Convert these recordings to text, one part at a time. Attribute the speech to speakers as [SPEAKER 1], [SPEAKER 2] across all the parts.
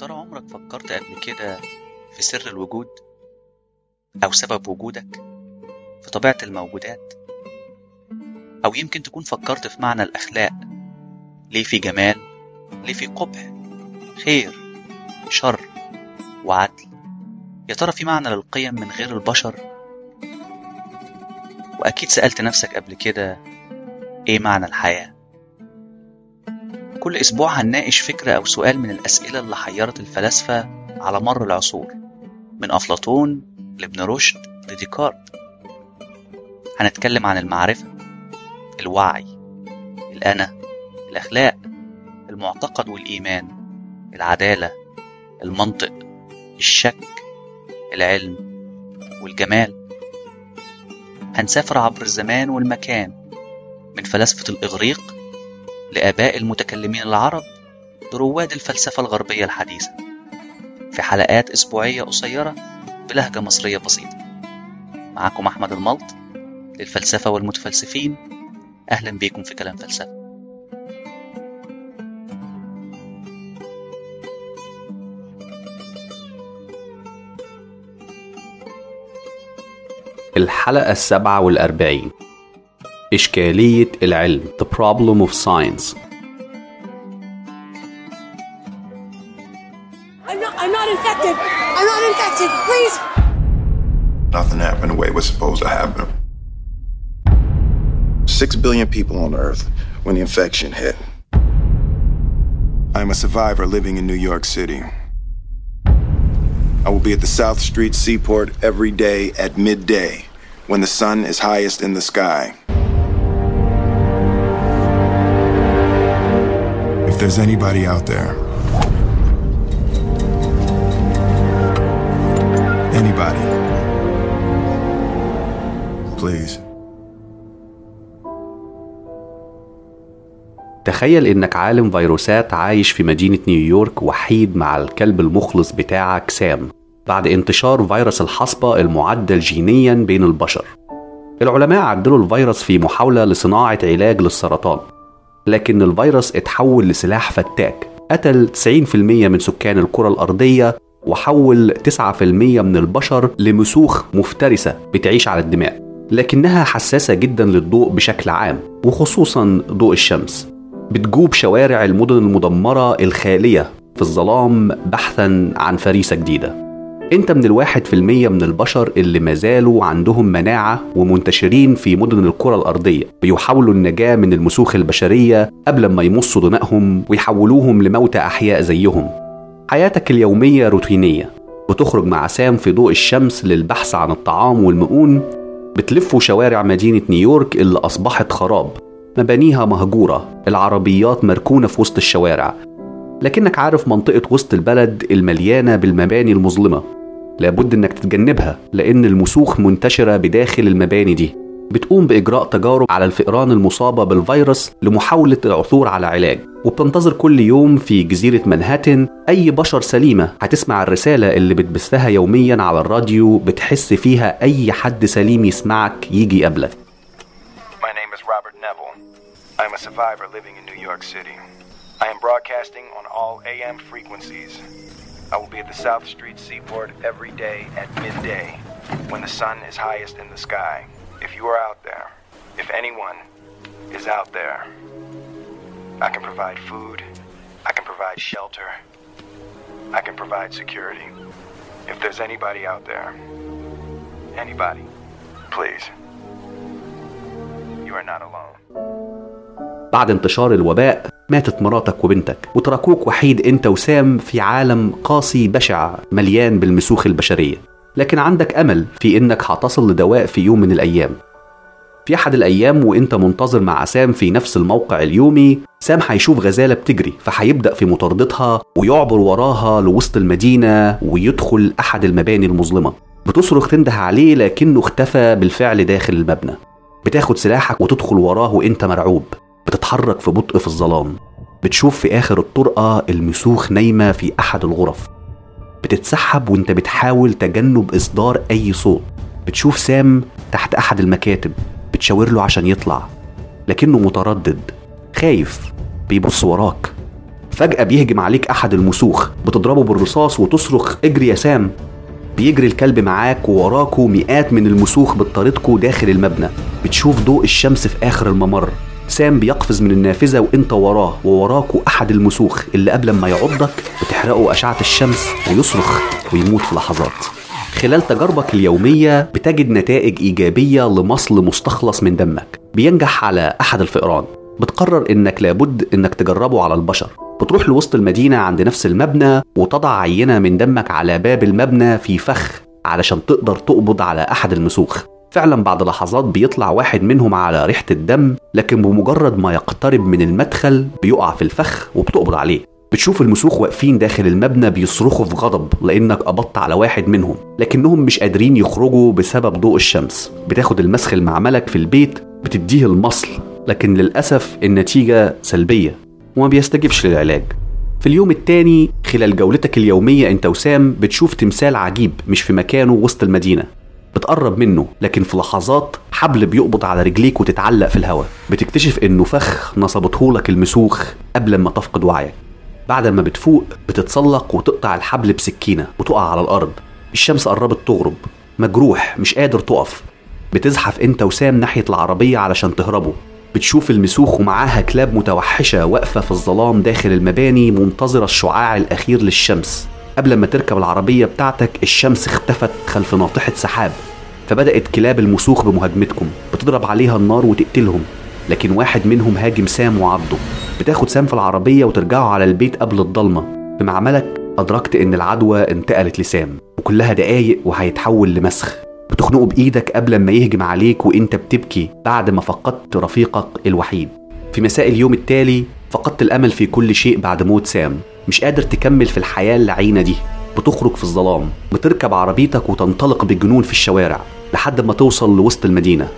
[SPEAKER 1] ترى عمرك فكرت قبل كده في سر الوجود أو سبب وجودك في طبيعة الموجودات؟ أو يمكن تكون فكرت في معنى الأخلاق ليه في جمال ليه في قبح خير شر وعدل؟ يا ترى في معنى للقيم من غير البشر؟ وأكيد سألت نفسك قبل كده إيه معنى الحياة؟ كل أسبوع هنناقش فكرة أو سؤال من الأسئلة اللي حيرت الفلاسفة على مر العصور من أفلاطون لابن رشد لديكارت. هنتكلم عن المعرفة الوعي الأنا الأخلاق المعتقد والإيمان العدالة المنطق الشك العلم والجمال. هنسافر عبر الزمان والمكان من فلاسفة الإغريق لآباء المتكلمين العرب لرواد الفلسفة الغربية الحديثة في حلقات أسبوعية قصيرة بلهجة مصرية بسيطة. معكم أحمد الملط للفلسفة والمتفلسفين. أهلا بيكم في كلام فلسفة.
[SPEAKER 2] الحلقة السابعة والأربعين. إشكالية العلم The Problem of Science
[SPEAKER 3] I'm not, I'm not infected. I'm not infected. Please.
[SPEAKER 4] Nothing happened the way it was supposed to happen. Six billion people on Earth when the infection hit. I'm a survivor living in New York City. I will be at the South Street Seaport every day at midday when the sun is highest in the sky. There's anybody out there, anybody, please.
[SPEAKER 2] تخيل إنك عالم فيروسات عايش في مدينة نيويورك وحيد مع الكلب المخلص بتاعك سام بعد انتشار فيروس الحصبة المعدل جينيا بين البشر. العلماء عدلوا الفيروس في محاولة لصناعة علاج للسرطان. لكن الفيروس اتحول لسلاح فتاك. قتل 90% من سكان الكرة الأرضية وحول 9% من البشر لمسوخ مفترسة بتعيش على الدماء لكنها حساسة جدا للضوء بشكل عام وخصوصا ضوء الشمس. بتجوب شوارع المدن المدمرة الخالية في الظلام بحثا عن فريسة جديدة. انت من الواحد في المية من البشر اللي مازالوا عندهم مناعة ومنتشرين في مدن الكرة الأرضية. بيحاولوا النجاة من المسوخ البشرية قبل ما يمصوا دمائهم ويحولوهم لموتى أحياء زيهم. حياتك اليومية روتينية. بتخرج مع سام في ضوء الشمس للبحث عن الطعام والمؤون. بتلفوا شوارع مدينة نيويورك اللي أصبحت خراب. مبانيها مهجورة. العربيات مركونة في وسط الشوارع. لكنك عارف منطقة وسط البلد المليانة بالمباني المظلمة. لابد إنك تتجنبها لأن المسوخ منتشرة بداخل المباني دي بتقوم بإجراء تجارب على الفئران المصابة بالفيروس لمحاولة العثور على علاج وبتنتظر كل يوم في جزيرة منهاتن أي بشر سليمة هتسمع الرسالة اللي بتبثها يوميا على الراديو بتحس فيها أي حد سليم يسمعك يجي يقابلك
[SPEAKER 4] My name is Robert Neville. I'm a survivor living in New York City. I am broadcasting on all AM frequencies. I will be at the South Street Seaport every day at midday when the sun is highest in the sky. If you are out there, if anyone is out there, I can provide food, I can provide shelter, I can provide security. If there's anybody out there, anybody, please, you are not alone.
[SPEAKER 2] بعد انتشار الوباء ماتت مراتك وبنتك وتركوك وحيد انت وسام في عالم قاسي بشع مليان بالمسوخ البشرية. لكن عندك أمل في إنك هتصل لدواء في يوم من الأيام. في أحد الأيام وإنت منتظر مع سام في نفس الموقع اليومي سام هيشوف غزالة بتجري فهيبدأ في مطاردتها ويعبر وراها لوسط المدينة ويدخل أحد المباني المظلمة. بتصرخ تنده عليه لكنه اختفى بالفعل داخل المبنى. بتاخد سلاحك وتدخل وراه وإنت مرعوب. بتتحرك في بطء في الظلام. بتشوف في آخر الطرقة المسوخ نايمة في أحد الغرف. بتتسحب وانت بتحاول تجنب إصدار أي صوت. بتشوف سام تحت أحد المكاتب بتشاور له عشان يطلع. لكنه متردد خايف بيبص وراك. فجأة بيهجم عليك أحد المسوخ. بتضربه بالرصاص وتصرخ اجري يا سام. بيجري الكلب معاك ووراكوا مئات من المسوخ بتطاردكوا داخل المبنى. بتشوف ضوء الشمس في آخر الممر. سام بيقفز من النافذة وانت وراه ووراكوا أحد المسوخ اللي قبل ما يعضك بتحرقه أشعة الشمس ويصرخ ويموت في لحظات. خلال تجاربك اليومية بتجد نتائج إيجابية لمصل مستخلص من دمك. بينجح على أحد الفئران. بتقرر إنك لابد إنك تجربه على البشر. بتروح لوسط المدينة عند نفس المبنى وتضع عينة من دمك على باب المبنى في فخ علشان تقدر تقبض على أحد المسوخ. فعلا بعد لحظات بيطلع واحد منهم على ريحة الدم لكن بمجرد ما يقترب من المدخل بيقع في الفخ وبتقبض عليه. بتشوف المسوخ واقفين داخل المبنى بيصرخوا في غضب لأنك قبضت على واحد منهم لكنهم مش قادرين يخرجوا بسبب ضوء الشمس. بتاخد المسخ المعملك في البيت بتديه المصل لكن للأسف النتيجة سلبية وما بيستجبش للعلاج. في اليوم التاني خلال جولتك اليومية أنت وسام بتشوف تمثال عجيب مش في مكانه وسط المدينة. بتقرب منه لكن في لحظات حبل بيقبض على رجليك وتتعلق في الهواء. بتكتشف إنه فخ نصبته لك المسوخ قبل ما تفقد وعيك. بعد ما بتفوق بتتسلق وتقطع الحبل بسكينة وتقع على الأرض. الشمس قربت تغرب. مجروح مش قادر تقف. بتزحف أنت وسام ناحية العربية علشان تهربوا. بتشوف المسوخ ومعاها كلاب متوحشة واقفة في الظلام داخل المباني منتظرة الشعاع الأخير للشمس. قبل ما تركب العربية بتاعتك الشمس اختفت خلف ناطحة سحاب فبدأت كلاب المسوخ بمهاجمتكم بتضرب عليها النار وتقتلهم لكن واحد منهم هاجم سام وعضه بتاخد سام في العربية وترجعوا على البيت قبل الضلمة. في معملك أدركت إن العدوى انتقلت لسام وكلها دقايق وهيتحول لمسخ. بتخنقه بإيدك قبل ما يهجم عليك وإنت بتبكي بعد ما فقدت رفيقك الوحيد. في مساء اليوم التالي فقدت الأمل في كل شيء بعد موت سام. مش قادر تكمل في الحياة اللعينة دي. بتخرج في الظلام بتركب عربيتك وتنطلق بجنون في الشوارع لحد ما توصل لوسط المدينة.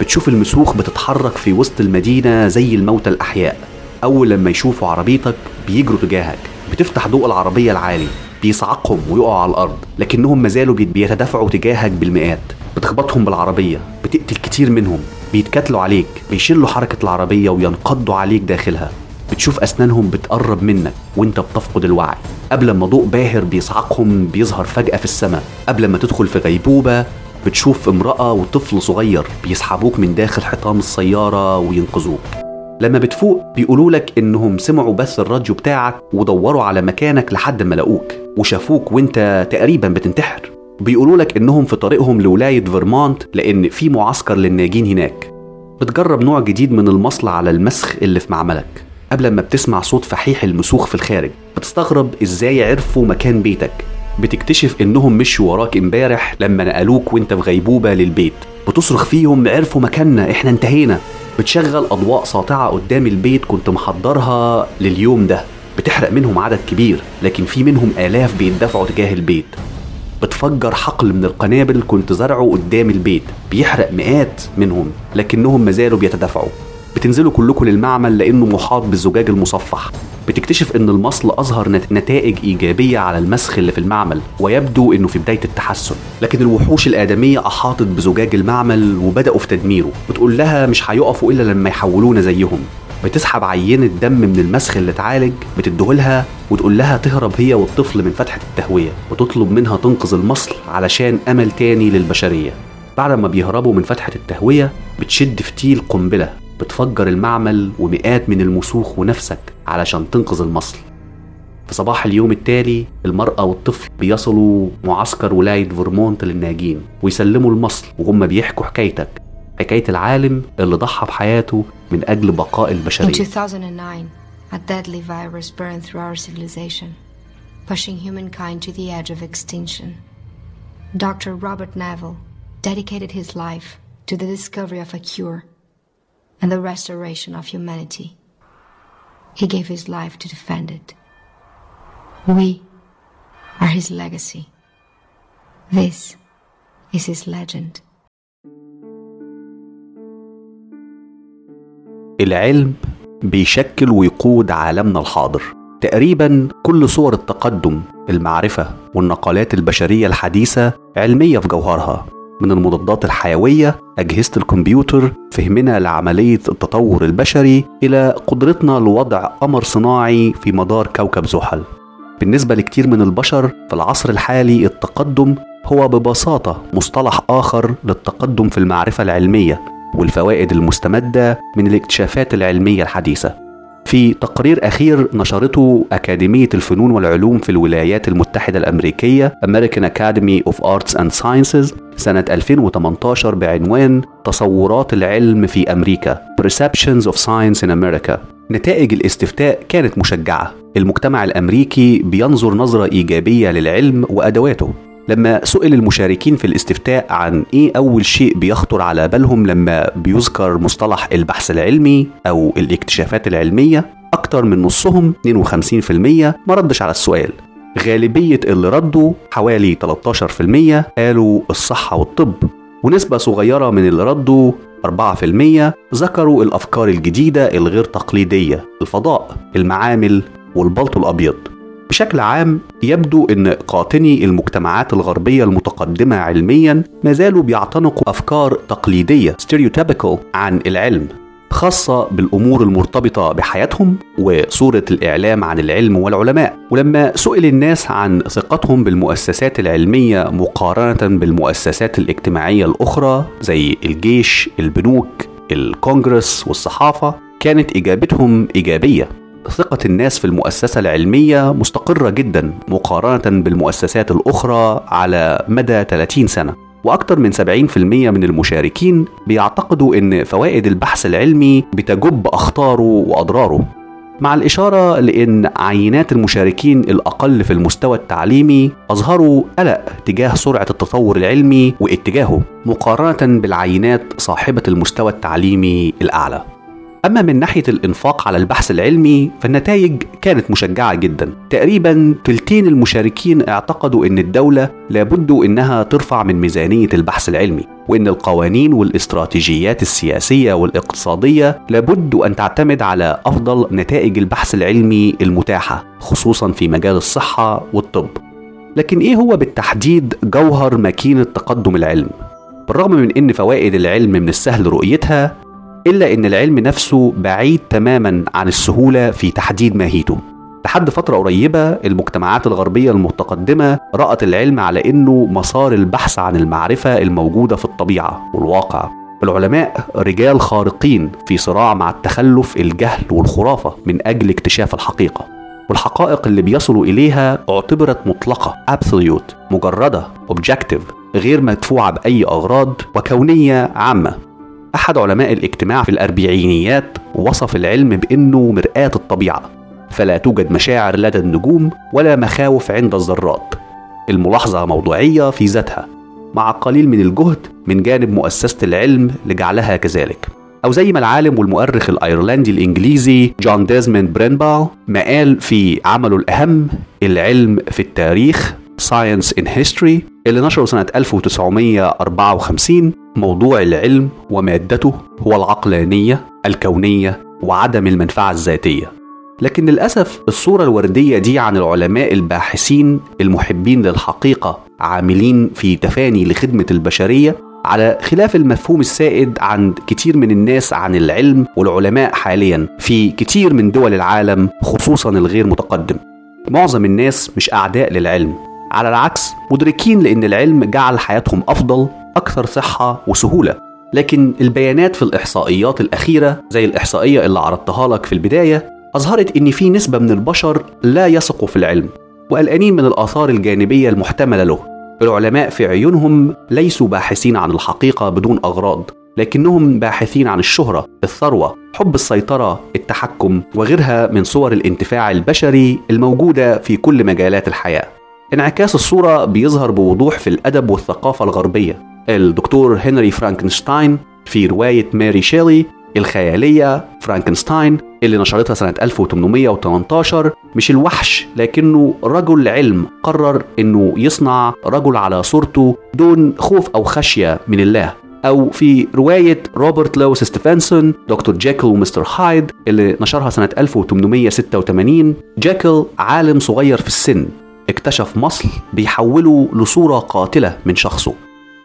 [SPEAKER 2] بتشوف المسوخ بتتحرك في وسط المدينة زي الموتى الأحياء. أول لما يشوفوا عربيتك بيجروا تجاهك. بتفتح ضوء العربية العالي بيصعقهم ويقعوا على الأرض لكنهم مازالوا بيت- بيتدافعوا تجاهك بالمئات. بتخبطهم بالعربية بتقتل كتير منهم. بيتكتلوا عليك بيشلوا حركة العربية وينقضوا عليك داخلها. بتشوف أسنانهم بتقرب منك وأنت بتفقد الوعي. قبل ما ضوء باهر بيصعقهم بيظهر فجأة في السماء. قبل ما تدخل في غيبوبة بتشوف امرأة وطفل صغير بيسحبوك من داخل حطام السيارة وينقذوك. لما بتفوق بيقولوا لك إنهم سمعوا بث الراديو بتاعك ودوروا على مكانك لحد ما لقوك وشافوك وأنت تقريبا بتنتحر. بيقولوا لك إنهم في طريقهم لولاية فيرمونت لأن في معسكر للناجين هناك. بتجرب نوع جديد من المصل على المسخ اللي في معملك. قبل ما بتسمع صوت فحيح المسوخ في الخارج بتستغرب إزاي عرفوا مكان بيتك. بتكتشف إنهم مشوا وراك إمبارح لما نقلوك وأنت في غيبوبة للبيت. بتصرخ فيهم عرفوا مكاننا إحنا انتهينا. بتشغل أضواء ساطعة قدام البيت كنت محضرها لليوم ده. بتحرق منهم عدد كبير لكن في منهم آلاف بيتدافعوا تجاه البيت. بتفجر حقل من القنابل كنت زرعه قدام البيت. بيحرق مئات منهم لكنهم مازالوا بيتدافعوا بتنزلوا كلكم للمعمل لأنه محاط بالزجاج المصفح. بتكتشف إن المصل أظهر نت- نتائج إيجابية على المسخ اللي في المعمل ويبدو إنه في بداية التحسن. لكن الوحوش الآدمية أحاطت بزجاج المعمل وبدأوا في تدميره. بتقول لها مش هيقفوا إلا لما يحولونا زيهم. بتسحب عينة دم من المسخ اللي اتعالج بتديهولها وتقول لها تهرب هي والطفل من فتحة التهوية وتطلب منها تنقذ المصل علشان أمل تاني للبشرية. بعد ما بيهربوا من فتحة التهوية بتشد فتيل قنبلة بتفجر المعمل ومئات من المسوخ ونفسك علشان تنقذ المصل. في صباح اليوم التالي المرأة والطفل بيصلوا معسكر ولاية فيرمونت للناجين ويسلموا المصل وهم بيحكوا حكايتك. حكاية العالم اللي ضحى بحياته من أجل بقاء
[SPEAKER 5] In
[SPEAKER 2] البشرية
[SPEAKER 5] 2009, a deadly virus burned through our civilization, pushing humankind to the edge of extinction. Dr. Robert Neville dedicated his life to the discovery of a cure and the restoration of humanity. He gave his life to defend it. We are his legacy. This is his legend.
[SPEAKER 2] العلم بيشكل ويقود عالمنا الحاضر. تقريبا كل صور التقدم المعرفة والنقلات البشرية الحديثة علمية في جوهرها. من المضادات الحيوية أجهزة الكمبيوتر فهمنا لعملية التطور البشري إلى قدرتنا لوضع قمر صناعي في مدار كوكب زحل. بالنسبة لكتير من البشر في العصر الحالي التقدم هو ببساطة مصطلح آخر للتقدم في المعرفة العلمية. والفوائد المستمدة من الاكتشافات العلمية الحديثة. في تقرير أخير نشرته أكاديمية الفنون والعلوم في الولايات المتحدة الأمريكية American Academy of Arts and Sciences سنة 2018 بعنوان تصورات العلم في أمريكا Perceptions of Science in America. نتائج الاستفتاء كانت مشجعة. المجتمع الأمريكي بينظر نظرة إيجابية للعلم وأدواته. لما سئل المشاركين في الاستفتاء عن إيه أول شيء بيخطر على بالهم لما بيذكر مصطلح البحث العلمي أو الاكتشافات العلمية أكتر من نصهم 52% ما ردش على السؤال. غالبية اللي ردوا حوالي 13% قالوا الصحة والطب ونسبة صغيرة من اللي ردوا 4% ذكروا الأفكار الجديدة الغير تقليدية الفضاء المعامل والبلطو الأبيض. بشكل عام يبدو إن قاطني المجتمعات الغربية المتقدمة علميا ما زالوا بيعتنقوا افكار تقليدية stereotypical عن العلم خاصة بالأمور المرتبطة بحياتهم وصورة الإعلام عن العلم والعلماء. ولما سئل الناس عن ثقتهم بالمؤسسات العلمية مقارنة بالمؤسسات الاجتماعية الأخرى زي الجيش البنوك الكونجرس والصحافة كانت إجابتهم إيجابية. ثقة الناس في المؤسسة العلمية مستقرة جدا مقارنة بالمؤسسات الأخرى على مدى 30 سنة. وأكثر من 70% من المشاركين بيعتقدوا أن فوائد البحث العلمي بتجب أخطاره وأضراره. مع الإشارة لأن عينات المشاركين الأقل في المستوى التعليمي أظهروا قلق تجاه سرعة التطور العلمي واتجاهه مقارنة بالعينات صاحبة المستوى التعليمي الأعلى. أما من ناحية الإنفاق على البحث العلمي فالنتائج كانت مشجعة جدا تقريبا تلتين المشاركين اعتقدوا أن الدولة لابد أنها ترفع من ميزانية البحث العلمي وأن القوانين والاستراتيجيات السياسية والاقتصادية لابد أن تعتمد على أفضل نتائج البحث العلمي المتاحة خصوصا في مجال الصحة والطب لكن إيه هو بالتحديد جوهر ماكينة تقدم العلم؟ بالرغم من أن فوائد العلم من السهل رؤيتها إلا إن العلم نفسه بعيد تماما عن السهولة في تحديد ماهيته. لحد فترة قريبة المجتمعات الغربية المتقدمة رأت العلم على إنه مسار البحث عن المعرفة الموجودة في الطبيعة والواقع. العلماء رجال خارقين في صراع مع التخلف الجهل والخرافة من أجل اكتشاف الحقيقة. والحقائق اللي بيصلوا إليها اعتبرت مطلقة absolute مجردة objective غير مدفوعة بأي أغراض وكونية عامة. أحد علماء الاجتماع في الأربعينيات وصف العلم بأنه مرآة الطبيعة فلا توجد مشاعر لدى النجوم ولا مخاوف عند الذرات. الملاحظة موضوعية في ذاتها مع قليل من الجهد من جانب مؤسسة العلم لجعلها كذلك. أو زي ما العالم والمؤرخ الأيرلندي الإنجليزي جون ديزموند برنال ما قال في عمله الأهم العلم في التاريخ Science in History اللي نشره سنة 1954 موضوع العلم ومادته هو العقلانية الكونية وعدم المنفعة الذاتية. لكن للأسف الصورة الوردية دي عن العلماء الباحثين المحبين للحقيقة عاملين في تفاني لخدمة البشرية على خلاف المفهوم السائد عند كتير من الناس عن العلم والعلماء حاليا في كتير من دول العالم خصوصا الغير متقدم. معظم الناس مش أعداء للعلم. على العكس مدركين لأن العلم جعل حياتهم أفضل أكثر صحة وسهولة لكن البيانات في الإحصائيات الأخيرة زي الإحصائية اللي عرضتها لك في البداية أظهرت إن في نسبة من البشر لا يثقوا في العلم وقلقانين من الآثار الجانبية المحتملة له العلماء في عيونهم ليسوا باحثين عن الحقيقة بدون أغراض لكنهم باحثين عن الشهرة، الثروة، حب السيطرة، التحكم وغيرها من صور الانتفاع البشري الموجودة في كل مجالات الحياة. انعكاس الصورة بيظهر بوضوح في الأدب والثقافة الغربية. الدكتور هنري فرانكنشتاين في رواية ماري شيلي الخيالية فرانكنستاين اللي نشرتها سنة 1818 مش الوحش لكنه رجل علم قرر إنه يصنع رجل على صورته دون خوف أو خشية من الله. أو في رواية روبرت لويس ستيفنسون دكتور جيكل ومستر هايد اللي نشرها سنة 1886 جيكل عالم صغير في السن. اكتشف مصل بيحوله لصورة قاتلة من شخصه.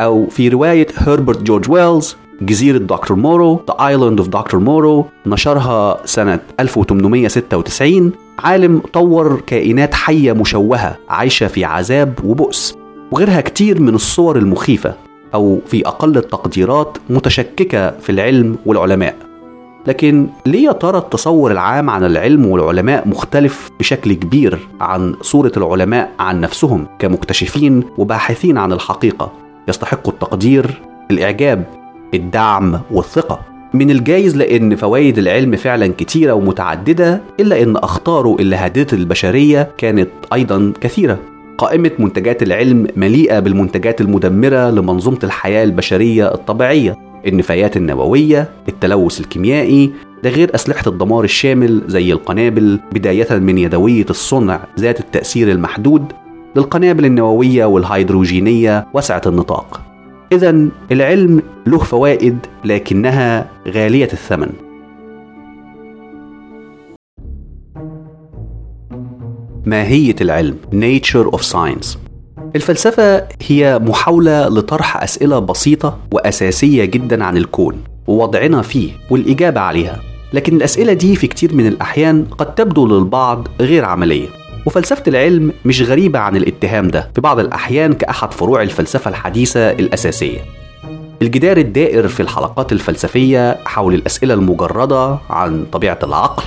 [SPEAKER 2] أو في رواية هربرت جورج ويلز جزيرة دكتور مورو The Island of Doctor Moreau نشرها سنة 1896 عالم طور كائنات حية مشوهة عايشة في عذاب وبؤس وغيرها كتير من الصور المخيفة أو في أقل التقديرات متشككة في العلم والعلماء. لكن ليه يا ترى التصور العام عن العلم والعلماء مختلف بشكل كبير عن صورة العلماء عن نفسهم كمكتشفين وباحثين عن الحقيقة؟ يستحقوا التقدير الإعجاب الدعم والثقة. من الجايز لأن فوائد العلم فعلا كتيرة ومتعددة إلا أن أخطاره اللي هددت البشرية كانت أيضا كثيرة. قائمة منتجات العلم مليئة بالمنتجات المدمرة لمنظومة الحياة البشرية الطبيعية. النفايات النووية التلوث الكيميائي ده غير أسلحة الدمار الشامل زي القنابل بداية من يدوية الصنع ذات التأثير المحدود للقنابل النووية والهيدروجينية واسعة النطاق. إذا العلم له فوائد لكنها غالية الثمن. ماهية العلم Nature of Science. الفلسفة هي محاولة لطرح أسئلة بسيطة وأساسية جدا عن الكون ووضعنا فيه والإجابة عليها. لكن الأسئلة دي في كتير من الأحيان قد تبدو للبعض غير عملية. وفلسفة العلم مش غريبة عن الاتهام ده في بعض الأحيان كأحد فروع الفلسفة الحديثة الأساسية. الجدار الدائر في الحلقات الفلسفية حول الأسئلة المجردة عن طبيعة العقل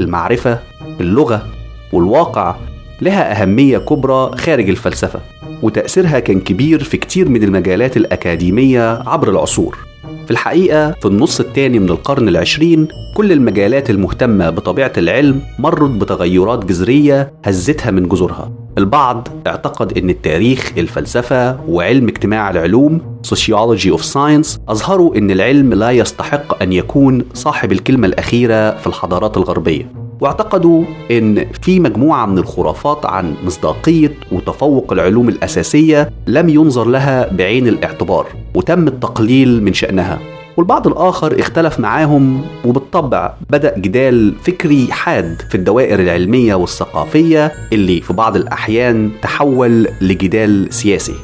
[SPEAKER 2] المعرفة اللغة والواقع لها أهمية كبرى خارج الفلسفة وتأثيرها كان كبير في كتير من المجالات الأكاديمية عبر العصور. في الحقيقة في النص الثاني من القرن العشرين كل المجالات المهتمة بطبيعة العلم مرت بتغيرات جذرية هزتها من جذورها. البعض اعتقد إن التاريخ الفلسفة وعلم اجتماع العلوم Sociology of Science أظهروا إن العلم لا يستحق أن يكون صاحب الكلمة الأخيرة في الحضارات الغربية. واعتقدوا إن في مجموعة من الخرافات عن مصداقية وتفوق العلوم الأساسية لم ينظر لها بعين الاعتبار وتم التقليل من شأنها. والبعض الآخر اختلف معاهم وبالطبع بدأ جدال فكري حاد في الدوائر العلمية والثقافية اللي في بعض الأحيان تحول لجدال سياسي.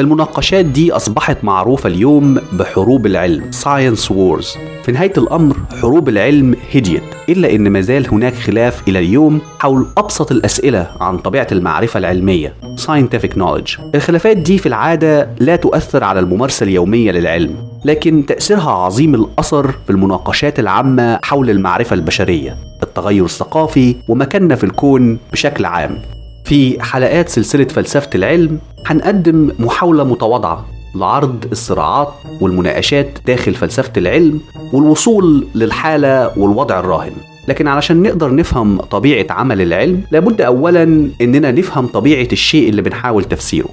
[SPEAKER 2] المناقشات دي أصبحت معروفة اليوم بحروب العلم Science Wars. في نهاية الأمر حروب العلم هديت إلا أن مازال هناك خلاف إلى اليوم حول أبسط الأسئلة عن طبيعة المعرفة العلمية Scientific Knowledge. الخلافات دي في العادة لا تؤثر على الممارسة اليومية للعلم لكن تأثيرها عظيم الأثر في المناقشات العامة حول المعرفة البشرية التغير الثقافي ومكاننا في الكون بشكل عام. في حلقات سلسلة فلسفة العلم هنقدم محاولة متواضعة لعرض الصراعات والمناقشات داخل فلسفة العلم والوصول للحالة والوضع الراهن. لكن علشان نقدر نفهم طبيعة عمل العلم لابد أولا إننا نفهم طبيعة الشيء اللي بنحاول تفسيره.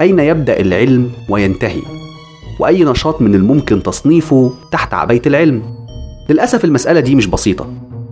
[SPEAKER 2] أين يبدأ العلم وينتهي؟ وأي نشاط من الممكن تصنيفه تحت عباية العلم؟ للأسف المسألة دي مش بسيطة.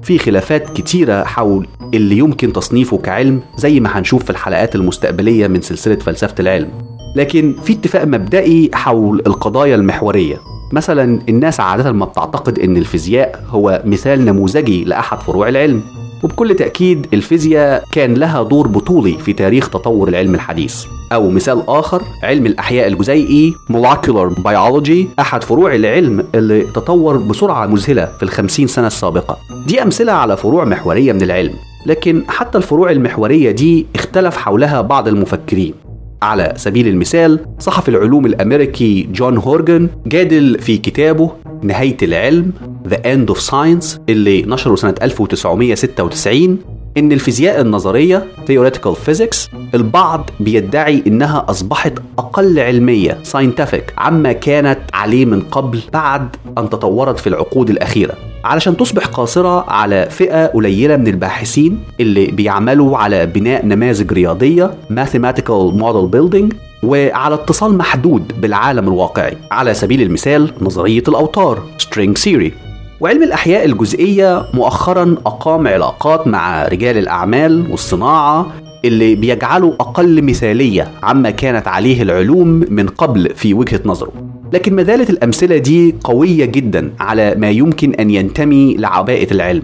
[SPEAKER 2] في خلافات كتيرة حول اللي يمكن تصنيفه كعلم زي ما هنشوف في الحلقات المستقبلية من سلسلة فلسفة العلم. لكن في اتفاق مبدئي حول القضايا المحورية. مثلا الناس عادة ما بتعتقد إن الفيزياء هو مثال نموذجي لأحد فروع العلم. وبكل تأكيد الفيزياء كان لها دور بطولي في تاريخ تطور العلم الحديث. أو مثال آخر علم الأحياء الجزيئي molecular biology أحد فروع العلم اللي تطور بسرعة مذهلة في الخمسين سنة السابقة. دي أمثلة على فروع محورية من العلم. لكن حتى الفروع المحورية دي اختلف حولها بعض المفكرين. على سبيل المثال صحفي العلوم الأمريكي جون هورجن جادل في كتابه نهاية العلم The End of Science اللي نشره سنة 1996 إن الفيزياء النظرية Theoretical Physics البعض بيدعي إنها أصبحت أقل علمية Scientific عما كانت عليه من قبل بعد أن تطورت في العقود الأخيرة. علشان تصبح قاصرة على فئة قليلة من الباحثين اللي بيعملوا على بناء نماذج رياضية Mathematical Model Building وعلى اتصال محدود بالعالم الواقعي. على سبيل المثال نظرية الأوتار String Theory. وعلم الأحياء الجزئية مؤخرا أقام علاقات مع رجال الأعمال والصناعة اللي بيجعلوا أقل مثالية عما كانت عليه العلوم من قبل في وجهة نظره. لكن ما زالت الأمثلة دي قوية جدا على ما يمكن أن ينتمي لعباءة العلم.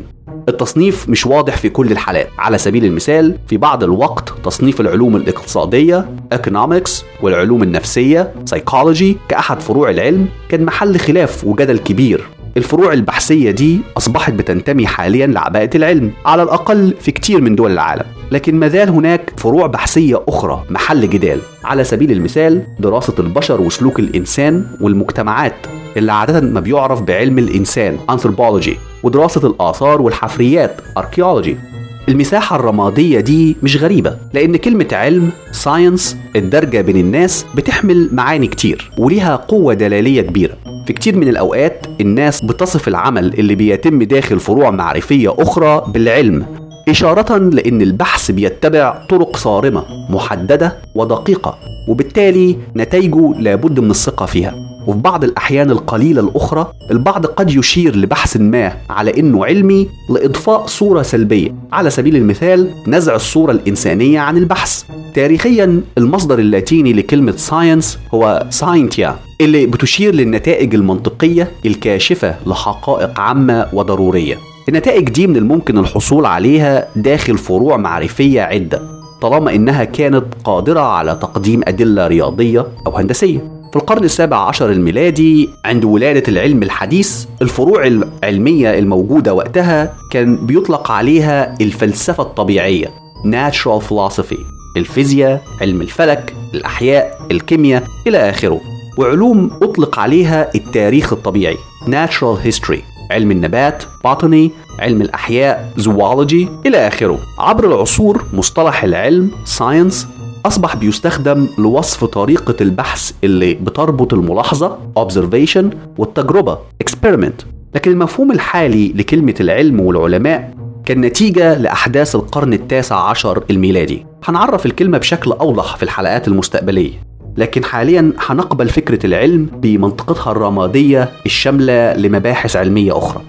[SPEAKER 2] التصنيف مش واضح في كل الحالات. على سبيل المثال في بعض الوقت تصنيف العلوم الاقتصادية economics والعلوم النفسية psychology كأحد فروع العلم كان محل خلاف وجدل كبير. الفروع البحثية دي أصبحت بتنتمي حاليا لعباءة العلم على الأقل في كتير من دول العالم. لكن ما زال هناك فروع بحثية أخرى محل جدال. على سبيل المثال دراسة البشر وسلوك الإنسان والمجتمعات اللي عادة ما بيعرف بعلم الإنسان anthropology ودراسة الآثار والحفريات archaeology. المساحة الرمادية دي مش غريبة لأن كلمة علم ساينس الدرجة بين الناس بتحمل معاني كتير وليها قوة دلالية كبيرة. في كتير من الأوقات الناس بتصف العمل اللي بيتم داخل فروع معرفية أخرى بالعلم إشارة لأن البحث بيتبع طرق صارمة محددة ودقيقة وبالتالي نتائجه لابد من الثقة فيها. وفي بعض الأحيان القليلة الأخرى البعض قد يشير لبحث ما على أنه علمي لإضفاء صورة سلبية. على سبيل المثال نزع الصورة الإنسانية عن البحث. تاريخيا المصدر اللاتيني لكلمة science هو scientia اللي بتشير للنتائج المنطقية الكاشفة لحقائق عامة وضرورية. النتائج دي من الممكن الحصول عليها داخل فروع معرفية عدة طالما إنها كانت قادرة على تقديم أدلة رياضية أو هندسية. في القرن السابع عشر الميلادي عند ولادة العلم الحديث الفروع العلمية الموجودة وقتها كان بيطلق عليها الفلسفة الطبيعية Natural Philosophy الفيزياء علم الفلك الأحياء الكيمياء إلى آخره. وعلوم أطلق عليها التاريخ الطبيعي Natural History علم النبات botany علم الأحياء zoology إلى آخره. عبر العصور مصطلح العلم science أصبح بيستخدم لوصف طريقة البحث اللي بتربط الملاحظة observation والتجربة experiment. لكن المفهوم الحالي لكلمة العلم والعلماء كان نتيجة لأحداث القرن التاسع عشر الميلادي. هنعرف الكلمة بشكل أوضح في الحلقات المستقبلية. لكن حاليا هنقبل فكرة العلم بمنطقتها الرمادية الشاملة لمباحث علمية أخرى.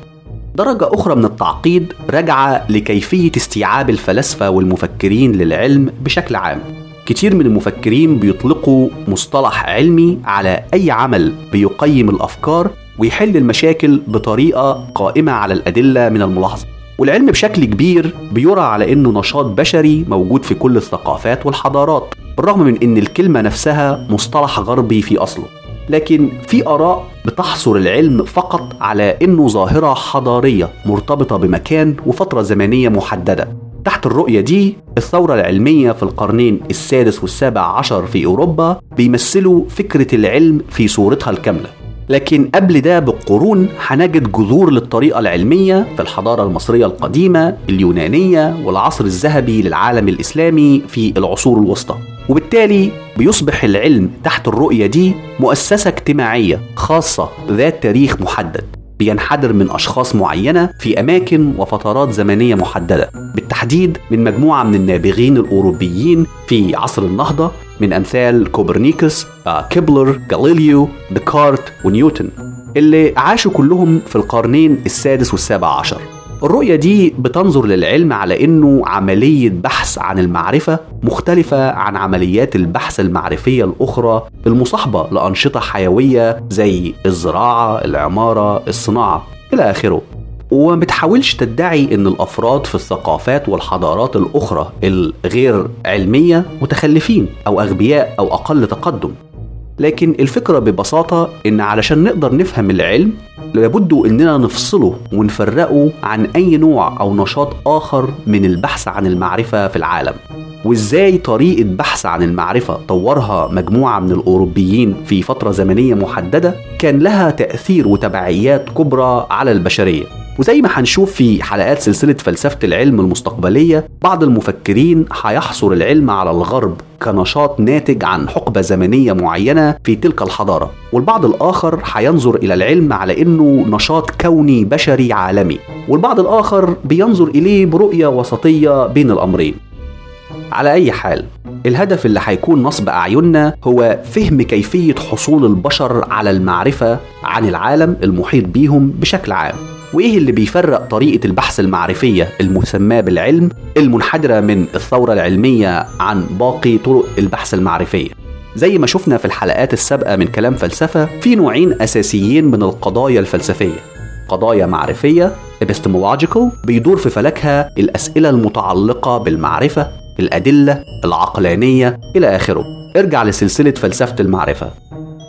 [SPEAKER 2] درجة أخرى من التعقيد راجعة لكيفية استيعاب الفلاسفة والمفكرين للعلم بشكل عام. كتير من المفكرين بيطلقوا مصطلح علمي على أي عمل بيقيم الأفكار ويحل المشاكل بطريقة قائمة على الأدلة من الملاحظة. والعلم بشكل كبير بيرى على إنه نشاط بشري موجود في كل الثقافات والحضارات بالرغم من إن الكلمة نفسها مصطلح غربي في أصله. لكن في آراء بتحصر العلم فقط على إنه ظاهرة حضارية مرتبطة بمكان وفترة زمنية محددة. تحت الرؤية دي الثورة العلمية في القرنين السادس والسابع عشر في أوروبا بيمثلوا فكرة العلم في صورتها الكاملة. لكن قبل ده بقرون هنجد جذور للطريقة العلمية في الحضارة المصرية القديمة اليونانية والعصر الذهبي للعالم الإسلامي في العصور الوسطى. وبالتالي بيصبح العلم تحت الرؤية دي مؤسسة اجتماعية خاصة ذات تاريخ محدد. بينحدر من أشخاص معينة في أماكن وفترات زمنية محددة. بالتحديد من مجموعة من النابغين الأوروبيين في عصر النهضة من أمثال كوبرنيكوس كيبلر جاليليو ديكارت ونيوتن اللي عاشوا كلهم في القرنين السادس والسابع عشر. الرؤية دي بتنظر للعلم على إنه عملية بحث عن المعرفة مختلفة عن عمليات البحث المعرفية الأخرى المصاحبة لأنشطة حيوية زي الزراعة، العمارة، الصناعة إلى آخره. وما بتحاولش تدعي إن الأفراد في الثقافات والحضارات الأخرى الغير علمية متخلفين أو أغبياء أو أقل تقدم لكن الفكرة ببساطة إن علشان نقدر نفهم العلم لابد إننا نفصله ونفرقه عن أي نوع أو نشاط آخر من البحث عن المعرفة في العالم. وإزاي طريقة بحث عن المعرفة طورها مجموعة من الأوروبيين في فترة زمنية محددة كان لها تأثير وتبعيات كبرى على البشرية. وزي ما هنشوف في حلقات سلسلة فلسفة العلم المستقبلية بعض المفكرين هيحصر العلم على الغرب كنشاط ناتج عن حقبة زمنية معينة في تلك الحضارة والبعض الآخر هينظر إلى العلم على إنه نشاط كوني بشري عالمي والبعض الآخر بينظر إليه برؤية وسطية بين الأمرين. على أي حال الهدف اللي هيكون نصب أعيننا هو فهم كيفية حصول البشر على المعرفة عن العالم المحيط بيهم بشكل عام. وإيه اللي بيفرق طريقة البحث المعرفية المسماة بالعلم المنحدرة من الثورة العلمية عن باقي طرق البحث المعرفية؟ زي ما شفنا في الحلقات السابقة من كلام فلسفة في نوعين أساسيين من القضايا الفلسفية. قضايا معرفية epistemological بيدور في فلكها الأسئلة المتعلقة بالمعرفة الأدلة العقلانية إلى آخره. ارجع لسلسلة فلسفة المعرفة.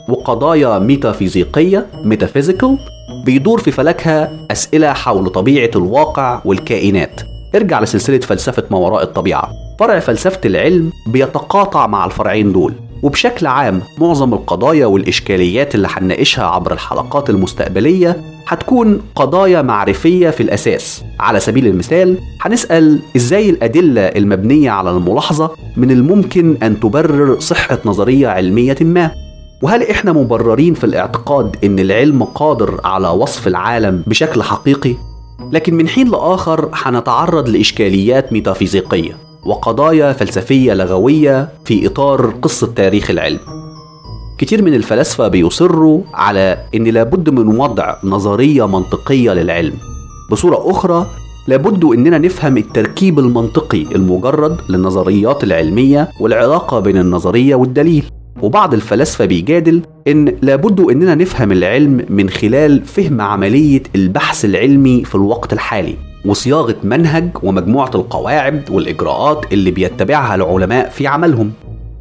[SPEAKER 2] وقضايا ميتافيزيقية ميتافيزيكال بيدور في فلكها أسئلة حول طبيعة الواقع والكائنات. ارجع لسلسلة فلسفة ما وراء الطبيعة. فرع فلسفة العلم بيتقاطع مع الفرعين دول وبشكل عام معظم القضايا والإشكاليات اللي هنناقشها عبر الحلقات المستقبلية هتكون قضايا معرفية في الأساس. على سبيل المثال هنسأل إزاي الأدلة المبنية على الملاحظة من الممكن أن تبرر صحة نظرية علمية ما؟ وهل إحنا مبررين في الاعتقاد إن العلم قادر على وصف العالم بشكل حقيقي؟ لكن من حين لآخر هنتعرض لإشكاليات ميتافيزيقية وقضايا فلسفية لغوية في إطار قصة تاريخ العلم. كتير من الفلاسفة بيصروا على إن لابد من وضع نظرية منطقية للعلم. بصورة أخرى لابد إننا نفهم التركيب المنطقي المجرد للنظريات العلمية والعلاقة بين النظرية والدليل. وبعض الفلاسفة بيجادل إن لابد إننا نفهم العلم من خلال فهم عملية البحث العلمي في الوقت الحالي وصياغة منهج ومجموعة القواعد والإجراءات اللي بيتبعها العلماء في عملهم.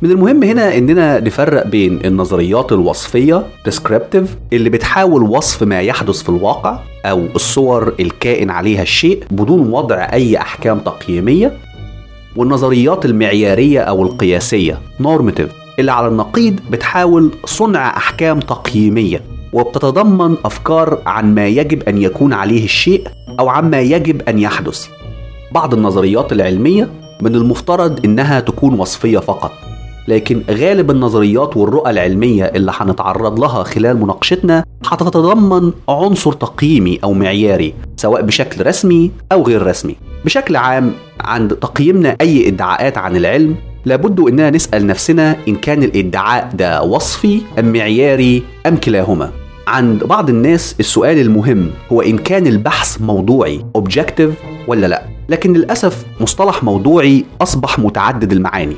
[SPEAKER 2] من المهم هنا إننا نفرق بين النظريات الوصفية descriptive اللي بتحاول وصف ما يحدث في الواقع أو الصور الكائن عليها الشيء بدون وضع أي أحكام تقييمية والنظريات المعيارية أو القياسية normative اللي على النقيض بتحاول صنع أحكام تقييمية وبتتضمن أفكار عن ما يجب أن يكون عليه الشيء أو عما يجب أن يحدث. بعض النظريات العلمية من المفترض إنها تكون وصفية فقط لكن غالب النظريات والرؤى العلمية اللي هنتعرض لها خلال مناقشتنا هتتضمن عنصر تقييمي أو معياري سواء بشكل رسمي أو غير رسمي. بشكل عام عند تقييمنا أي إدعاءات عن العلم لابد إننا نسأل نفسنا إن كان الإدعاء ده وصفي أم معياري أم كلاهما. عند بعض الناس السؤال المهم هو إن كان البحث موضوعي objective ولا لا. لكن للأسف مصطلح موضوعي أصبح متعدد المعاني.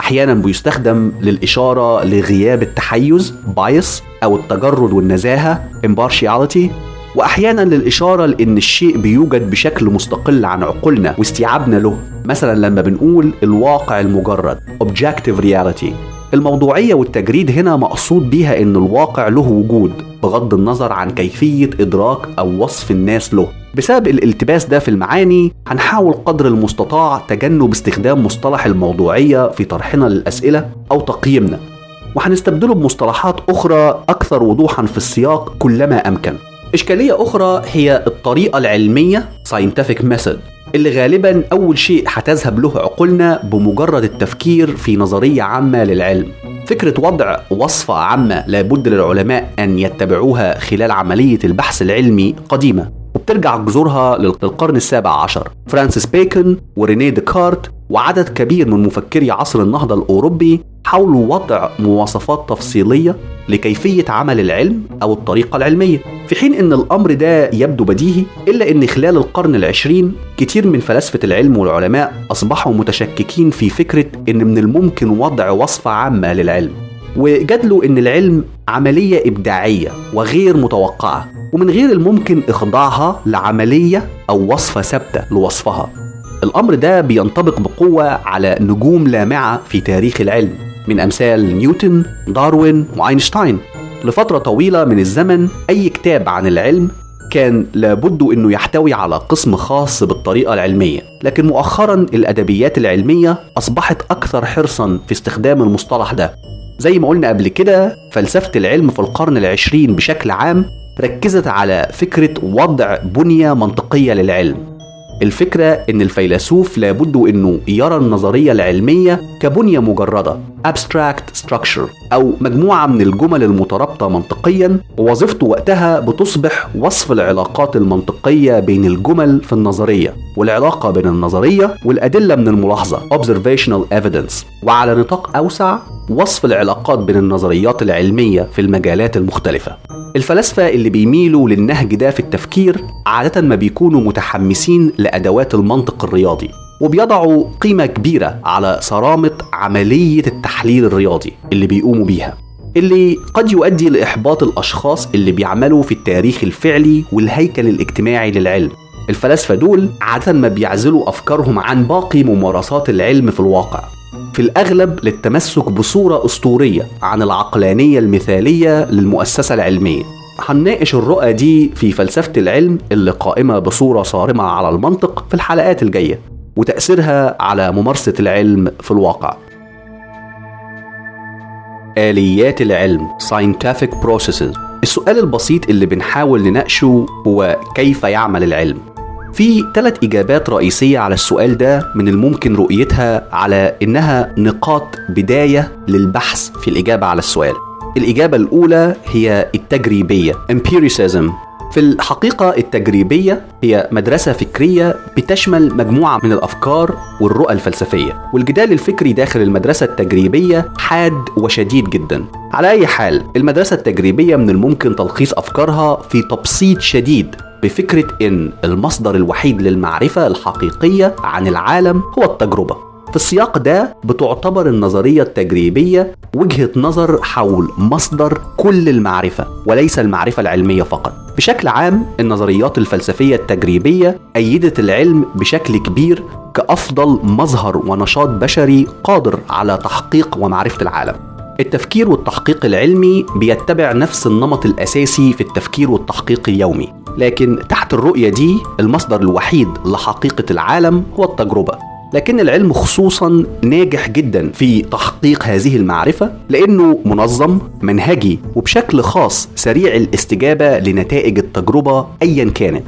[SPEAKER 2] أحيانا بيستخدم للإشارة لغياب التحيز bias أو التجرد والنزاهة impartiality وأحيانا للإشارة لأن الشيء بيوجد بشكل مستقل عن عقولنا واستيعابنا له. مثلا لما بنقول الواقع المجرد objective reality. الموضوعية والتجريد هنا مقصود بيها إن الواقع له وجود بغض النظر عن كيفية إدراك أو وصف الناس له. بسبب الالتباس ده في المعاني هنحاول قدر المستطاع تجنب استخدام مصطلح الموضوعية في طرحنا للأسئلة أو تقييمنا. وهنستبدله بمصطلحات أخرى أكثر وضوحا في السياق كلما أمكن. إشكالية أخرى هي الطريقة العلمية scientific method اللي غالبا أول شيء هتذهب له عقولنا بمجرد التفكير في نظرية عامة للعلم. فكرة وضع وصفة عامة لابد للعلماء أن يتبعوها خلال عملية البحث العلمي قديمة. وبترجع جذورها للقرن السابع عشر. فرانسيس بيكون ورينيه ديكارت وعدد كبير من مفكري عصر النهضة الأوروبي حاولوا وضع مواصفات تفصيلية لكيفية عمل العلم أو الطريقة العلمية في حين أن الأمر ده يبدو بديهي إلا أن خلال القرن العشرين كتير من فلاسفة العلم والعلماء أصبحوا متشككين في فكرة أن من الممكن وضع وصفة عامة للعلم. وجدلوا أن العلم عملية إبداعية وغير متوقعة ومن غير الممكن إخضاعها لعملية أو وصفة ثابتة لوصفها. الأمر ده بينطبق بقوة على نجوم لامعة في تاريخ العلم من أمثال نيوتن داروين وأينشتاين. لفترة طويلة من الزمن أي كتاب عن العلم كان لابد إنه يحتوي على قسم خاص بالطريقة العلمية لكن مؤخرا الأدبيات العلمية أصبحت أكثر حرصا في استخدام المصطلح ده. زي ما قلنا قبل كده فلسفة العلم في القرن العشرين بشكل عام ركزت على فكرة وضع بنية منطقية للعلم. الفكرة إن الفيلسوف لابد إنه يرى النظرية العلمية كبنية مجردة abstract structure أو مجموعة من الجمل المترابطة منطقيا ووظيفته وقتها بتصبح وصف العلاقات المنطقية بين الجمل في النظرية والعلاقة بين النظرية والأدلة من الملاحظة observational evidence. وعلى نطاق أوسع وصف العلاقات بين النظريات العلمية في المجالات المختلفة. الفلاسفة اللي بيميلوا للنهج ده في التفكير عادة ما بيكونوا متحمسين لأدوات المنطق الرياضي وبيضعوا قيمة كبيرة على صرامة عملية التحليل الرياضي اللي بيقوموا بيها اللي قد يؤدي لإحباط الأشخاص اللي بيعملوا في التاريخ الفعلي والهيكل الاجتماعي للعلم. الفلاسفة دول عادة ما بيعزلوا أفكارهم عن باقي ممارسات العلم في الواقع. في الأغلب للتمسك بصورة أسطورية عن العقلانية المثالية للمؤسسة العلمية. هنناقش الرؤى دي في فلسفة العلم اللي قائمة بصورة صارمة على المنطق في الحلقات الجاية وتأثيرها على ممارسة العلم في الواقع. آليات العلم Scientific Processes. السؤال البسيط اللي بنحاول نناقشه هو كيف يعمل العلم؟ في ثلاث إجابات رئيسية على السؤال ده من الممكن رؤيتها على إنها نقاط بداية للبحث في الإجابة على السؤال. الإجابة الأولى هي التجريبية. Empiricism. في الحقيقة التجريبية هي مدرسة فكرية بتشمل مجموعة من الأفكار والرؤى الفلسفية. والجدال الفكري داخل المدرسة التجريبية حاد وشديد جدا. على أي حال المدرسة التجريبية من الممكن تلخيص أفكارها في تبسيط شديد بفكرة إن المصدر الوحيد للمعرفة الحقيقية عن العالم هو التجربة. في السياق ده بتعتبر النظرية التجريبية وجهة نظر حول مصدر كل المعرفة وليس المعرفة العلمية فقط. بشكل عام النظريات الفلسفية التجريبية أيدت العلم بشكل كبير كأفضل مظهر ونشاط بشري قادر على تحقيق ومعرفة العالم. التفكير والتحقيق العلمي بيتبع نفس النمط الأساسي في التفكير والتحقيق اليومي. لكن تحت الرؤية دي المصدر الوحيد لحقيقة العالم هو التجربة. لكن العلم خصوصا ناجح جدا في تحقيق هذه المعرفة لأنه منظم منهجي وبشكل خاص سريع الاستجابة لنتائج التجربة أيا كانت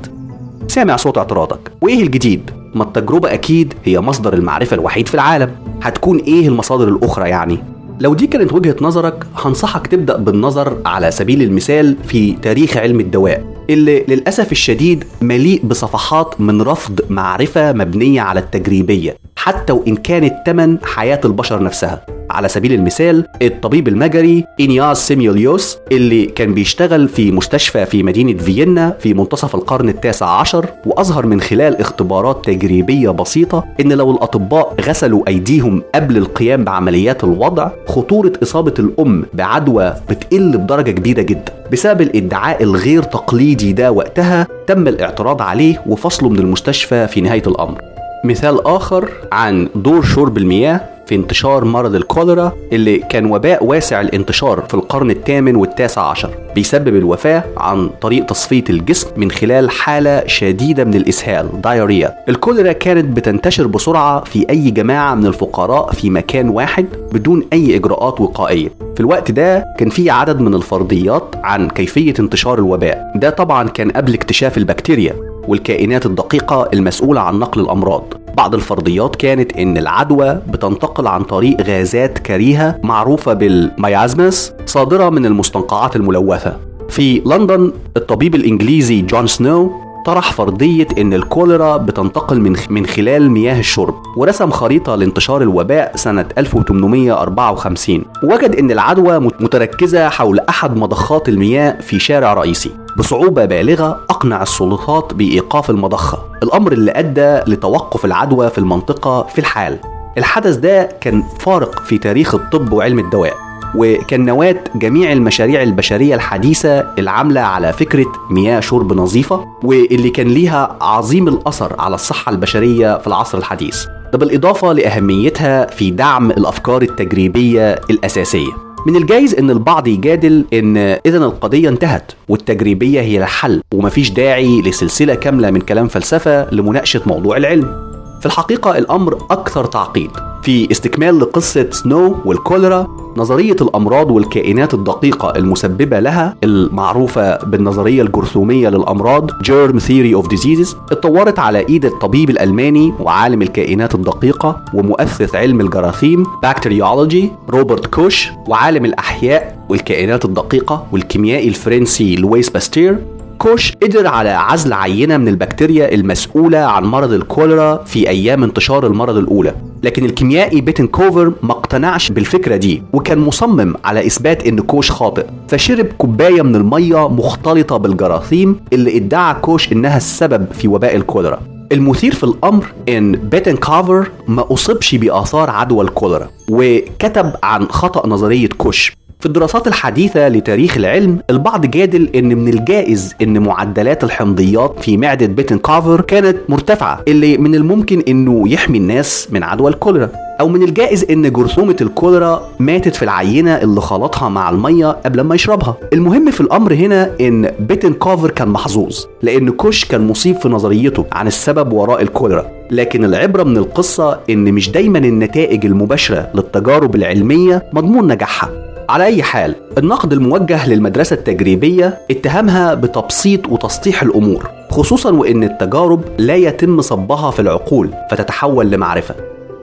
[SPEAKER 2] سامع صوت اعتراضك وإيه الجديد؟ ما التجربة أكيد هي مصدر المعرفة الوحيد في العالم هتكون إيه المصادر الأخرى يعني؟ لو دي كانت وجهة نظرك هنصحك تبدأ بالنظر على سبيل المثال في تاريخ علم الدواء اللي للأسف الشديد مليء بصفحات من رفض معرفة مبنية على التجريبية حتى وإن كانت تمن حياة البشر نفسها. على سبيل المثال الطبيب المجري إنياس سيميوليوس اللي كان بيشتغل في مستشفى في مدينة فيينا في منتصف القرن التاسع عشر وأظهر من خلال اختبارات تجريبية بسيطة إن لو الأطباء غسلوا أيديهم قبل القيام بعمليات الوضع خطورة إصابة الأم بعدوى بتقل بدرجة كبيرة جدا. بسبب الادعاء الغير تقليدي ده وقتها تم الاعتراض عليه وفصله من المستشفى في نهاية الأمر. مثال آخر عن دور شرب المياه في انتشار مرض الكوليرا اللي كان وباء واسع الانتشار في القرن الثامن والتاسع عشر. بيسبب الوفاة عن طريق تصفية الجسم من خلال حالة شديدة من الإسهال دايريا الكوليرا كانت بتنتشر بسرعة في أي جماعة من الفقراء في مكان واحد بدون أي إجراءات وقائية. في الوقت ده كان في عدد من الفرضيات عن كيفية انتشار الوباء. ده طبعا كان قبل اكتشاف البكتيريا والكائنات الدقيقة المسؤولة عن نقل الأمراض. بعض الفرضيات كانت إن العدوى بتنتقل عن طريق غازات كريهة معروفة بالميازمس صادرة من المستنقعات الملوثة. في لندن الطبيب الإنجليزي جون سنو طرح فرضية إن الكوليرا بتنتقل من من خلال مياه الشرب ورسم خريطة لانتشار الوباء سنة 1854 ووجد إن العدوى متركزة حول أحد مضخات المياه في شارع رئيسي. بصعوبة بالغة أقنع السلطات بإيقاف المضخة الأمر اللي أدى لتوقف العدوى في المنطقة في الحال. الحدث ده كان فارق في تاريخ الطب وعلم الدواء. وكان نواة جميع المشاريع البشرية الحديثة العاملة على فكرة مياه شرب نظيفة واللي كان ليها عظيم الأثر على الصحة البشرية في العصر الحديث. ده بالإضافة لأهميتها في دعم الأفكار التجريبية الأساسية. من الجايز إن البعض يجادل إن اذا القضية انتهت والتجريبية هي الحل ومفيش داعي لسلسلة كاملة من كلام فلسفة لمناقشة موضوع العلم. في الحقيقة الأمر أكثر تعقيد. في استكمال لقصة سنو والكوليرا نظرية الأمراض والكائنات الدقيقة المسببة لها المعروفة بالنظرية الجرثومية للأمراض Germ Theory of Diseases اتطورت على إيد الطبيب الألماني وعالم الكائنات الدقيقة ومؤسس علم الجراثيم bacteriology روبرت كوش وعالم الأحياء والكائنات الدقيقة والكيميائي الفرنسي لويس باستير. كوش قدر على عزل عينة من البكتيريا المسؤولة عن مرض الكوليرا في أيام انتشار المرض الأولى. لكن الكيميائي بيتن كوفر ما اقتنعش بالفكرة دي وكان مصمم على إثبات إن كوش خاطئ. فشرب كوباية من المية مختلطة بالجراثيم اللي ادعى كوش إنها السبب في وباء الكوليرا. المثير في الأمر إن بيتن كوفر ما اتصابش بآثار عدوى الكوليرا وكتب عن خطأ نظرية كوش. في الدراسات الحديثة لتاريخ العلم البعض جادل إن من الجائز إن معدلات الحمضيات في معدة بيتن كافر كانت مرتفعة اللي من الممكن إنه يحمي الناس من عدوى الكوليرا. أو من الجائز إن جرثومة الكوليرا ماتت في العينة اللي خلطها مع المية قبل ما يشربها. المهم في الأمر هنا إن بيتن كافر كان محظوظ لأن كوش كان مصيب في نظريته عن السبب وراء الكوليرا. لكن العبرة من القصة إن مش دايما النتائج المباشرة للتجارب العلمية مضمون نجاحها. على أي حال النقد الموجه للمدرسة التجريبية اتهمها بتبسيط وتسطيح الأمور خصوصا وإن التجارب لا يتم صبها في العقول فتتحول لمعرفة.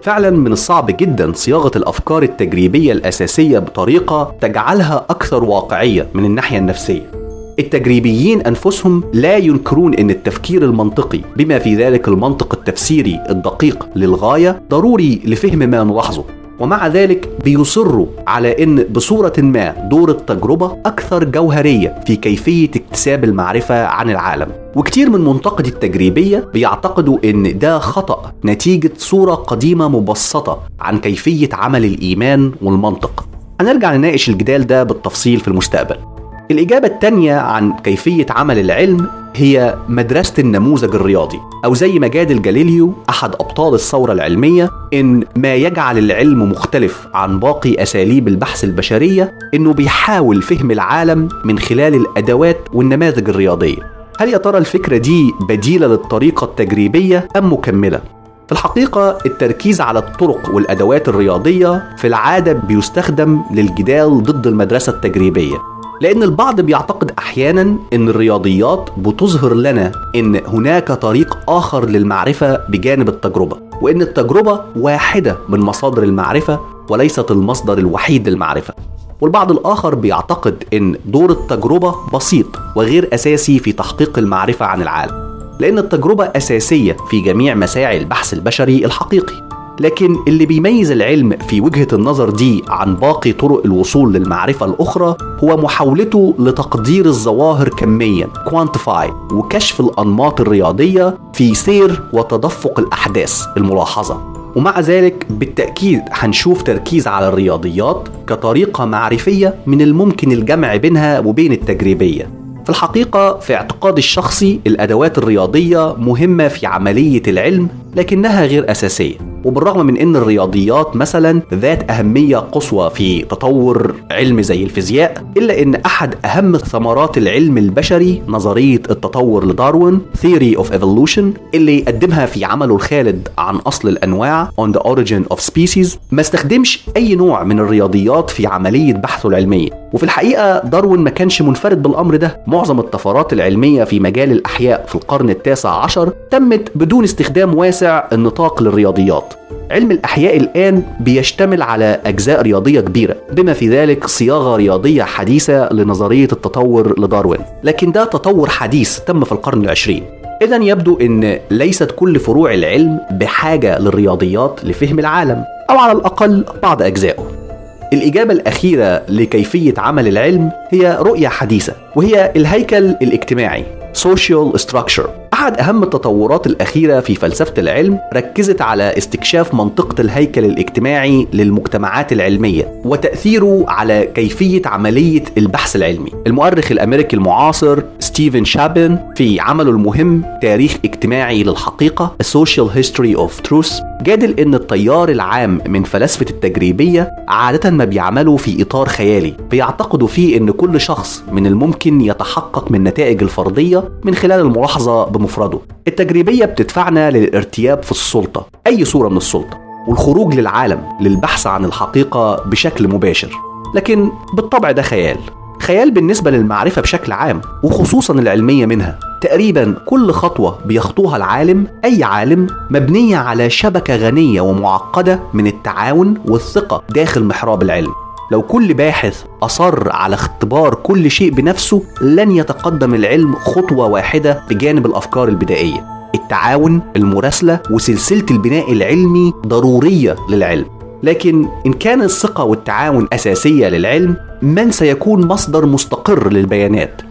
[SPEAKER 2] فعلا من الصعب جدا صياغة الأفكار التجريبية الأساسية بطريقة تجعلها أكثر واقعية من الناحية النفسية. التجريبيين أنفسهم لا ينكرون أن التفكير المنطقي بما في ذلك المنطق التفسيري الدقيق للغاية ضروري لفهم ما نلاحظه. ومع ذلك بيصروا على إن بصورة ما دور التجربة أكثر جوهرية في كيفية اكتساب المعرفة عن العالم. وكتير من منتقدي التجريبية بيعتقدوا إن ده خطأ نتيجة صورة قديمة مبسطة عن كيفية عمل الإيمان والمنطق. هنرجع نناقش الجدال ده بالتفصيل في المستقبل. الإجابة التانية عن كيفية عمل العلم هي مدرسة النموذج الرياضي أو زي ما جادل جاليليو أحد أبطال الثورة العلمية إن ما يجعل العلم مختلف عن باقي أساليب البحث البشرية إنه بيحاول فهم العالم من خلال الأدوات والنماذج الرياضية هل يا ترى الفكرة دي بديلة للطريقة التجريبية أم مكملة؟ في الحقيقة التركيز على الطرق والأدوات الرياضية في العادة بيستخدم للجدال ضد المدرسة التجريبية لأن البعض بيعتقد أحيانا أن الرياضيات بتظهر لنا أن هناك طريق آخر للمعرفة بجانب التجربة وأن التجربة واحدة من مصادر المعرفة وليست المصدر الوحيد للمعرفة. والبعض الآخر بيعتقد أن دور التجربة بسيط وغير أساسي في تحقيق المعرفة عن العالم لأن التجربة أساسية في جميع مساعي البحث البشري الحقيقي. لكن اللي بيميز العلم في وجهة النظر دي عن باقي طرق الوصول للمعرفة الأخرى هو محاولته لتقدير الظواهر كميا quantify وكشف الأنماط الرياضية في سير وتدفق الأحداث الملاحظة. ومع ذلك بالتأكيد هنشوف تركيز على الرياضيات كطريقة معرفية من الممكن الجمع بينها وبين التجريبية. في الحقيقة في اعتقادي الشخصي الأدوات الرياضية مهمة في عملية العلم لكنها غير أساسية. وبالرغم من أن الرياضيات مثلا ذات أهمية قصوى في تطور علم زي الفيزياء إلا أن أحد أهم ثمرات العلم البشري نظرية التطور لداروين Theory of Evolution اللي قدمها في عمله الخالد عن أصل الأنواع On the Origin of Species ما استخدمش أي نوع من الرياضيات في عملية بحثه العلمية. وفي الحقيقة داروين ما كانش منفرد بالأمر ده. معظم الطفرات العلمية في مجال الأحياء في القرن التاسع عشر تمت بدون استخدام واسع النطاق للرياضيات. علم الأحياء الآن بيشتمل على أجزاء رياضية كبيرة بما في ذلك صياغة رياضية حديثة لنظرية التطور لداروين. لكن ده تطور حديث تم في القرن العشرين. إذا يبدو أن ليست كل فروع العلم بحاجة للرياضيات لفهم العالم أو على الأقل بعض أجزائه. الإجابة الأخيرة لكيفية عمل العلم هي رؤية حديثة وهي الهيكل الاجتماعي social structure. أحد أهم التطورات الأخيرة في فلسفة العلم ركزت على استكشاف منطقة الهيكل الاجتماعي للمجتمعات العلمية وتأثيره على كيفية عملية البحث العلمي. المؤرخ الأمريكي المعاصر ستيفن شابن في عمله المهم تاريخ اجتماعي للحقيقة A Social History of Truth جادل إن التيار العام من فلاسفة التجريبية عادة ما بيعملوا في إطار خيالي. بيعتقدوا فيه إن كل شخص من الممكن يتحقق من نتائج الفردية من خلال الملاحظة بمفرده التجريبية بتدفعنا للارتياب في السلطة أي صورة من السلطة والخروج للعالم للبحث عن الحقيقة بشكل مباشر. لكن بالطبع ده خيال. خيال بالنسبة للمعرفة بشكل عام وخصوصا العلمية منها. تقريبا كل خطوة بيخطوها العالم أي عالم مبنية على شبكة غنية ومعقدة من التعاون والثقة داخل محراب العلم. لو كل باحث أصر على اختبار كل شيء بنفسه لن يتقدم العلم خطوة واحدة بجانب الأفكار البدائية. التعاون المراسلة وسلسلة البناء العلمي ضرورية للعلم. لكن إن كان الثقة والتعاون أساسية للعلم من سيكون مصدر مستقر للبيانات؟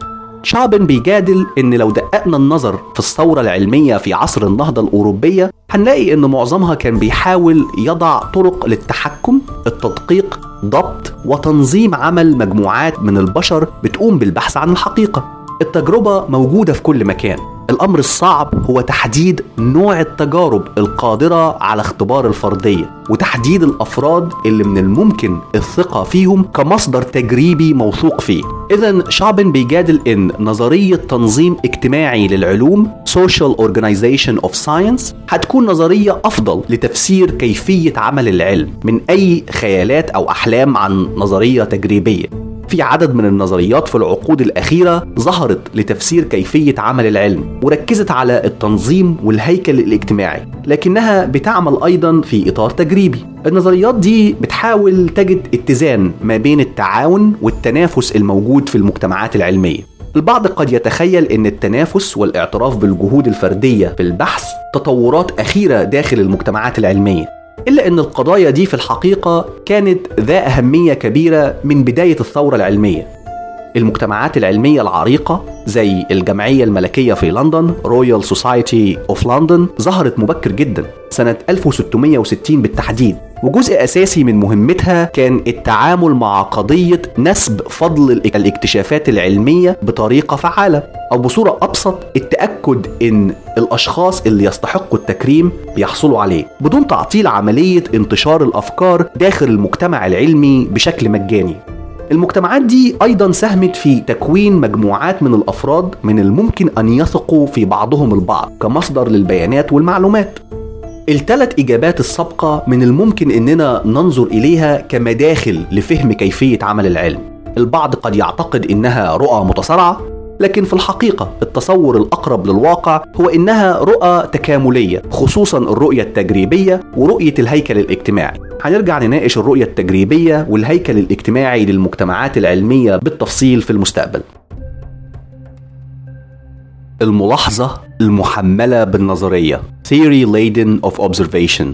[SPEAKER 2] شعبن بيجادل إن لو دققنا النظر في الثورة العلمية في عصر النهضة الأوروبية هنلاقي إن معظمها كان بيحاول يضع طرق للتحكم التدقيق ضبط وتنظيم عمل مجموعات من البشر بتقوم بالبحث عن الحقيقة. التجربة موجودة في كل مكان. الأمر الصعب هو تحديد نوع التجارب القادرة على اختبار الفردية وتحديد الأفراد اللي من الممكن الثقة فيهم كمصدر تجريبي موثوق فيه. إذا شعبن بيجادل إن نظرية تنظيم اجتماعي للعلوم Social Organization of Science هتكون نظرية أفضل لتفسير كيفية عمل العلم من أي خيالات أو أحلام عن نظرية تجريبية. في عدد من النظريات في العقود الأخيرة ظهرت لتفسير كيفية عمل العلم وركزت على التنظيم والهيكل الاجتماعي لكنها بتعمل أيضا في إطار تجريبي. النظريات دي بتحاول تجد اتزان ما بين التعاون والتنافس الموجود في المجتمعات العلمية. البعض قد يتخيل إن التنافس والاعتراف بالجهود الفردية في البحث تطورات أخيرة داخل المجتمعات العلمية. إلا أن القضايا دي في الحقيقة كانت ذا أهمية كبيرة من بداية الثورة العلمية. المجتمعات العلمية العريقة زي الجمعية الملكية في لندن Royal Society of London ظهرت مبكر جدا سنة 1660 بالتحديد. وجزء أساسي من مهمتها كان التعامل مع قضية نسب فضل الاكتشافات العلمية بطريقة فعالة. أو بصورة أبسط التأكد إن الأشخاص اللي يستحقوا التكريم بيحصلوا عليه بدون تعطيل عملية انتشار الأفكار داخل المجتمع العلمي بشكل مجاني. المجتمعات دي أيضا ساهمت في تكوين مجموعات من الأفراد من الممكن أن يثقوا في بعضهم البعض كمصدر للبيانات والمعلومات. الثلاث إجابات السابقة من الممكن إننا ننظر إليها كمداخل لفهم كيفية عمل العلم. البعض قد يعتقد إنها رؤى متصارعه لكن في الحقيقة التصور الأقرب للواقع هو إنها رؤى تكاملية خصوصا الرؤية التجريبية ورؤية الهيكل الاجتماعي. هنرجع نناقش الرؤية التجريبية والهيكل الاجتماعي للمجتمعات العلمية بالتفصيل في المستقبل. الملاحظة المحملة بالنظرية. Theory Laden of Observation.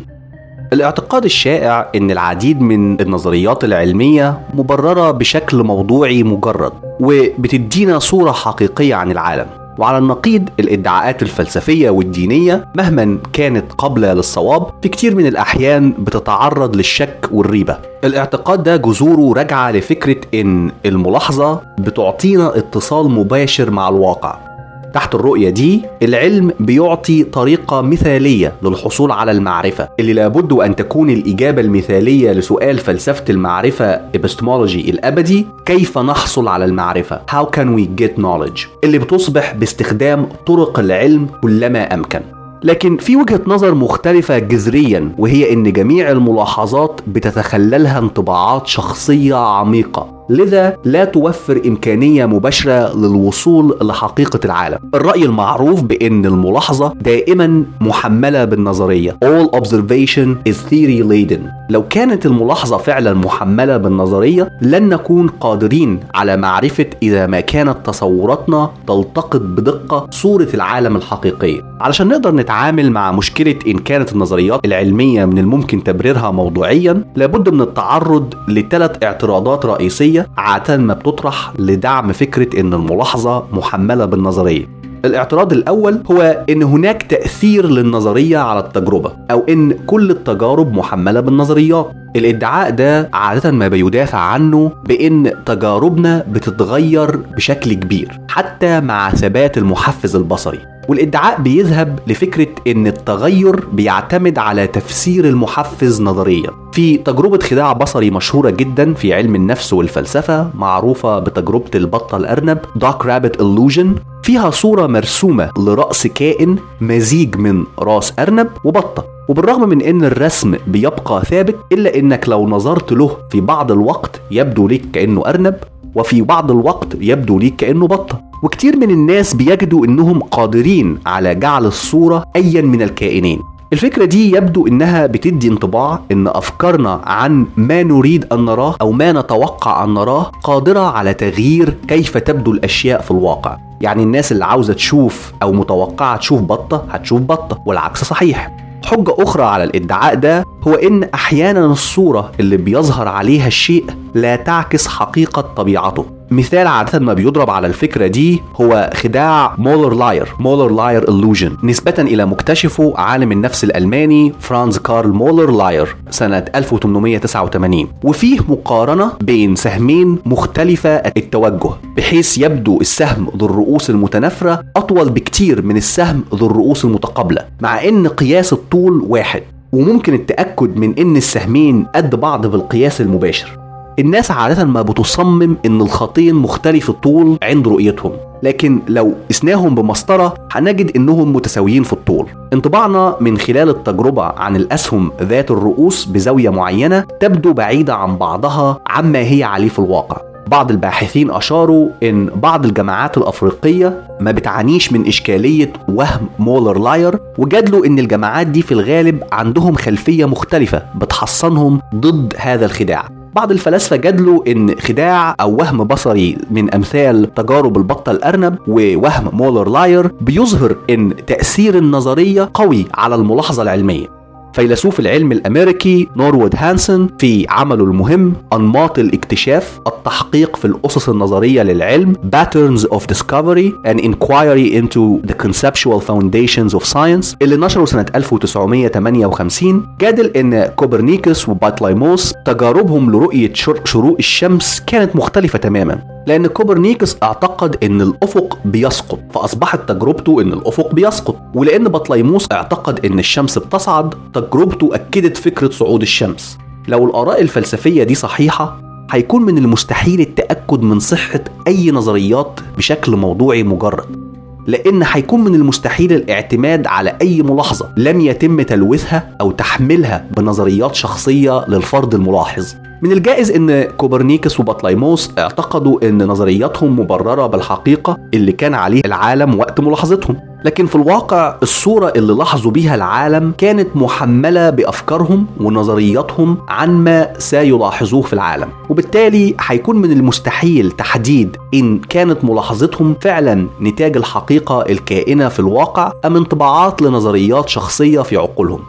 [SPEAKER 2] الاعتقاد الشائع إن العديد من النظريات العلمية مبررة بشكل موضوعي مجرد وبتدينا صورة حقيقية عن العالم. وعلى النقيض الادعاءات الفلسفية والدينية مهما كانت قابلة للصواب في كتير من الأحيان بتتعرض للشك والريبة. الاعتقاد ده جذوره راجعة لفكرة إن الملاحظة بتعطينا اتصال مباشر مع الواقع. تحت الرؤية دي العلم بيعطي طريقة مثالية للحصول على المعرفة. اللي لابد أن تكون الإجابة المثالية لسؤال فلسفة المعرفة epistemology الأبدي كيف نحصل على المعرفة؟ How can we get knowledge اللي بتصبح باستخدام طرق العلم كلما أمكن. لكن في وجهة نظر مختلفة جذريا وهي إن جميع الملاحظات بتتخللها انطباعات شخصية عميقة. لذا لا توفر إمكانية مباشرة للوصول لحقيقة العالم. الرأي المعروف بأن الملاحظة دائما محملة بالنظرية. All observation is theory laden. لو كانت الملاحظة فعلا محملة بالنظرية لن نكون قادرين على معرفة إذا ما كانت تصوراتنا تلتقط بدقة صورة العالم الحقيقية. علشان نقدر نتعامل مع مشكلة إن كانت النظريات العلمية من الممكن تبريرها موضوعيا لابد من التعرض لثلاث اعتراضات رئيسية عادة ما بتطرح لدعم فكرة إن الملاحظة محملة بالنظرية. الاعتراض الأول هو إن هناك تأثير للنظرية على التجربة أو إن كل التجارب محملة بالنظريات. الإدعاء ده عادة ما بيدافع عنه بإن تجاربنا بتتغير بشكل كبير حتى مع ثبات المحفز البصري. والإدعاء بيذهب لفكرة إن التغير بيعتمد على تفسير المحفز نظريا. في تجربة خداع بصري مشهورة جدا في علم النفس والفلسفة معروفة بتجربة البطة الأرنب Dark Rabbit Illusion. فيها صورة مرسومة لرأس كائن مزيج من راس أرنب وبطة. وبالرغم من إن الرسم بيبقى ثابت إلا إنك لو نظرت له في بعض الوقت يبدو لك كأنه أرنب. وفي بعض الوقت يبدو ليك كأنه بطة. وكتير من الناس بيجدوا إنهم قادرين على جعل الصورة ايا من الكائنين. الفكرة دي يبدو إنها بتدي انطباع إن أفكارنا عن ما نريد أن نراه أو ما نتوقع أن نراه قادرة على تغيير كيف تبدو الأشياء في الواقع. يعني الناس اللي عاوزة تشوف أو متوقعة تشوف بطة هتشوف بطة والعكس صحيح. حجة أخرى على الإدعاء ده هو إن أحيانا الصورة اللي بيظهر عليها الشيء لا تعكس حقيقة طبيعته. مثال عادة ما بيضرب على الفكرة دي هو خداع مولر لاير Müller-Lyer illusion. نسبة إلى مكتشفه عالم النفس الألماني فرانز كارل مولر لاير سنة 1889 وفيه مقارنة بين سهمين مختلفة التوجه بحيث يبدو السهم ذو الرؤوس المتنافرة أطول بكتير من السهم ذو الرؤوس المتقابلة مع إن قياس الطول واحد. وممكن التأكد من إن السهمين قد بعض بالقياس المباشر. الناس عادة ما بتصمم إن الخطين مختلف الطول عند رؤيتهم لكن لو قسناهم بمسطرة هنجد إنهم متساويين في الطول. انطباعنا من خلال التجربة عن الأسهم ذات الرؤوس بزاوية معينة تبدو بعيدة عن بعضها عما هي عليه في الواقع. بعض الباحثين أشاروا إن بعض الجماعات الأفريقية ما بتعانيش من إشكالية وهم مولر لاير وجادلوا إن الجماعات دي في الغالب عندهم خلفية مختلفة بتحصنهم ضد هذا الخداع. بعض الفلاسفة جادلوا إن خداع أو وهم بصري من أمثال تجارب البطة الأرنب ووهم مولر لاير بيظهر إن تأثير النظرية قوي على الملاحظة العلمية. فيلسوف العلم الأمريكي نوروود هانسون في عمله المهم أنماط الاكتشاف التحقيق في الأسس النظرية للعلم Patterns of Discovery an Inquiry into the Conceptual Foundations of Science اللي نشره سنة 1958 جادل إن كوبرنيكوس وبطليموس تجاربهم لرؤية شروق الشمس كانت مختلفة تماما. لأن كوبرنيكوس اعتقد إن الأفق بيسقط فأصبحت تجربته إن الأفق بيسقط. ولأن بطليموس اعتقد إن الشمس بتصعد تجربته أكدت فكرة صعود الشمس. لو الآراء الفلسفية دي صحيحة هيكون من المستحيل التأكد من صحة أي نظريات بشكل موضوعي مجرد. لأن هيكون من المستحيل الاعتماد على أي ملاحظة لم يتم تلويثها أو تحميلها بنظريات شخصية للفرد الملاحظ. من الجائز إن كوبرنيكوس وبطليموس اعتقدوا إن نظرياتهم مبررة بالحقيقة اللي كان عليه العالم وقت ملاحظتهم. لكن في الواقع الصورة اللي لاحظوا بيها العالم كانت محملة بأفكارهم ونظرياتهم عن ما سيلاحظوه في العالم. وبالتالي هيكون من المستحيل تحديد إن كانت ملاحظتهم فعلا نتاج الحقيقة الكائنة في الواقع أم انطباعات لنظريات شخصية في عقولهم.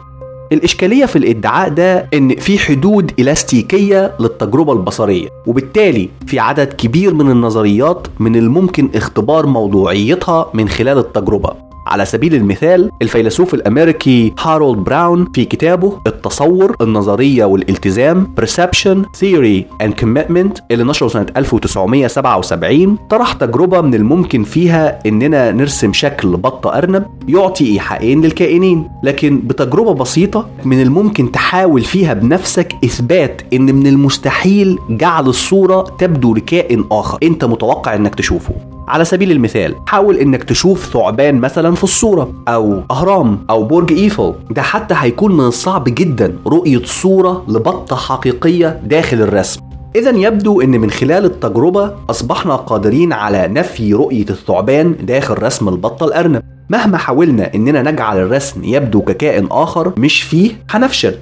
[SPEAKER 2] الإشكالية في الإدعاء ده إن في حدود إلاستيكية للتجربة البصرية وبالتالي في عدد كبير من النظريات من الممكن اختبار موضوعيتها من خلال التجربة. على سبيل المثال الفيلسوف الأمريكي هارولد براون في كتابه التصور النظرية والالتزام Perception Theory and Commitment اللي نشره سنة 1977 طرح تجربة من الممكن فيها إننا نرسم شكل بطة أرنب يعطي ايحاءين للكائنين. لكن بتجربة بسيطة من الممكن تحاول فيها بنفسك إثبات إن من المستحيل جعل الصورة تبدو لكائن آخر. أنت متوقع إنك تشوفه. على سبيل المثال حاول إنك تشوف ثعبان مثلا في الصورة أو أهرام أو برج إيفل. ده حتى هيكون من الصعب جدا رؤية صورة لبطة حقيقية داخل الرسم. إذا يبدو أن من خلال التجربة أصبحنا قادرين على نفي رؤية الثعبان داخل رسم البطة الأرنب. مهما حاولنا أننا نجعل الرسم يبدو ككائن آخر مش فيه هنفشل.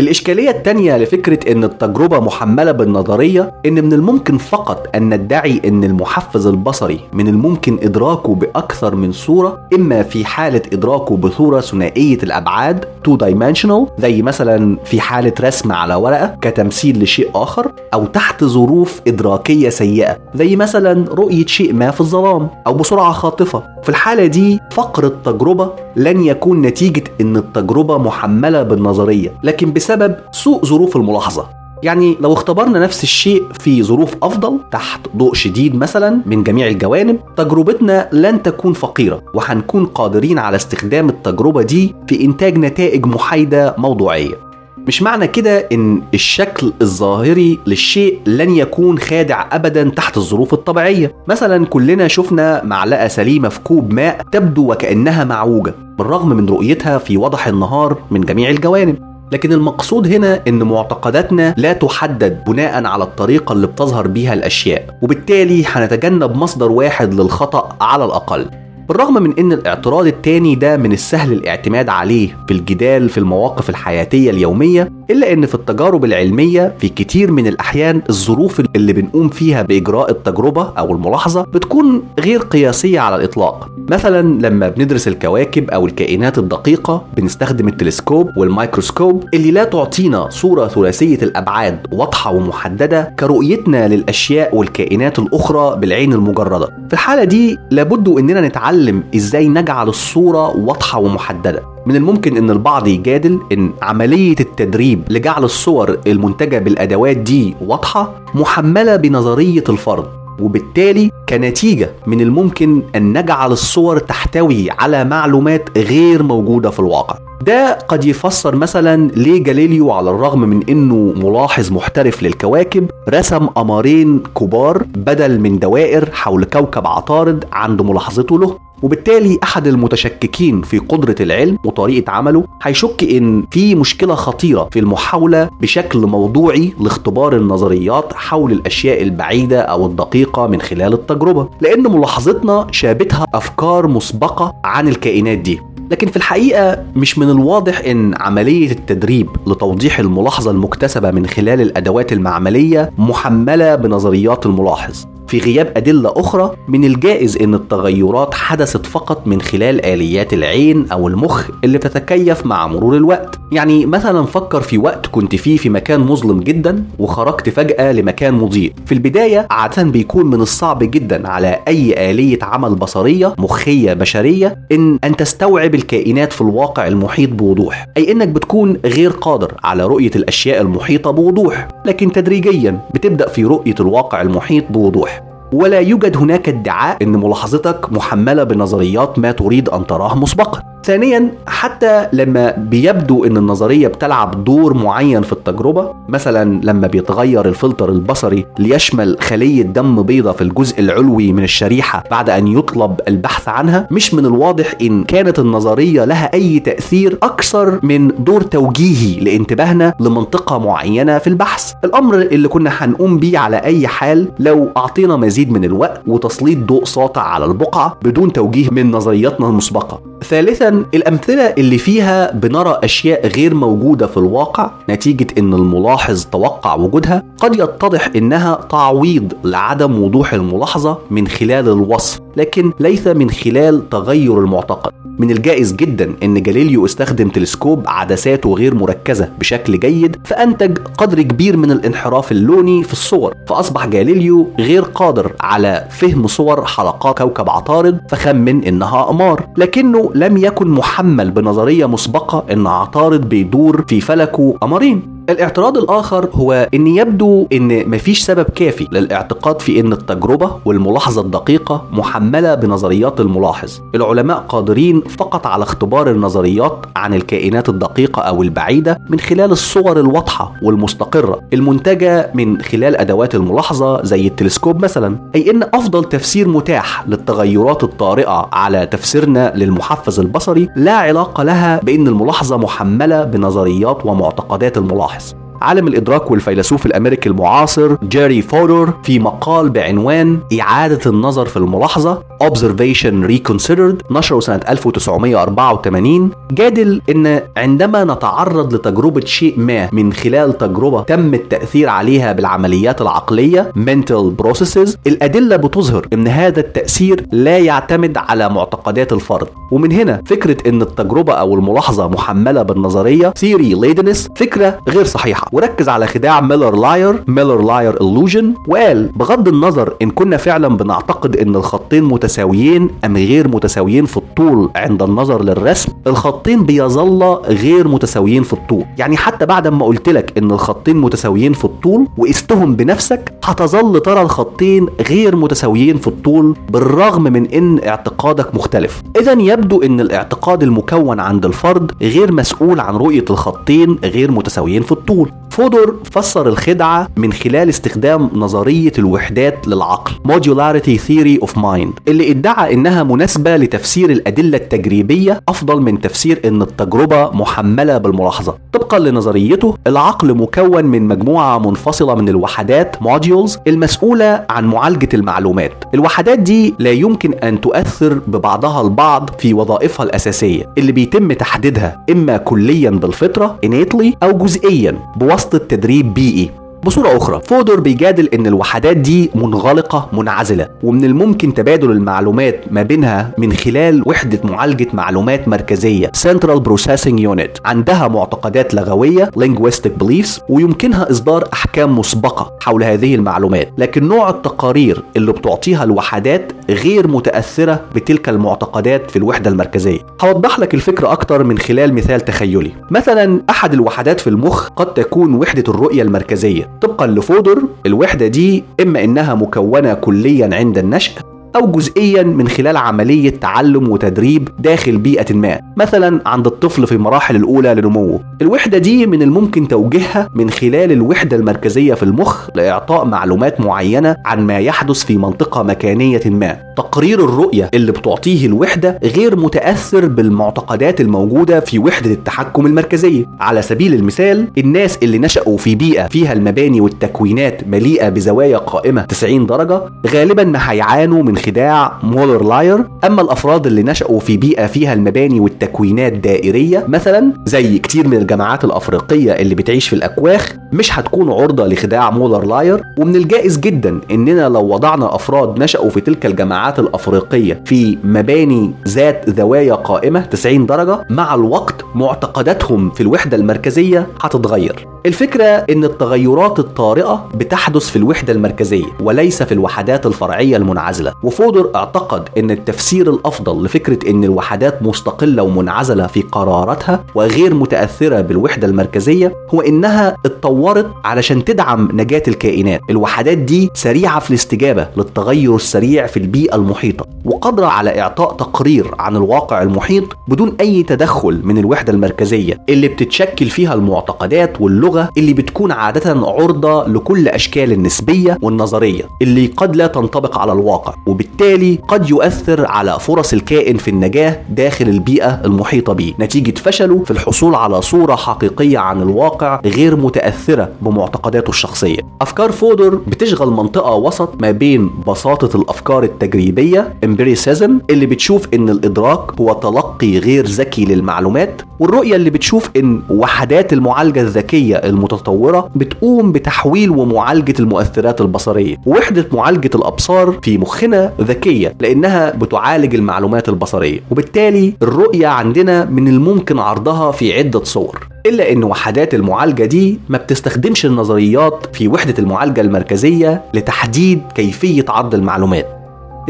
[SPEAKER 2] الإشكالية التانية لفكرة إن التجربة محملة بالنظرية إن من الممكن فقط أن ندعي إن المحفز البصري من الممكن إدراكه بأكثر من صورة إما في حالة إدراكه بصورة ثنائية الأبعاد two dimensional زي مثلا في حالة رسم على ورقة كتمثيل لشيء آخر أو تحت ظروف إدراكية سيئة زي مثلا رؤية شيء ما في الظلام أو بسرعة خاطفة. في الحالة دي فقر التجربة لن يكون نتيجة إن التجربة محملة بالنظرية لكن بسبب سوء ظروف الملاحظة. يعني لو اختبرنا نفس الشيء في ظروف أفضل تحت ضوء شديد مثلا من جميع الجوانب تجربتنا لن تكون فقيرة وهنكون قادرين على استخدام التجربة دي في إنتاج نتائج محايدة موضوعية. مش معنى كده إن الشكل الظاهري للشيء لن يكون خادع ابدا تحت الظروف الطبيعية. مثلا كلنا شفنا معلقة سليمة في كوب ماء تبدو وكأنها معوجة بالرغم من رؤيتها في وضح النهار من جميع الجوانب. لكن المقصود هنا إن معتقداتنا لا تحدد بناء على الطريقة اللي بتظهر بيها الأشياء وبالتالي هنتجنب مصدر واحد للخطأ على الأقل. بالرغم من إن الاعتراض التاني ده من السهل الاعتماد عليه في الجدال في المواقف الحياتية اليومية إلا إن في التجارب العلمية في كتير من الأحيان الظروف اللي بنقوم فيها بإجراء التجربة أو الملاحظة بتكون غير قياسية على الإطلاق. مثلا لما بندرس الكواكب أو الكائنات الدقيقة بنستخدم التلسكوب والميكروسكوب اللي لا تعطينا صورة ثلاثية الأبعاد واضحة ومحددة كرؤيتنا للأشياء والكائنات الأخرى بالعين المجردة. في الحالة دي لابد إننا نتعلم إزاي نجعل الصورة واضحة ومحددة. من الممكن إن البعض يجادل إن عملية التدريب لجعل الصور المنتجة بالأدوات دي واضحة محملة بنظرية الفرض وبالتالي كنتيجة من الممكن أن نجعل الصور تحتوي على معلومات غير موجودة في الواقع. ده قد يفسر مثلا ليه جاليليو على الرغم من إنه ملاحظ محترف للكواكب رسم قمرين كبار بدل من دوائر حول كوكب عطارد عند ملاحظته له. وبالتالي أحد المتشككين في قدرة العلم وطريقة عمله هيشك إن في مشكلة خطيرة في المحاولة بشكل موضوعي لاختبار النظريات حول الأشياء البعيدة أو الدقيقة من خلال التجربة لأن ملاحظتنا شابتها أفكار مسبقة عن الكائنات دي. لكن في الحقيقة مش من الواضح إن عملية التدريب لتوضيح الملاحظة المكتسبة من خلال الأدوات المعملية محملة بنظريات الملاحظ. في غياب أدلة أخرى من الجائز أن التغيرات حدثت فقط من خلال آليات العين أو المخ اللي بتتكيف مع مرور الوقت. يعني مثلا فكر في وقت كنت فيه في مكان مظلم جدا وخرجت فجأة لمكان مضيء. في البداية عادة بيكون من الصعب جدا على أي آلية عمل بصرية مخية بشرية إن أن تستوعب الكائنات في الواقع المحيط بوضوح أي إنك بتكون غير قادر على رؤية الأشياء المحيطة بوضوح. لكن تدريجيا بتبدأ في رؤية الواقع المحيط بوضوح. ولا يوجد هناك ادعاء إن ملاحظتك محملة بنظريات ما تريد أن تراه مسبقا. ثانيا حتى لما بيبدو إن النظرية بتلعب دور معين في التجربة مثلا لما بيتغير الفلتر البصري ليشمل خلية دم بيضاء في الجزء العلوي من الشريحة بعد أن يطلب البحث عنها مش من الواضح إن كانت النظرية لها أي تأثير أكثر من دور توجيهي لانتباهنا لمنطقة معينة في البحث. الأمر اللي كنا هنقوم بيه على أي حال لو أعطينا مزيد من الوقت وتسليط ضوء ساطع على البقعة بدون توجيه من نظرياتنا المسبقة. ثالثا الأمثلة اللي فيها بنرى أشياء غير موجودة في الواقع نتيجة إن الملاحظ توقع وجودها قد يتضح إنها تعويض لعدم وضوح الملاحظة من خلال الوصف لكن ليس من خلال تغير المعتقد. من الجائز جدا إن جاليليو استخدم تلسكوب عدساته غير مركزة بشكل جيد فأنتج قدر كبير من الانحراف اللوني في الصور فأصبح جاليليو غير قادر على فهم صور حلقات كوكب عطارد فخمن إنها قمار. لكنه لم يكن محمل بنظرية مسبقة إن عطارد بيدور في فلكه قمرين. الاعتراض الآخر هو أن يبدو أن مفيش سبب كافي للاعتقاد في أن التجربة والملاحظة الدقيقة محملة بنظريات الملاحظ. العلماء قادرين فقط على اختبار النظريات عن الكائنات الدقيقة أو البعيدة من خلال الصور الواضحة والمستقرة المنتجة من خلال أدوات الملاحظة زي التلسكوب مثلا. أي أن أفضل تفسير متاح للتغيرات الطارئة على تفسيرنا للمحفز البصري. لا علاقة لها بأن الملاحظة محملة بنظريات ومعتقدات الملاحظ. عالم الإدراك والفيلسوف الأمريكي المعاصر جيري فودور في مقال بعنوان إعادة النظر في الملاحظة Observation Reconsidered نشره سنة 1984 جادل إن عندما نتعرض لتجربة شيء ما من خلال تجربة تم التأثير عليها بالعمليات العقلية Mental Processes الأدلة بتظهر إن هذا التأثير لا يعتمد على معتقدات الفرد. ومن هنا فكرة إن التجربة أو الملاحظة محملة بالنظرية Theory Ladenness فكرة غير صحيحة. وركز على خداع مولر لاير Müller-Lyer illusion. وقال بغض النظر إن كنا فعلا بنعتقد إن الخطين متساويين أم غير متساويين في الطول عند النظر للرسم الخطين بيظل غير متساويين في الطول. يعني حتى بعد ما قلت لك إن الخطين متساويين في الطول وقستهم بنفسك هتظل ترى الخطين غير متساويين في الطول بالرغم من إن اعتقادك مختلف. إذا يبدو إن الاعتقاد المكون عند الفرد غير مسؤول عن رؤية الخطين غير متساويين في الطول. فودور فسر الخدعة من خلال استخدام نظرية الوحدات للعقل Modularity Theory of Mind اللي ادعى إنها مناسبة لتفسير الأدلة التجريبية أفضل من تفسير إن التجربة محملة بالملاحظة. طبقا لنظريته العقل مكون من مجموعة منفصلة من الوحدات modules المسؤولة عن معالجة المعلومات. الوحدات دي لا يمكن أن تؤثر ببعضها البعض في وظائفها الأساسية اللي بيتم تحديدها إما كليا بالفطرة innately أو جزئيا بواسطة تدريب بيئي بصورة أخرى فودور بيجادل إن الوحدات دي منغلقة منعزلة ومن الممكن تبادل المعلومات ما بينها من خلال وحدة معالجة معلومات مركزية Central Processing Unit. عندها معتقدات لغوية Linguistic Beliefs ويمكنها إصدار أحكام مسبقة حول هذه المعلومات. لكن نوع التقارير اللي بتعطيها الوحدات غير متأثرة بتلك المعتقدات في الوحدة المركزية. هوضح لك الفكرة أكتر من خلال مثال تخيلي. مثلا أحد الوحدات في المخ قد تكون وحدة الرؤية المركزية. طبقا لفودر الوحدة دي إما إنها مكونة كليا عند النشأ أو جزئيا من خلال عملية تعلم وتدريب داخل بيئة ما مثلا عند الطفل في المراحل الأولى لنموه. الوحدة دي من الممكن توجيهها من خلال الوحدة المركزية في المخ لإعطاء معلومات معينة عن ما يحدث في منطقة مكانية ما. تقرير الرؤية اللي بتعطيه الوحدة غير متأثر بالمعتقدات الموجودة في وحدة التحكم المركزية. على سبيل المثال الناس اللي نشأوا في بيئة فيها المباني والتكوينات مليئة بزوايا قائمة 90 درجة غالبا ما هيعانوا من خداع مولر لاير. أما الأفراد اللي نشأوا في بيئة فيها المباني والتكوينات دائرية مثلا زي كتير من الجماعات الأفريقية اللي بتعيش في الأكواخ مش هتكون عرضة لخداع مولر لاير. ومن الجائز جدا إننا لو وضعنا أفراد نشأوا في تلك الجماعات الأفريقية في مباني ذات زوايا قائمة 90 درجة مع الوقت معتقداتهم في الوحدة المركزية هتتغير. الفكرة إن التغيرات الطارئة بتحدث في الوحدة المركزية وليس في الوحدات الفرعية المنعزلة. وفودور اعتقد إن التفسير الأفضل لفكرة إن الوحدات مستقلة ومنعزلة في قراراتها وغير متأثرة بالوحدة المركزية هو إنها اتطورت علشان تدعم نجاة الكائنات. الوحدات دي سريعة في الاستجابة للتغير السريع في البيئة المحيطة وقادرة على إعطاء تقرير عن الواقع المحيط بدون أي تدخل من الوحدة المركزية اللي بتتشكل فيها المعتقدات واللغة اللي بتكون عادة عرضة لكل أشكال النسبية والنظرية اللي قد لا تنطبق على الواقع. وبالتالي قد يؤثر على فرص الكائن في النجاة داخل البيئة المحيطة به. نتيجة فشله في الحصول على صورة حقيقية عن الواقع غير متأثرة بمعتقداته الشخصية. أفكار فودور بتشغل منطقة وسط ما بين بساطة الأفكار التجريبية empiricism اللي بتشوف إن الإدراك هو تلقي غير ذكي للمعلومات والرؤية اللي بتشوف إن وحدات المعالجة الذكية المتطورة بتقوم بتحويل ومعالجة المؤثرات البصرية. ووحدة معالجة الأبصار في مخنا ذكية لأنها بتعالج المعلومات البصرية وبالتالي الرؤية عندنا من الممكن عرضها في عدة صور إلا إن وحدات المعالجة دي ما بتستخدمش النظريات في وحدة المعالجة المركزية لتحديد كيفية عرض المعلومات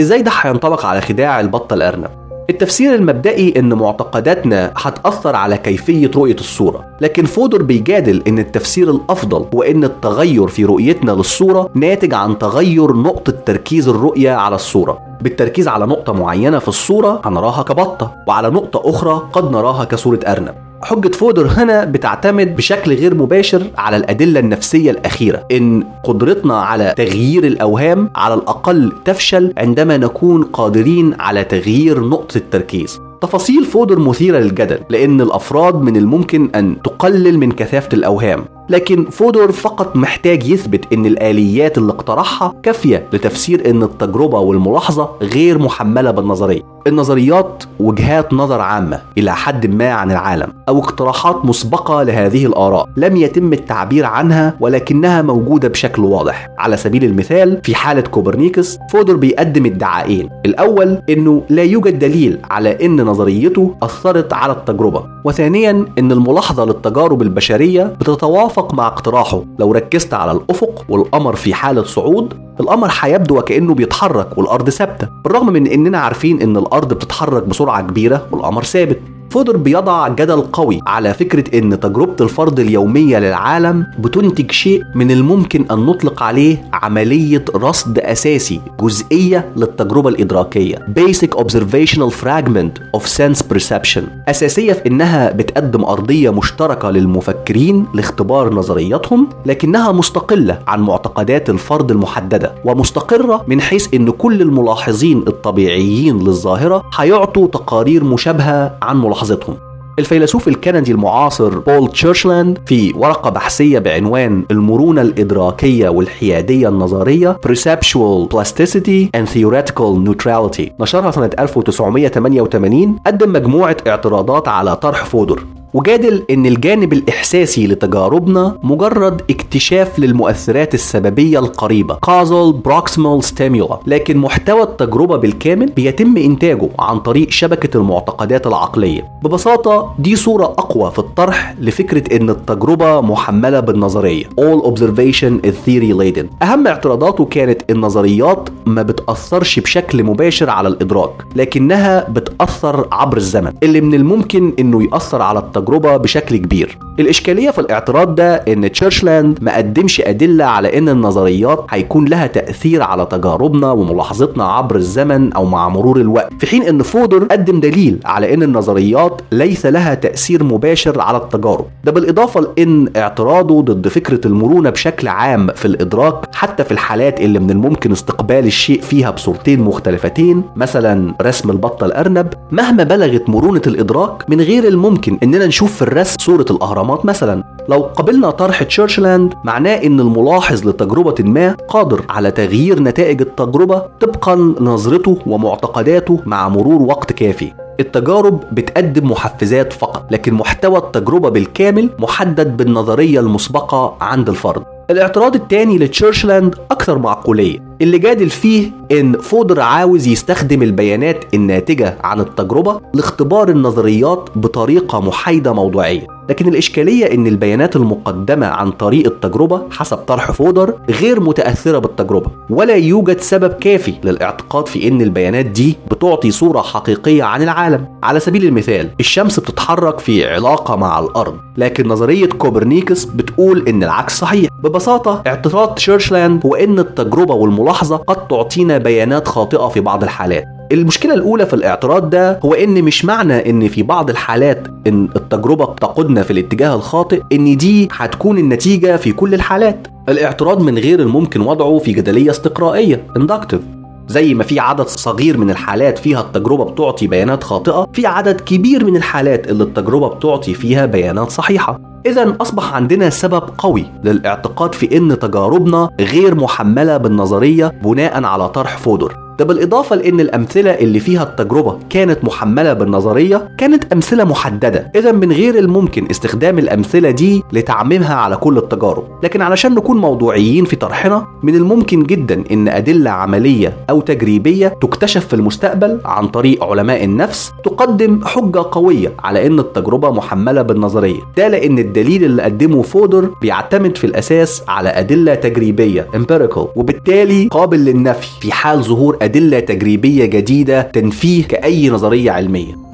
[SPEAKER 2] إزاي ده هينطبق على خداع البطة الأرنب؟ التفسير المبدئي إن معتقداتنا هتأثر على كيفية رؤية الصورة لكن فودر بيجادل إن التفسير الأفضل هو ان التغير في رؤيتنا للصورة ناتج عن تغير نقطة تركيز الرؤية على الصورة. بالتركيز على نقطة معينة في الصورة هنراها كبطة وعلى نقطة أخرى قد نراها كصورة أرنب. حجة فودر هنا بتعتمد بشكل غير مباشر على الأدلة النفسية الأخيرة. إن قدرتنا على تغيير الأوهام على الأقل تفشل عندما نكون قادرين على تغيير نقطة التركيز. تفاصيل فودر مثيرة للجدل لأن الأفراد من الممكن أن تقلل من كثافة الأوهام. لكن فودور فقط محتاج يثبت إن الآليات اللي اقترحها كافية لتفسير إن التجربة والملاحظة غير محملة بالنظرية. النظريات وجهات نظر عامة إلى حد ما عن العالم أو اقتراحات مسبقة لهذه الآراء. لم يتم التعبير عنها ولكنها موجودة بشكل واضح. على سبيل المثال في حالة كوبرنيكوس فودور بيقدم ادعائين الأول إنه لا يوجد دليل على إن نظريته أثرت على التجربة. وثانيا إن الملاحظة للتجارب البشرية بتتوافق مع اقتراحه. لو ركزت على الأفق والقمر في حالة صعود القمر هيبدو وكأنه بيتحرك والأرض ثابتة. بالرغم من إننا عارفين إن الأرض بتتحرك بسرعة كبيرة والقمر ثابت. فودر بيضع جدل قوي على فكرة إن تجربة الفرض اليومية للعالم بتنتج شيء من الممكن أن نطلق عليه عملية رصد أساسي جزئية للتجربة الإدراكية. Basic Observational Fragment of Sense Perception. أساسية في إنها بتقدم أرضية مشتركة للمفكرين لاختبار نظرياتهم لكنها مستقلة عن معتقدات الفرد المحددة ومستقرة من حيث إن كل الملاحظين الطبيعيين للظاهرة هيعطوا تقارير مشابهة عن ملاحظتهم الفيلسوف الكندي المعاصر بول تشيرشلاند في ورقة بحثية بعنوان المرونة الإدراكية والحيادية النظرية Perceptual Plasticity and Theoretical Neutrality نشرها سنة 1988 قدم مجموعة اعتراضات على طرح فودر. وجادل إن الجانب الإحساسي لتجاربنا مجرد اكتشاف للمؤثرات السببية القريبة causal proximal stimuli. لكن محتوى التجربة بالكامل بيتم إنتاجه عن طريق شبكة المعتقدات العقلية. ببساطة دي صورة أقوى في الطرح لفكرة إن التجربة محملة بالنظرية. All observation is theory laden. أهم اعتراضاته كانت النظريات ما بتأثرش بشكل مباشر على الإدراك لكنها بتأثر عبر الزمن. اللي من الممكن إنه يأثر على التجربة التجربة بشكل كبير. الإشكالية في الاعتراض ده إن تشيرشلاند ما قدمش أدلة على إن النظريات هيكون لها تأثير على تجاربنا وملاحظتنا عبر الزمن أو مع مرور الوقت. في حين إن فودر قدم دليل على إن النظريات ليس لها تأثير مباشر على التجارب. ده بالإضافة لإن اعتراضه ضد فكرة المرونة بشكل عام في الإدراك حتى في الحالات اللي من الممكن استقبال الشيء فيها بصورتين مختلفتين مثلا رسم البطة الأرنب. مهما بلغت مرونة الإدراك من غير الممكن إننا نشوف في الرسم صورة الأهرامات مثلا. لو قبلنا طرح تشيرشلاند معناه إن الملاحظ لتجربة ما قادر على تغيير نتائج التجربة طبقا لنظرته ومعتقداته مع مرور وقت كافي. التجارب بتقدم محفزات فقط لكن محتوى التجربة بالكامل محدد بالنظرية المسبقة عند الفرد. الاعتراض الثاني لتشيرشلاند أكثر معقولية اللي جادل فيه إن فودر عاوز يستخدم البيانات الناتجة عن التجربة لاختبار النظريات بطريقة محايدة موضوعية. لكن الإشكالية إن البيانات المقدمة عن طريق التجربة حسب طرح فودر غير متأثرة بالتجربة ولا يوجد سبب كافي للاعتقاد في إن البيانات دي بتعطي صورة حقيقية عن العالم. على سبيل المثال الشمس بتتحرك في علاقة مع الأرض لكن نظرية كوبرنيكس بتقول إن العكس صحيح. ببساطة اعتراض تشيرشلاند هو إن التجربة والملاحظة قد تعطينا بيانات خاطئة في بعض الحالات. المشكلة الأولى في الاعتراض ده هو إن مش معنى إن في بعض الحالات إن التجربة تقودنا في الاتجاه الخاطئ إن دي هتكون النتيجة في كل الحالات. الاعتراض من غير الممكن وضعه في جدلية استقرائية. inductive. زي ما في عدد صغير من الحالات فيها التجربة بتعطي بيانات خاطئة في عدد كبير من الحالات اللي التجربة بتعطي فيها بيانات صحيحة. إذا أصبح عندنا سبب قوي للاعتقاد في إن تجاربنا غير محملة بالنظرية بناء على طرح فودر ده بالإضافة لأن الأمثلة اللي فيها التجربة كانت محملة بالنظرية كانت أمثلة محددة. إذا من غير الممكن استخدام الأمثلة دي لتعميمها على كل التجارب. لكن علشان نكون موضوعيين في طرحنا من الممكن جدا إن أدلة عملية أو تجريبية تكتشف في المستقبل عن طريق علماء النفس تقدم حجة قوية على إن التجربة محملة بالنظرية. ده لأن الدليل اللي قدمه فودر بيعتمد في الأساس على أدلة تجريبية empirical وبالتالي قابل للنفي في حال ظهور أدلة تجريبية جديدة تنفيه كأي نظرية علمية.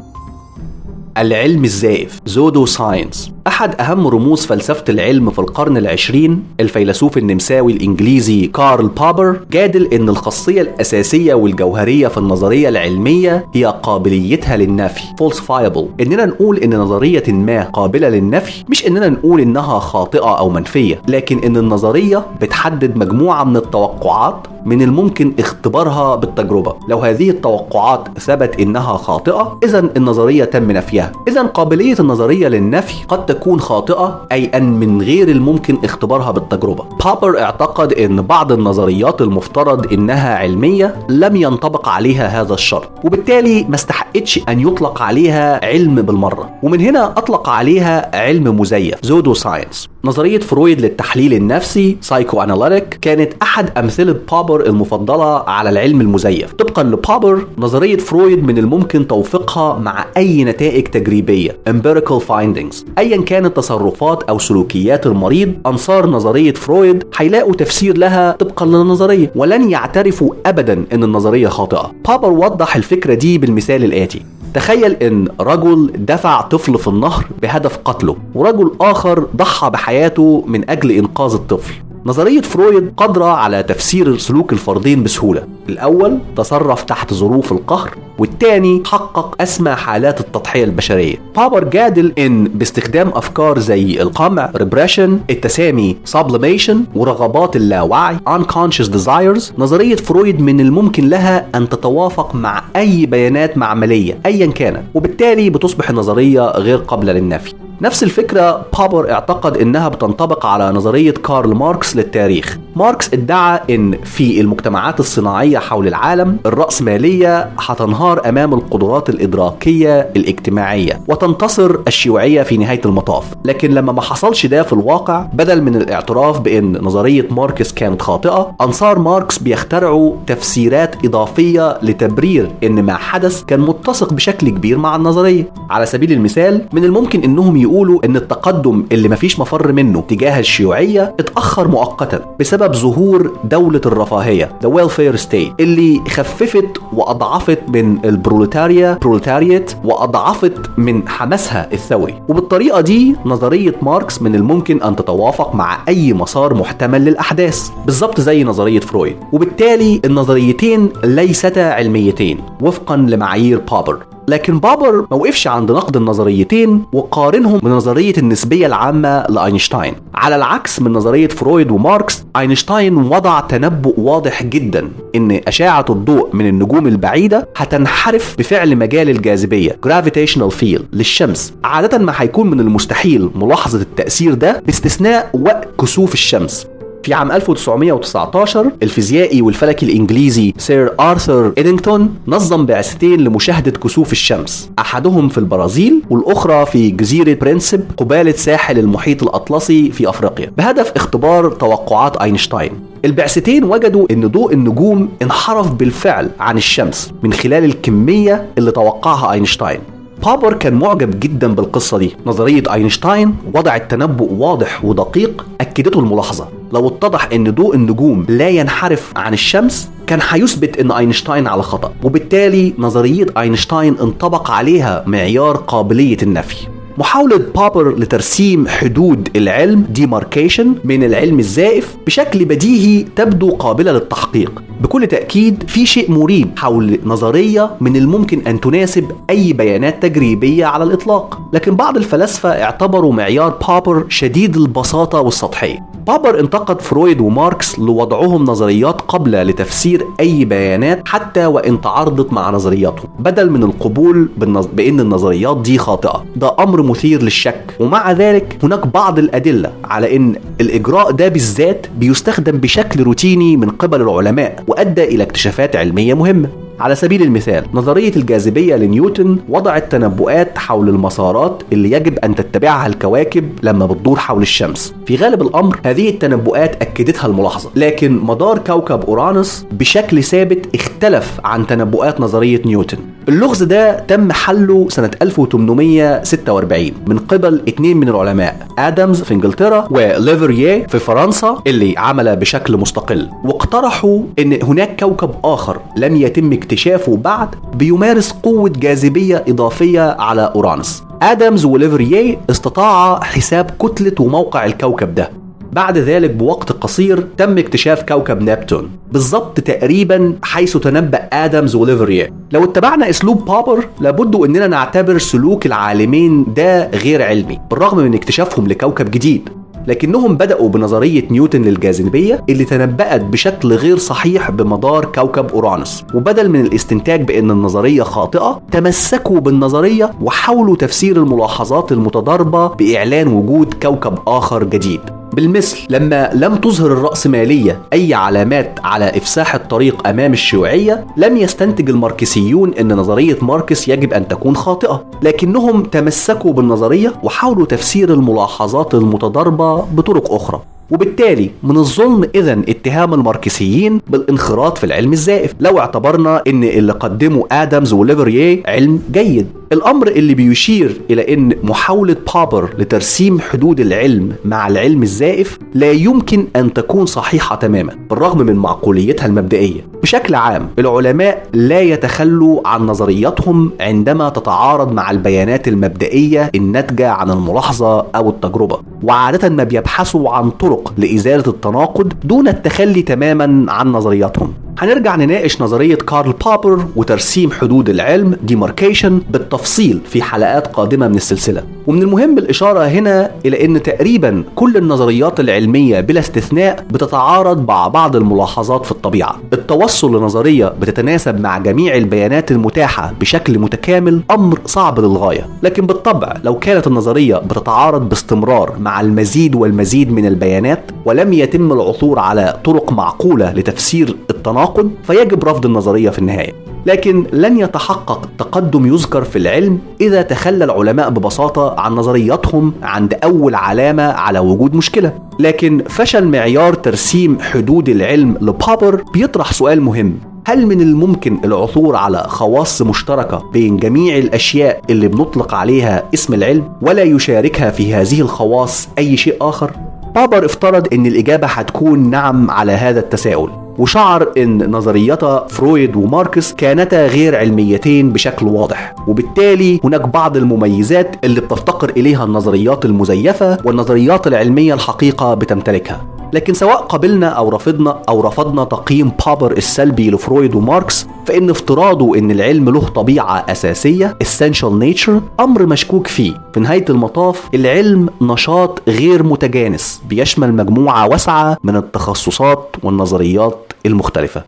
[SPEAKER 2] العلم الزائف pseudo-science. أحد أهم رموز فلسفة العلم في القرن العشرين الفيلسوف النمساوي الإنجليزي كارل بابر جادل إن الخاصية الأساسية والجوهرية في النظرية العلمية هي قابليتها للنفي falsifiable. إننا نقول إن نظرية ما قابلة للنفي مش إننا نقول إنها خاطئة أو منفية لكن إن النظرية بتحدد مجموعة من التوقعات من الممكن اختبارها بالتجربة. لو هذه التوقعات ثبت إنها خاطئة إذا النظرية تم نفيها. إذا قابلية النظرية للنفي قد تكون خاطئة أي أن من غير الممكن اختبارها بالتجربة. بابر اعتقد أن بعض النظريات المفترض إنها علمية لم ينطبق عليها هذا الشرط وبالتالي ما استحقتش أن يطلق عليها علم بالمرة. ومن هنا أطلق عليها علم مزيف pseudo-science. نظرية فرويد للتحليل النفسي psychoanalytic كانت أحد أمثلة بابر المفضلة على العلم المزيف. طبقا لبابر نظرية فرويد من الممكن توفيقها مع أي نتائج تجريبية empirical findings. أيا كانت تصرفات أو سلوكيات المريض أنصار نظرية فرويد هيلاقوا تفسير لها طبقا للنظرية ولن يعترفوا أبدا أن النظرية خاطئة. بابر وضح الفكرة دي بالمثال الآتي. تخيل إن رجل دفع طفل في النهر بهدف قتله ورجل آخر ضحى بحياته من أجل إنقاذ الطفل. نظرية فرويد قادرة على تفسير سلوك الفردين بسهولة. الأول تصرف تحت ظروف القهر والتاني حقق أسمى حالات التضحية البشرية. بابر جادل إن باستخدام أفكار زي القمع repression التسامي sublimation ورغبات اللاوعي unconscious desires. نظرية فرويد من الممكن لها أن تتوافق مع أي بيانات معملية أيا كانت وبالتالي بتصبح النظرية غير قابلة للنفي. نفس الفكرة بابر اعتقد إنها بتنطبق على نظرية كارل ماركس للتاريخ. ماركس ادعى إن في المجتمعات الصناعية حول العالم الرأسمالية هتنهار أمام القدرات الإدراكية الاجتماعية وتنتصر الشيوعية في نهاية المطاف. لكن لما ما حصلش ده في الواقع بدل من الاعتراف بإن نظرية ماركس كانت خاطئة أنصار ماركس بيخترعوا تفسيرات إضافية لتبرير إن ما حدث كان متسق بشكل كبير مع النظرية. على سبيل المثال من الممكن إنهم يقولوا إن التقدم اللي مفيش مفر منه تجاه الشيوعية اتأخر مؤقتا بسبب ظهور دولة الرفاهية the welfare state اللي خففت وأضعفت من البروليتاريا proletariat وأضعفت من حماسها الثوري. وبالطريقة دي نظرية ماركس من الممكن أن تتوافق مع أي مسار محتمل للأحداث بالظبط زي نظرية فرويد. وبالتالي النظريتين ليستا علميتين وفقا لمعايير بابر. لكن بابر ما وقفش عند نقد النظريتين وقارنهم بنظرية النسبية العامة لأينشتاين. على العكس من نظرية فرويد وماركس أينشتاين وضع تنبؤ واضح جدا إن أشعة الضوء من النجوم البعيدة هتنحرف بفعل مجال الجاذبية gravitational field للشمس. عادة ما هيكون من المستحيل ملاحظة التأثير ده باستثناء وقت كسوف الشمس. في عام 1919 الفيزيائي والفلكي الإنجليزي سير آرثر إدينغتون نظم بعثتين لمشاهدة كسوف الشمس أحدهم في البرازيل والأخرى في جزيرة برينسيب قبالة ساحل المحيط الأطلسي في أفريقيا. بهدف اختبار توقعات أينشتاين. البعثتين وجدوا إن ضوء النجوم انحرف بالفعل عن الشمس من خلال الكمية اللي توقعها أينشتاين. بابر كان معجب جدا بالقصة دي. نظرية أينشتاين وضعت تنبؤ واضح ودقيق أكدته الملاحظة. لو اتضح إن ضوء النجوم لا ينحرف عن الشمس كان هيثبت إن أينشتاين على خطأ. وبالتالي نظرية أينشتاين انطبق عليها معيار قابلية النفي. محاولة بابر لترسيم حدود العلم demarcation من العلم الزائف بشكل بديهي تبدو قابلة للتحقيق. بكل تأكيد في شيء مريب حول نظرية من الممكن أن تناسب أي بيانات تجريبية على الإطلاق. لكن بعض الفلاسفة اعتبروا معيار بابر شديد البساطة والسطحية. بابر انتقد فرويد وماركس لوضعهم نظريات قابلة لتفسير أي بيانات حتى وإن تعارضت مع نظرياتهم بدل من القبول. بأن النظريات دي خاطئة. ده أمر مثير للشك. ومع ذلك هناك بعض الأدلة على أن الإجراء ده بالذات بيستخدم بشكل روتيني من قبل العلماء وأدى إلى اكتشافات علمية مهمة. على سبيل المثال نظرية الجاذبية لنيوتن وضعت تنبؤات حول المسارات اللي يجب أن تتبعها الكواكب لما بتدور حول الشمس. في غالب الأمر هذه التنبؤات أكدتها الملاحظة. لكن مدار كوكب أورانوس بشكل ثابت اختلف عن تنبؤات نظرية نيوتن. اللغز ده تم حله سنة 1846 من قبل اثنين من العلماء آدمز في إنجلترا وليفرييه في فرنسا اللي عمل بشكل مستقل. واقترحوا إن هناك كوكب آخر لم يتم اكتشافه بعد بيمارس قوة جاذبية إضافية على أورانوس. آدمز وليفرييه استطاع حساب كتلة وموقع الكوكب ده. بعد ذلك بوقت قصير تم اكتشاف كوكب نبتون. بالضبط تقريبا حيث تنبأ آدمز وليفرييه. لو اتبعنا أسلوب بابر لابد إننا نعتبر سلوك العالمين ده غير علمي بالرغم من اكتشافهم لكوكب جديد. لكنهم بدأوا بنظرية نيوتن للجاذبية اللي تنبأت بشكل غير صحيح بمدار كوكب أورانوس. وبدل من الاستنتاج بأن النظرية خاطئة تمسكوا بالنظرية وحاولوا تفسير الملاحظات المتضاربة بإعلان وجود كوكب آخر جديد. بالمثل لما لم تظهر الرأسمالية أي علامات على إفساح الطريق أمام الشيوعية لم يستنتج الماركسيون أن نظرية ماركس يجب أن تكون خاطئة لكنهم تمسكوا بالنظرية وحاولوا تفسير الملاحظات المتضاربة بطرق أخرى. وبالتالي من الظلم اذا اتهام الماركسيين بالانخراط في العلم الزائف. لو اعتبرنا إن اللي قدمه آدمز وليفريه علم جيد. الأمر اللي بيشير إلى إن محاولة بابر لترسيم حدود العلم مع العلم الزائف لا يمكن أن تكون صحيحة تماما بالرغم من معقوليتها المبدئية. بشكل عام العلماء لا يتخلوا عن نظرياتهم عندما تتعارض مع البيانات المبدئية الناتجة عن الملاحظة أو التجربة. وعادة ما بيبحثوا عن طرق لإزالة التناقض دون التخلي تماما عن نظرياتهم. هنرجع نناقش نظرية كارل بابر وترسيم حدود العلم ديماركيشن بالتفصيل في حلقات قادمة من السلسلة. ومن المهم الإشارة هنا إلى أن تقريبا كل النظريات العلمية بلا استثناء بتتعارض مع بعض الملاحظات في الطبيعة. التوصل لنظرية بتتناسب مع جميع البيانات المتاحة بشكل متكامل أمر صعب للغاية. لكن بالطبع لو كانت النظرية بتتعارض باستمرار مع المزيد والمزيد من البيانات ولم يتم العثور على طرق معقولة لتفسير التناقض التناقض فيجب رفض النظرية في النهاية. لكن لن يتحقق تقدم يذكر في العلم إذا تخلى العلماء ببساطة عن نظرياتهم عند أول علامة على وجود مشكلة. لكن فشل معيار ترسيم حدود العلم لبابر بيطرح سؤال مهم. هل من الممكن العثور على خواص مشتركة بين جميع الأشياء اللي بنطلق عليها اسم العلم ولا يشاركها في هذه الخواص أي شيء آخر؟ بابر افترض أن الإجابة هتكون نعم على هذا التساؤل. وشعر إن نظريتا فرويد وماركس كانتا غير علميتين بشكل واضح. وبالتالي هناك بعض المميزات اللي بتفتقر إليها النظريات المزيفة والنظريات العلمية الحقيقة بتمتلكها. لكن سواء قبلنا أو رفضنا أو رفضنا تقييم بابر السلبي لفرويد وماركس فإن افتراضه إن العلم له طبيعة أساسية essential nature أمر مشكوك فيه. في نهاية المطاف العلم نشاط غير متجانس بيشمل مجموعة واسعة من التخصصات والنظريات المختلفة.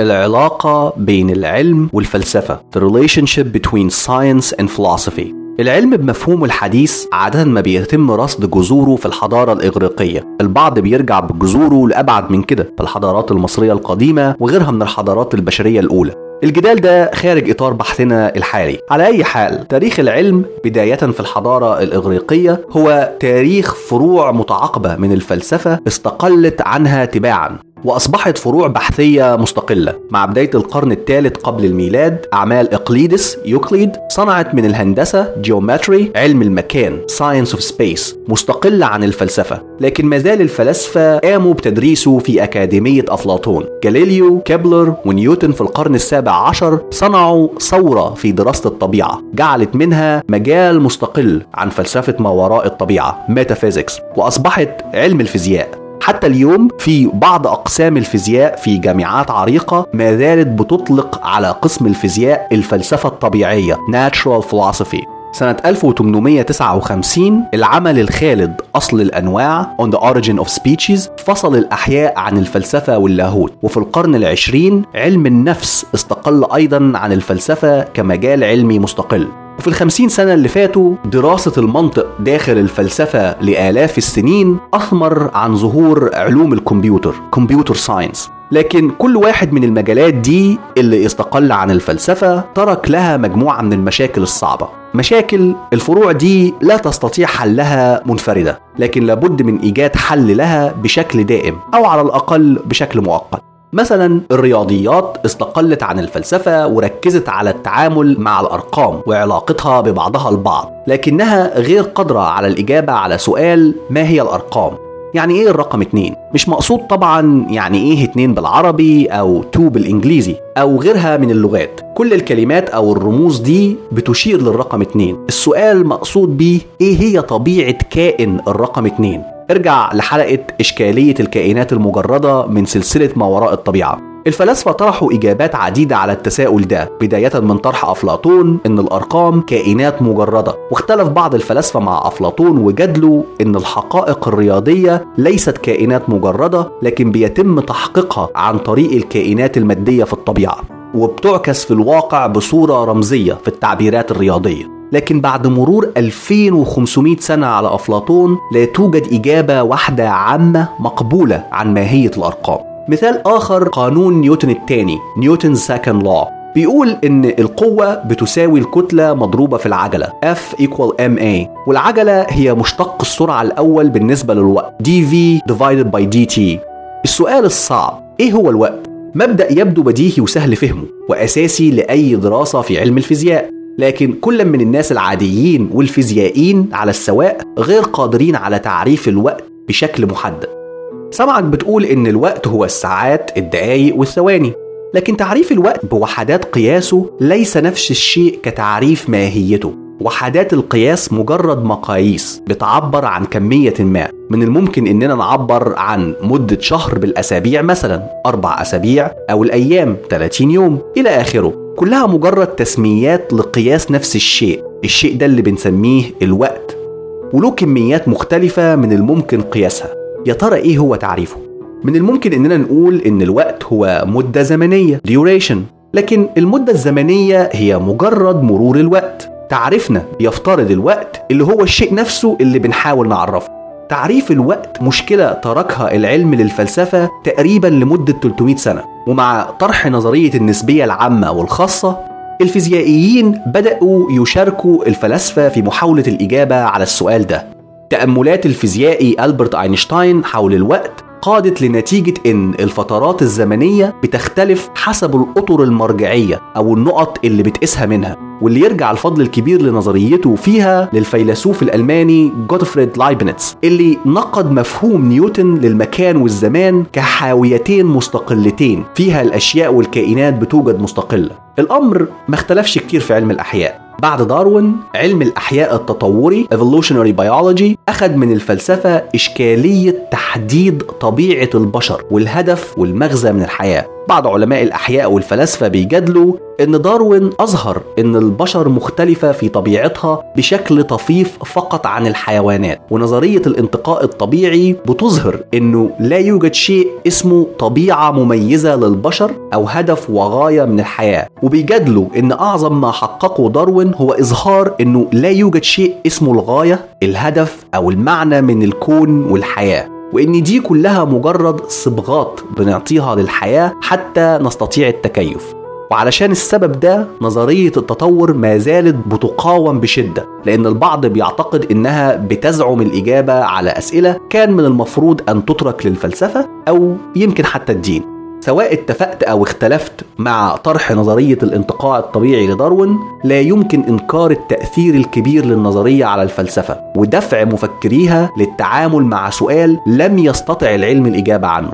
[SPEAKER 2] العلاقة بين العلم والفلسفة. The relationship between science and philosophy. العلم بمفهومه الحديث عادة ما بيتم رصد جذوره في الحضارة الإغريقية. البعض بيرجع بجذوره لأبعد من كده في الحضارات المصرية القديمة وغيرها من الحضارات البشرية الأولى. الجدال ده خارج إطار بحثنا الحالي. على أي حال تاريخ العلم بداية في الحضارة الإغريقية هو تاريخ فروع متعاقبة من الفلسفة استقلت عنها تباعا. وأصبحت فروع بحثية مستقلة. مع بداية القرن الثالث قبل الميلاد أعمال إقليدس Euclid صنعت من الهندسة geometry علم المكان science of space مستقلة عن الفلسفة. لكن ما زال الفلاسفة قاموا بتدريسه في أكاديمية أفلاطون. جاليليو كيبلر ونيوتن في القرن السابع عشر صنعوا ثورة في دراسة الطبيعة. جعلت منها مجال مستقل عن فلسفة ما وراء الطبيعة ميتافيزيكس وأصبحت علم الفيزياء. حتى اليوم في بعض أقسام الفيزياء في جامعات عريقة ما زالت بتطلق على قسم الفيزياء الفلسفة الطبيعية Natural Philosophy. سنة 1859 العمل الخالد أصل الأنواع On the Origin of Species فصل الأحياء عن الفلسفة واللاهوت. وفي القرن العشرين علم النفس استقل أيضا عن الفلسفة كمجال علمي مستقل. وفي الخمسين سنة اللي فاتوا دراسة المنطق داخل الفلسفة لآلاف السنين أثمر عن ظهور علوم الكمبيوتر كمبيوتر ساينس. لكن كل واحد من المجالات دي اللي استقل عن الفلسفة ترك لها مجموعة من المشاكل الصعبة. مشاكل الفروع دي لا تستطيع حلها منفردة لكن لابد من إيجاد حل لها بشكل دائم أو على الأقل بشكل مؤقت. مثلا الرياضيات استقلت عن الفلسفة وركزت على التعامل مع الأرقام وعلاقتها ببعضها البعض لكنها غير قادرة على الإجابة على سؤال ما هي الأرقام؟ يعني إيه الرقم اتنين؟ مش مقصود طبعا يعني إيه اتنين بالعربي أو تو بالإنجليزي أو غيرها من اللغات. كل الكلمات أو الرموز دي بتشير للرقم اتنين. السؤال مقصود بيه إيه هي طبيعة كائن الرقم اتنين؟ ارجع لحلقة إشكالية الكائنات المجردة من سلسلة ما وراء الطبيعة. الفلاسفة طرحوا إجابات عديدة على التساؤل ده بداية من طرح أفلاطون إن الأرقام كائنات مجردة. واختلف بعض الفلاسفة مع أفلاطون وجدلوا إن الحقائق الرياضية ليست كائنات مجردة لكن بيتم تحقيقها عن طريق الكائنات المادية في الطبيعة. وبتعكس في الواقع بصورة رمزية في التعبيرات الرياضية. لكن بعد مرور 2500 سنة على أفلاطون لا توجد إجابة واحدة عامة مقبولة عن ماهية الأرقام. مثال آخر قانون نيوتن الثاني نيوتن سكند لو. بيقول إن القوة بتساوي الكتلة مضروبة في العجلة F equal ma والعجلة هي مشتق السرعة الأول بالنسبة للوقت dv divided by dt السؤال الصعب إيه هو الوقت؟ مبدأ يبدو بديهي وسهل فهمه وأساسي لأي دراسة في علم الفيزياء. لكن كل من الناس العاديين والفيزيائيين على السواء غير قادرين على تعريف الوقت بشكل محدد. سمعك بتقول إن الوقت هو الساعات الدقايق والثواني لكن تعريف الوقت بوحدات قياسه ليس نفس الشيء كتعريف ماهيته. وحدات القياس مجرد مقاييس بتعبر عن كمية ما. من الممكن إننا نعبر عن مدة شهر بالأسابيع مثلا أربع أسابيع أو الأيام 30 يوم إلى آخره. كلها مجرد تسميات لقياس نفس الشيء. الشيء ده اللي بنسميه الوقت. وله كميات مختلفة من الممكن قياسها. يا ترى إيه هو تعريفه؟ من الممكن إننا نقول إن الوقت هو مدة زمنية duration. لكن المدة الزمنية هي مجرد مرور الوقت. تعريفنا بيفترض الوقت اللي هو الشيء نفسه اللي بنحاول نعرفه. تعريف الوقت مشكلة تركها العلم للفلسفة تقريبا لمدة 300 سنة. ومع طرح نظرية النسبية العامة والخاصة الفيزيائيين بدأوا يشاركوا الفلاسفة في محاولة الإجابة على السؤال ده. تأملات الفيزيائي ألبرت أينشتاين حول الوقت قادت لنتيجة إن الفترات الزمنية بتختلف حسب الأطر المرجعية أو النقط اللي بتقيسها منها واللي يرجع الفضل الكبير لنظريته فيها للفيلسوف الألماني جوتفريد لايبنتس اللي نقد مفهوم نيوتن للمكان والزمان كحاويتين مستقلتين فيها الأشياء والكائنات بتوجد مستقلة. الأمر ما اختلفش كتير في علم الأحياء. بعد داروين علم الأحياء التطوري evolutionary biology أخذ من الفلسفة إشكالية تحديد طبيعة البشر والهدف والمغزى من الحياة. بعض علماء الأحياء والفلاسفة بيجادلوا إن داروين أظهر إن البشر مختلفة في طبيعتها بشكل طفيف فقط عن الحيوانات ونظرية الانتقاء الطبيعي بتظهر إنه لا يوجد شيء اسمه طبيعة مميزة للبشر أو هدف وغاية من الحياة وبيجادلوا إن أعظم ما حققه داروين هو إظهار إنه لا يوجد شيء اسمه الغاية الهدف أو المعنى من الكون والحياة. وإن دي كلها مجرد صبغات بنعطيها للحياة حتى نستطيع التكيف. وعلشان السبب ده نظرية التطور ما زالت بتقاوم بشدة لأن البعض بيعتقد إنها بتزعم الإجابة على أسئلة كان من المفروض أن تترك للفلسفة أو يمكن حتى الدين. سواء اتفقت أو اختلفت مع طرح نظرية الانتقاء الطبيعي لداروين لا يمكن إنكار التأثير الكبير للنظرية على الفلسفة ودفع مفكريها للتعامل مع سؤال لم يستطع العلم الإجابة عنه.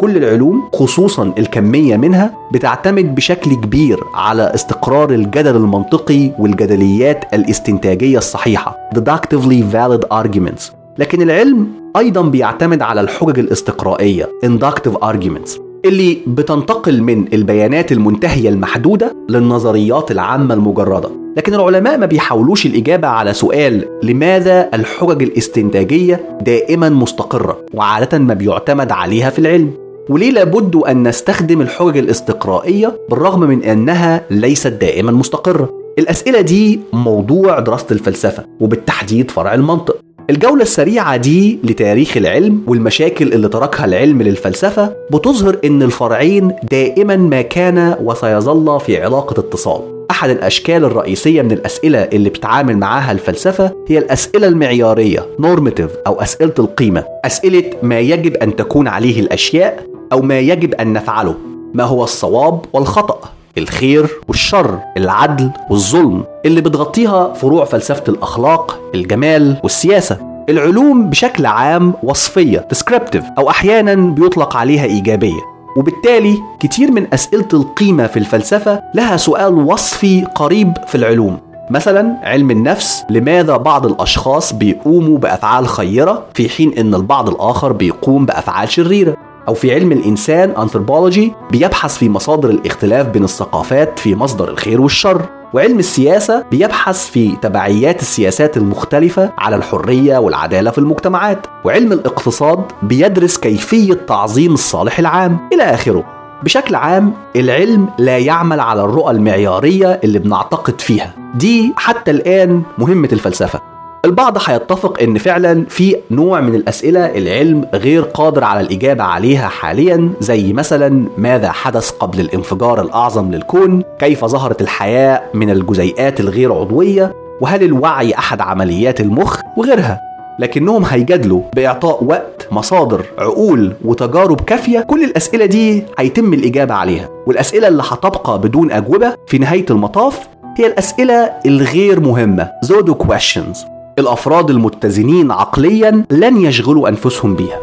[SPEAKER 2] كل العلوم خصوصا الكمية منها بتعتمد بشكل كبير على استقرار الجدل المنطقي والجدليات الاستنتاجية الصحيحة deductively valid arguments. لكن العلم أيضا بيعتمد على الحجج الاستقرائية inductive arguments. اللي بتنتقل من البيانات المنتهية المحدودة للنظريات العامة المجردة. لكن العلماء ما بيحاولوش الإجابة على سؤال لماذا الحجج الاستنتاجية دائما مستقرة وعادة ما بيعتمد عليها في العلم؟ وليه لابد أن نستخدم الحجج الاستقرائية بالرغم من أنها ليست دائما مستقرة؟ الأسئلة دي موضوع دراسة الفلسفة وبالتحديد فرع المنطق. الجولة السريعة دي لتاريخ العلم والمشاكل اللي تركها العلم للفلسفة بتظهر إن الفرعين دائما ما كان وسيظل في علاقة اتصال. أحد الأشكال الرئيسية من الأسئلة اللي بتعامل معاها الفلسفة هي الأسئلة المعيارية normative أو أسئلة القيمة. أسئلة ما يجب أن تكون عليه الأشياء أو ما يجب أن نفعله. ما هو الصواب والخطأ؟ الخير والشر العدل والظلم اللي بتغطيها فروع فلسفة الأخلاق الجمال والسياسة. العلوم بشكل عام وصفية descriptive أو أحيانا بيطلق عليها إيجابية. وبالتالي كتير من أسئلة القيمة في الفلسفة لها سؤال وصفي قريب في العلوم. مثلا علم النفس لماذا بعض الأشخاص بيقوموا بأفعال خيرة في حين أن البعض الآخر بيقوم بأفعال شريرة؟ أو في علم الإنسان أنثروبولوجي بيبحث في مصادر الاختلاف بين الثقافات في مصدر الخير والشر. وعلم السياسة بيبحث في تبعيات السياسات المختلفة على الحرية والعدالة في المجتمعات. وعلم الاقتصاد بيدرس كيفية تعظيم الصالح العام. إلى آخره. بشكل عام العلم لا يعمل على الرؤى المعيارية اللي بنعتقد فيها. دي حتى الآن مهمة الفلسفة. البعض هيتفق إن فعلا في نوع من الأسئلة العلم غير قادر على الإجابة عليها حاليا زي مثلا ماذا حدث قبل الانفجار الأعظم للكون؟ كيف ظهرت الحياة من الجزيئات الغير عضوية؟ وهل الوعي أحد عمليات المخ؟ وغيرها. لكنهم هيجادلوا بإعطاء وقت مصادر عقول وتجارب كافية. كل الأسئلة دي هيتم الإجابة عليها. والأسئلة اللي هتبقى بدون أجوبة في نهاية المطاف هي الأسئلة الغير مهمة. زودو questions. الأفراد المتزنين عقليا لن يشغلوا أنفسهم بيها.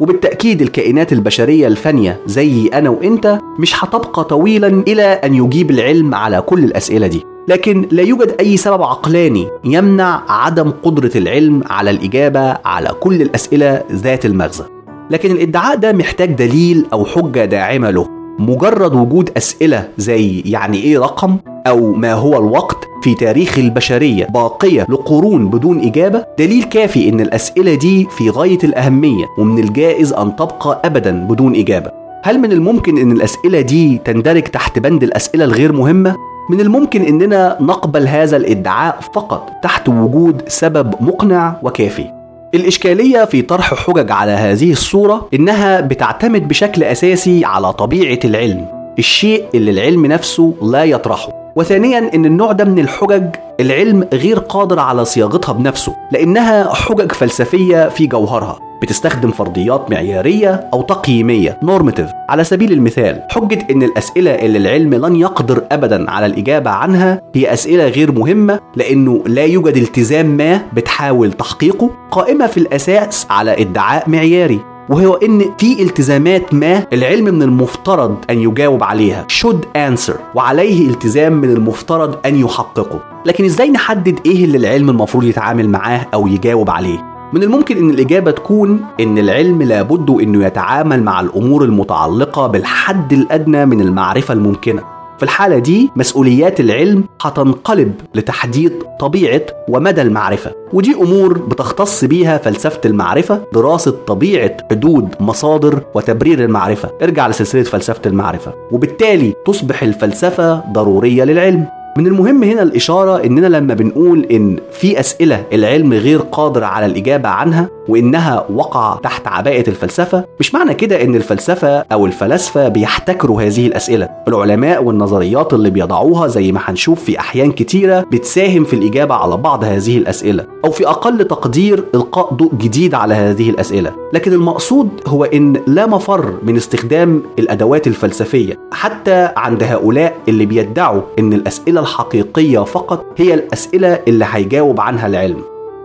[SPEAKER 2] وبالتأكيد الكائنات البشرية الفانية زي أنا وإنت مش هتبقى طويلا إلى أن يجيب العلم على كل الأسئلة دي. لكن لا يوجد أي سبب عقلاني يمنع عدم قدرة العلم على الإجابة على كل الأسئلة ذات المغزى. لكن الإدعاء ده محتاج دليل أو حجة داعمة له. مجرد وجود أسئلة زي يعني إيه رقم؟ أو ما هو الوقت في تاريخ البشرية باقية لقرون بدون إجابة؟ دليل كافي إن الأسئلة دي في غاية الأهمية ومن الجائز أن تبقى أبدا بدون إجابة. هل من الممكن إن الأسئلة دي تندرج تحت بند الأسئلة الغير مهمة؟ من الممكن إننا نقبل هذا الإدعاء فقط تحت وجود سبب مقنع وكافي. الإشكالية في طرح حجج على هذه الصورة إنها بتعتمد بشكل أساسي على طبيعة العلم الشيء اللي العلم نفسه لا يطرحه. وثانيا إن النوع ده من الحجج العلم غير قادر على صياغتها بنفسه لأنها حجج فلسفية في جوهرها بتستخدم فرضيات معيارية أو تقييمية. نورماتيف على سبيل المثال حجة إن الأسئلة اللي العلم لن يقدر ابدا على الإجابة عنها هي أسئلة غير مهمة لأنه لا يوجد التزام ما بتحاول تحقيقه قائمة في الأساس على ادعاء معياري. وهو إن في التزامات ما العلم من المفترض أن يجاوب عليها. should answer. وعليه التزام من المفترض أن يحققه. لكن إزاي نحدد إيه اللي العلم المفروض يتعامل معاه أو يجاوب عليه؟ من الممكن إن الإجابة تكون إن العلم لابد إنه يتعامل مع الأمور المتعلقة بالحد الأدنى من المعرفة الممكنة. في الحالة دي مسؤوليات العلم هتنقلب لتحديد طبيعة ومدى المعرفة ودي أمور بتختص بيها فلسفة المعرفة دراسة طبيعة حدود مصادر وتبرير المعرفة. ارجع لسلسلة فلسفة المعرفة وبالتالي تصبح الفلسفة ضرورية للعلم. من المهم هنا الإشارة إننا لما بنقول إن في أسئلة العلم غير قادر على الإجابة عنها وإنها وقع تحت عباءة الفلسفة مش معنى كده إن الفلسفة أو الفلاسفة بيحتكروا هذه الأسئلة. العلماء والنظريات اللي بيضعوها زي ما هنشوف في أحيان كتيرة بتساهم في الإجابة على بعض هذه الأسئلة أو في أقل تقدير إلقاء ضوء جديد على هذه الأسئلة. لكن المقصود هو إن لا مفر من استخدام الأدوات الفلسفية حتى عند هؤلاء اللي بيدعوا إن الأسئلة الحقيقية فقط هي الأسئلة اللي هيجاوب عنها العلم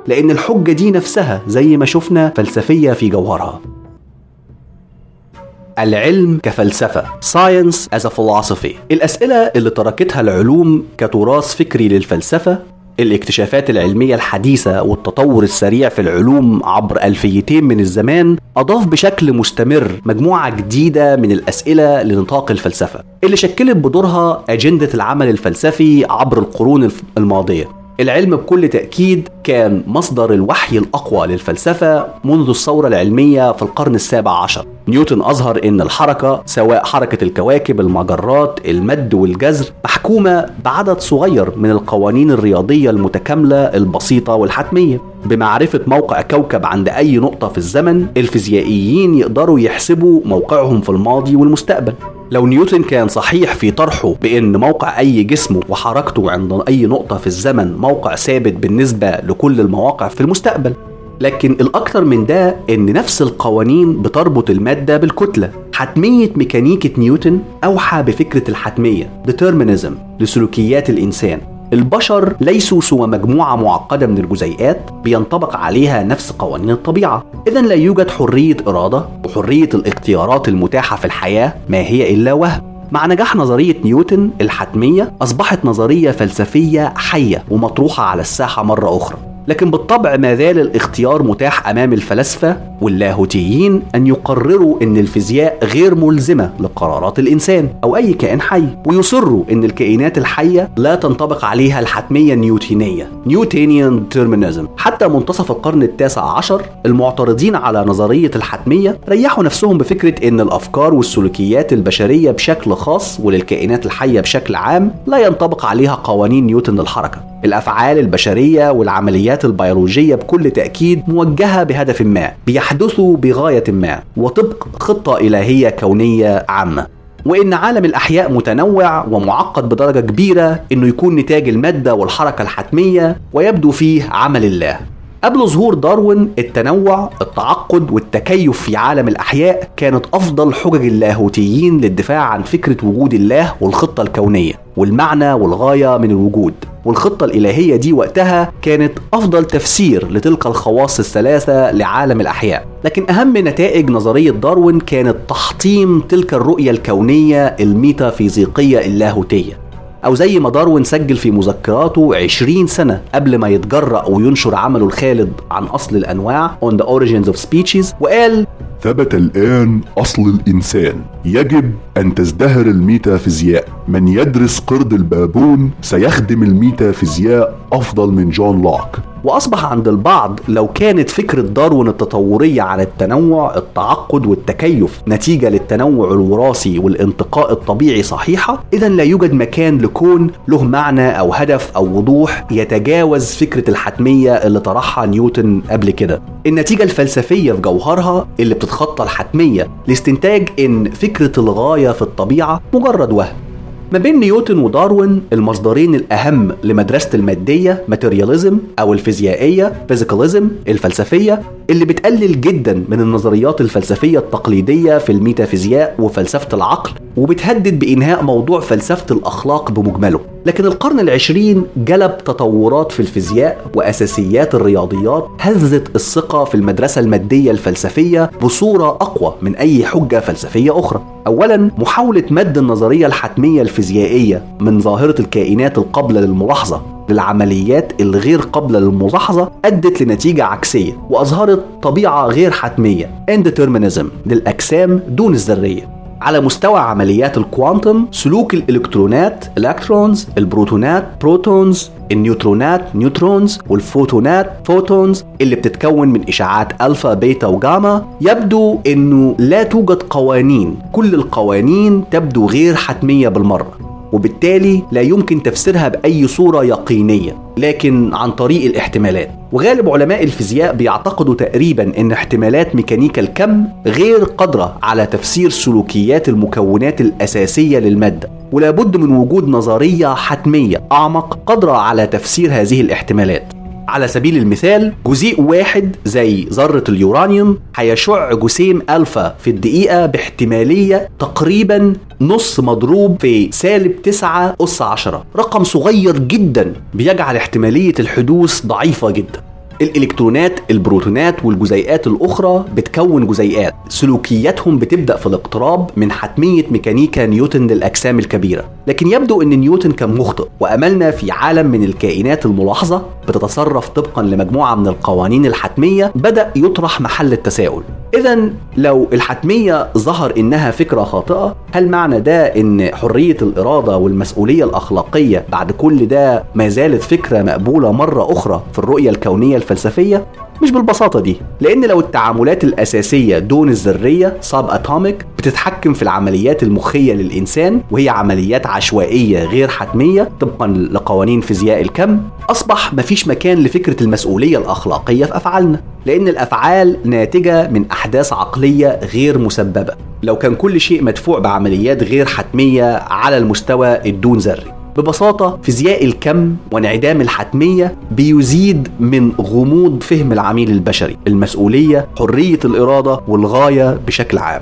[SPEAKER 2] لأن الحجة دي نفسها زي ما شفنا فلسفية في جوهرها. العلم كفلسفة Science as a philosophy. الأسئلة اللي تركتها العلوم كتراث فكري للفلسفة الاكتشافات العلمية الحديثة والتطور السريع في العلوم عبر ألفيتين من الزمان أضاف بشكل مستمر مجموعة جديدة من الأسئلة لنطاق الفلسفة اللي شكلت بدورها أجندة العمل الفلسفي عبر القرون الماضية. العلم بكل تأكيد كان مصدر الوحي الأقوى للفلسفة منذ الثورة العلمية في القرن السابع عشر. نيوتن أظهر أن الحركة سواء حركة الكواكب المجرات المد والجزر محكومة بعدد صغير من القوانين الرياضية المتكاملة البسيطة والحتمية. بمعرفة موقع كوكب عند أي نقطة في الزمن الفيزيائيين يقدروا يحسبوا موقعهم في الماضي والمستقبل. لو نيوتن كان صحيح في طرحه بأن موقع أي جسم وحركته عند أي نقطة في الزمن موقع ثابت بالنسبة لكل المواقع في المستقبل. لكن الأكثر من ده إن نفس القوانين بتربط المادة بالكتلة. حتمية ميكانيكة نيوتن أوحى بفكرة الحتمية determinism لسلوكيات الإنسان. البشر ليسوا سوى مجموعة معقدة من الجزيئات بينطبق عليها نفس قوانين الطبيعة. إذا لا يوجد حرية إرادة وحرية الاختيارات المتاحة في الحياة ما هي إلا وهم. مع نجاح نظرية نيوتن الحتمية أصبحت نظرية فلسفية حية ومطروحة على الساحة مرة أخرى. لكن بالطبع ما زال الاختيار متاح أمام الفلاسفة واللاهوتيين أن يقرروا أن الفيزياء غير ملزمة لقرارات الإنسان أو أي كائن حي ويصروا أن الكائنات الحية لا تنطبق عليها الحتمية النيوتينية Newtonian determinism حتى منتصف القرن التاسع عشر المعترضين على نظرية الحتمية ريحوا نفسهم بفكرة أن الأفكار والسلوكيات البشرية بشكل خاص وللكائنات الحية بشكل عام لا ينطبق عليها قوانين نيوتن للحركة. الأفعال البشرية والعمليات البيولوجية بكل تأكيد موجهة بهدف ما بيحدثوا بغاية ما وطبق خطة إلهية كونية عامة. وإن عالم الأحياء متنوع ومعقد بدرجة كبيرة إنه يكون نتاج المادة والحركة الحتمية ويبدو فيه عمل الله. قبل ظهور داروين التنوع التعقد والتكيف في عالم الأحياء كانت أفضل حجج اللاهوتيين للدفاع عن فكرة وجود الله والخطة الكونية والمعنى والغاية من الوجود. والخطة الإلهية دي وقتها كانت أفضل تفسير لتلك الخواص الثلاثة لعالم الأحياء. لكن أهم نتائج نظرية داروين كانت تحطيم تلك الرؤية الكونية الميتافيزيقية اللاهوتية. أو زي ما داروين سجل في مذكراته 20 سنة قبل ما يتجرأ وينشر عمله الخالد عن أصل الأنواع On the Origins of Species وقال
[SPEAKER 6] ثبت الآن أصل الإنسان. يجب أن تزدهر الميتافيزياء. من يدرس قرد البابون سيخدم الميتافيزياء أفضل من جون لوك.
[SPEAKER 2] وأصبح عند البعض لو كانت فكرة داروين التطورية عن التنوع التعقد والتكيف نتيجة للتنوع الوراثي والانتقاء الطبيعي صحيحة إذا لا يوجد مكان لكون له معنى أو هدف أو وضوح يتجاوز فكرة الحتمية اللي طرحها نيوتن قبل كده. النتيجة الفلسفية في جوهرها اللي بتتخطى الحتمية لاستنتاج إن فكرة الغاية في الطبيعة مجرد وهم. ما بين نيوتن وداروين المصدرين الأهم لمدرسة المادية materialism أو الفيزيائية physicalism الفلسفية اللي بتقلل جدا من النظريات الفلسفية التقليدية في الميتافيزياء وفلسفة العقل وبتهدد بإنهاء موضوع فلسفة الأخلاق بمجمله. لكن القرن العشرين جلب تطورات في الفيزياء وأساسيات الرياضيات هزت الثقة في المدرسة المادية الفلسفية بصورة أقوى من أي حجة فلسفية أخرى. أولا محاولة مد النظرية الحتمية الفيزيائية من ظاهرة الكائنات القابلة للملاحظة للعمليات الغير قابلة للملاحظة أدت لنتيجة عكسية وأظهرت طبيعة غير حتمية indeterminism للأجسام دون الذرية. على مستوى عمليات ال quantum سلوك الإلكترونات electrons البروتونات protons النيوترونات neutrons والفوتونات photons اللي بتتكون من اشعاعات الفا بيتا وجاما يبدو إنه لا توجد قوانين. كل القوانين تبدو غير حتمية بالمرة. وبالتالي لا يمكن تفسيرها بأي صورة يقينية لكن عن طريق الاحتمالات. وغالب علماء الفيزياء بيعتقدوا تقريبا إن احتمالات ميكانيكا الكم غير قادرة على تفسير سلوكيات المكونات الأساسية للمادة ولا بد من وجود نظرية حتمية أعمق قادرة على تفسير هذه الاحتمالات. على سبيل المثال جزيء واحد زي ذرة اليورانيوم هيشع جسيم ألفا في الدقيقة باحتمالية تقريبا نص مضروب في سالب 9 أس 10 رقم صغير جدا بيجعل احتمالية الحدوث ضعيفة جدا. الإلكترونات البروتونات والجزيئات الأخرى بتكون جزيئات. سلوكياتهم بتبدأ في الاقتراب من حتمية ميكانيكا نيوتن للأجسام الكبيرة. لكن يبدو إن نيوتن كان مخطئ وأملنا في عالم من الكائنات الملاحظة بتتصرف طبقا لمجموعة من القوانين الحتمية بدأ يطرح محل التساؤل. اذا لو الحتمية ظهر إنها فكرة خاطئة هل معنى ده إن حرية الإرادة والمسؤولية الأخلاقية بعد كل ده ما زالت فكرة مقبولة مرة أخرى في الرؤية الكونية الفلسفية؟ مش بالبساطة دي لأن لو التعاملات الأساسية دون الذرية ساب أتوميك بتتحكم في العمليات المخية للإنسان وهي عمليات عشوائية غير حتمية طبقا لقوانين فيزياء الكم أصبح مفيش مكان لفكرة المسؤولية الأخلاقية في أفعالنا لأن الأفعال ناتجة من أحداث عقلية غير مسببة. لو كان كل شيء مدفوع بعمليات غير حتمية على المستوى الدون ذري. ببساطة فيزياء الكم وانعدام الحتمية بيزيد من غموض فهم العميل البشري المسؤولية حرية الإرادة والغاية بشكل عام.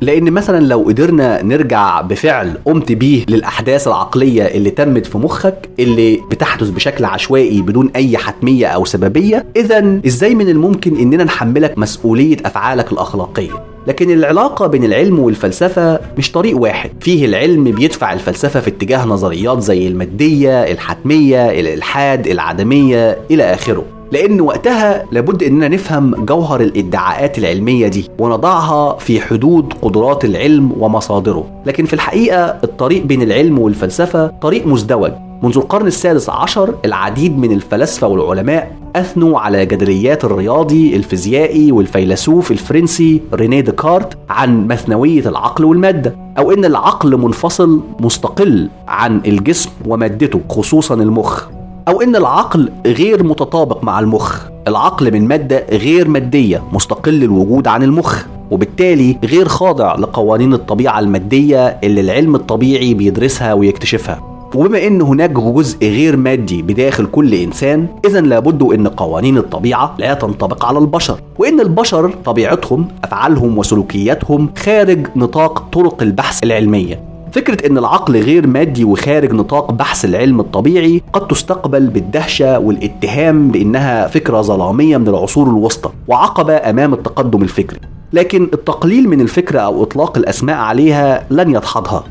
[SPEAKER 2] لأن مثلا لو قدرنا نرجع بفعل قمت بيه للأحداث العقلية اللي تمت في مخك اللي بتحدث بشكل عشوائي بدون أي حتمية أو سببية اذا إزاي من الممكن إننا نحملك مسؤولية أفعالك الأخلاقية؟ لكن العلاقة بين العلم والفلسفة مش طريق واحد. فيه العلم بيدفع الفلسفة في اتجاه نظريات زي المادية الحتمية الإلحاد العدمية إلى آخره. لأن وقتها لابد إننا نفهم جوهر الادعاءات العلمية دي ونضعها في حدود قدرات العلم ومصادره. لكن في الحقيقة الطريق بين العلم والفلسفة طريق مزدوج. منذ القرن السادس عشر العديد من الفلاسفة والعلماء أثنوا على جدليات الرياضي الفيزيائي والفيلسوف الفرنسي رينيه ديكارت عن مثنوية العقل والمادة أو إن العقل منفصل مستقل عن الجسم ومادته خصوصا المخ أو إن العقل غير متطابق مع المخ. العقل من مادة غير مادية مستقل الوجود عن المخ وبالتالي غير خاضع لقوانين الطبيعة المادية اللي العلم الطبيعي بيدرسها ويكتشفها. وبما إن هناك جزء غير مادي بداخل كل إنسان اذا لابد إن قوانين الطبيعة لا تنطبق على البشر وإن البشر طبيعتهم أفعالهم وسلوكياتهم خارج نطاق طرق البحث العلمية. فكرة إن العقل غير مادي وخارج نطاق بحث العلم الطبيعي قد تستقبل بالدهشة والاتهام بإنها فكرة ظلامية من العصور الوسطى وعقبة أمام التقدم الفكري. لكن التقليل من الفكرة أو إطلاق الأسماء عليها لن يدحضها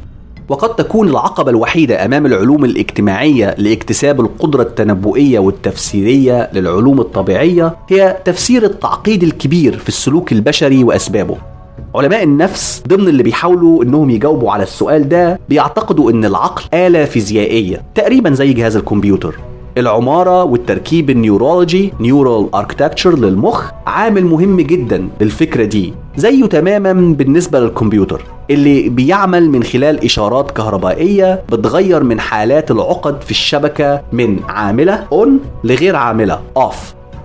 [SPEAKER 2] وقد تكون العقبة الوحيدة أمام العلوم الاجتماعية لاكتساب القدرة التنبؤية والتفسيرية للعلوم الطبيعية هي تفسير التعقيد الكبير في السلوك البشري وأسبابه. علماء النفس ضمن اللي بيحاولوا إنهم يجاوبوا على السؤال ده بيعتقدوا إن العقل آلة فيزيائية تقريبا زي جهاز الكمبيوتر. العمارة والتركيب النيورولوجي neural architecture للمخ عامل مهم جدا للفكرة دي زيه تماما بالنسبة للكمبيوتر. اللي بيعمل من خلال إشارات كهربائية بتغير من حالات العقد في الشبكة من عاملة on لغير عاملة off.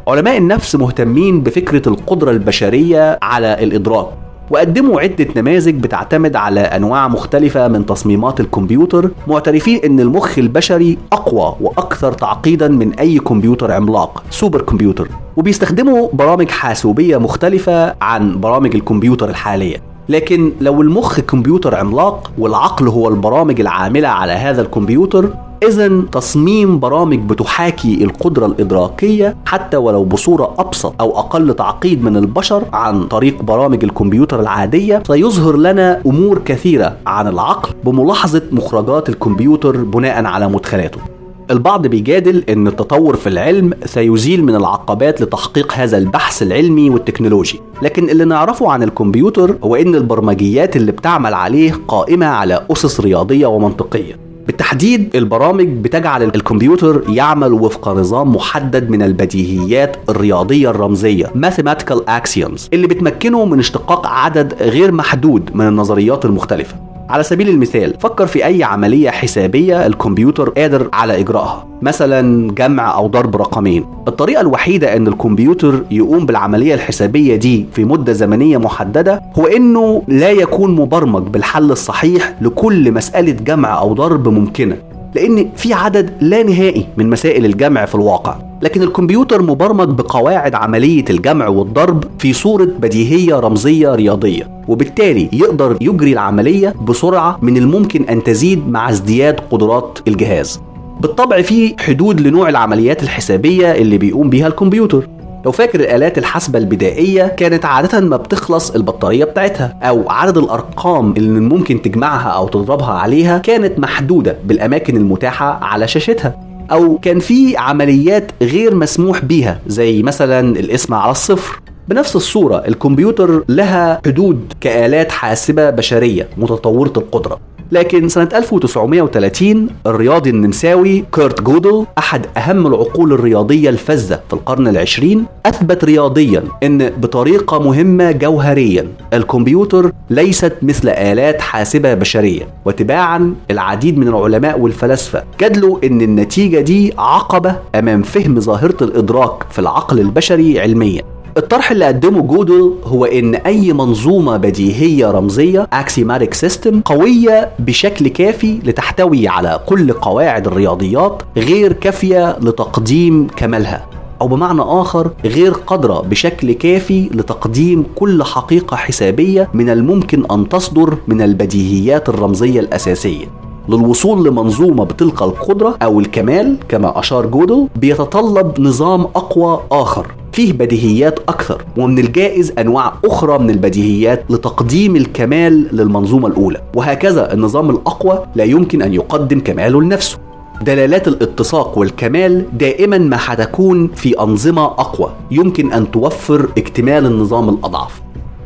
[SPEAKER 2] علماء النفس مهتمين بفكرة القدرة البشرية على الإدراك وقدموا عدة نماذج بتعتمد على أنواع مختلفة من تصميمات الكمبيوتر معترفين أن المخ البشري أقوى وأكثر تعقيدا من أي كمبيوتر عملاق سوبر كمبيوتر. وبيستخدموا برامج حاسوبية مختلفة عن برامج الكمبيوتر الحالية. لكن لو المخ كمبيوتر عملاق والعقل هو البرامج العاملة على هذا الكمبيوتر إذا تصميم برامج بتحاكي القدرة الإدراكية حتى ولو بصورة أبسط أو أقل تعقيد من البشر عن طريق برامج الكمبيوتر العادية سيظهر لنا أمور كثيرة عن العقل بملاحظة مخرجات الكمبيوتر بناء على مدخلاته. البعض بيجادل إن التطور في العلم سيزيل من العقبات لتحقيق هذا البحث العلمي والتكنولوجي. لكن اللي نعرفه عن الكمبيوتر هو إن البرمجيات اللي بتعمل عليه قائمة على أسس رياضية ومنطقية. بالتحديد البرامج بتجعل الكمبيوتر يعمل وفق نظام محدد من البديهيات الرياضية الرمزية mathematical axioms اللي بتمكنه من اشتقاق عدد غير محدود من النظريات المختلفة. على سبيل المثال فكر في أي عملية حسابية الكمبيوتر قادر على إجرائها مثلا جمع أو ضرب رقمين. الطريقة الوحيدة أن الكمبيوتر يقوم بالعملية الحسابية دي في مدة زمنية محددة هو أنه لا يكون مبرمج بالحل الصحيح لكل مسألة جمع أو ضرب ممكنة لأن في عدد لا نهائي من مسائل الجمع في الواقع. لكن الكمبيوتر مبرمج بقواعد عملية الجمع والضرب في صورة بديهية رمزية رياضية وبالتالي يقدر يجري العملية بسرعة من الممكن أن تزيد مع ازدياد قدرات الجهاز. بالطبع في حدود لنوع العمليات الحسابية اللي بيقوم بيها الكمبيوتر. لو فاكر الآلات الحاسبة البدائية كانت عادة ما بتخلص البطارية بتاعتها أو عدد الأرقام اللي ممكن تجمعها أو تضربها عليها كانت محدودة بالأماكن المتاحة على شاشتها. أو كان في عمليات غير مسموح بيها زي مثلا الاسم على الصفر. بنفس الصورة الكمبيوتر لها حدود كآلات حاسبة بشرية متطورة القدرة. لكن سنة 1930 الرياضي النمساوي كيرت جودل أحد أهم العقول الرياضية الفذة في القرن العشرين أثبت رياضيا أن بطريقة مهمة جوهريا الكمبيوتر ليست مثل آلات حاسبة بشرية. وتباعا العديد من العلماء والفلاسفة جدلوا أن النتيجة دي عقبة أمام فهم ظاهرة الإدراك في العقل البشري علميا. الطرح اللي قدمه جودل هو إن أي منظومة بديهية رمزية axiomatic system قوية بشكل كافي لتحتوي على كل قواعد الرياضيات غير كافية لتقديم كمالها. أو بمعنى آخر غير قادرة بشكل كافي لتقديم كل حقيقة حسابية من الممكن أن تصدر من البديهيات الرمزية الأساسية. للوصول لمنظومة بتلك القدرة أو الكمال كما أشار جودل بيتطلب نظام أقوى آخر. فيه بديهيات أكثر ومن الجائز أنواع أخرى من البديهيات لتقديم الكمال للمنظومة الأولى. وهكذا النظام الأقوى لا يمكن أن يقدم كماله لنفسه. دلالات الاتساق والكمال دائما ما هتكون في أنظمة أقوى. يمكن أن توفر اكتمال النظام الأضعف.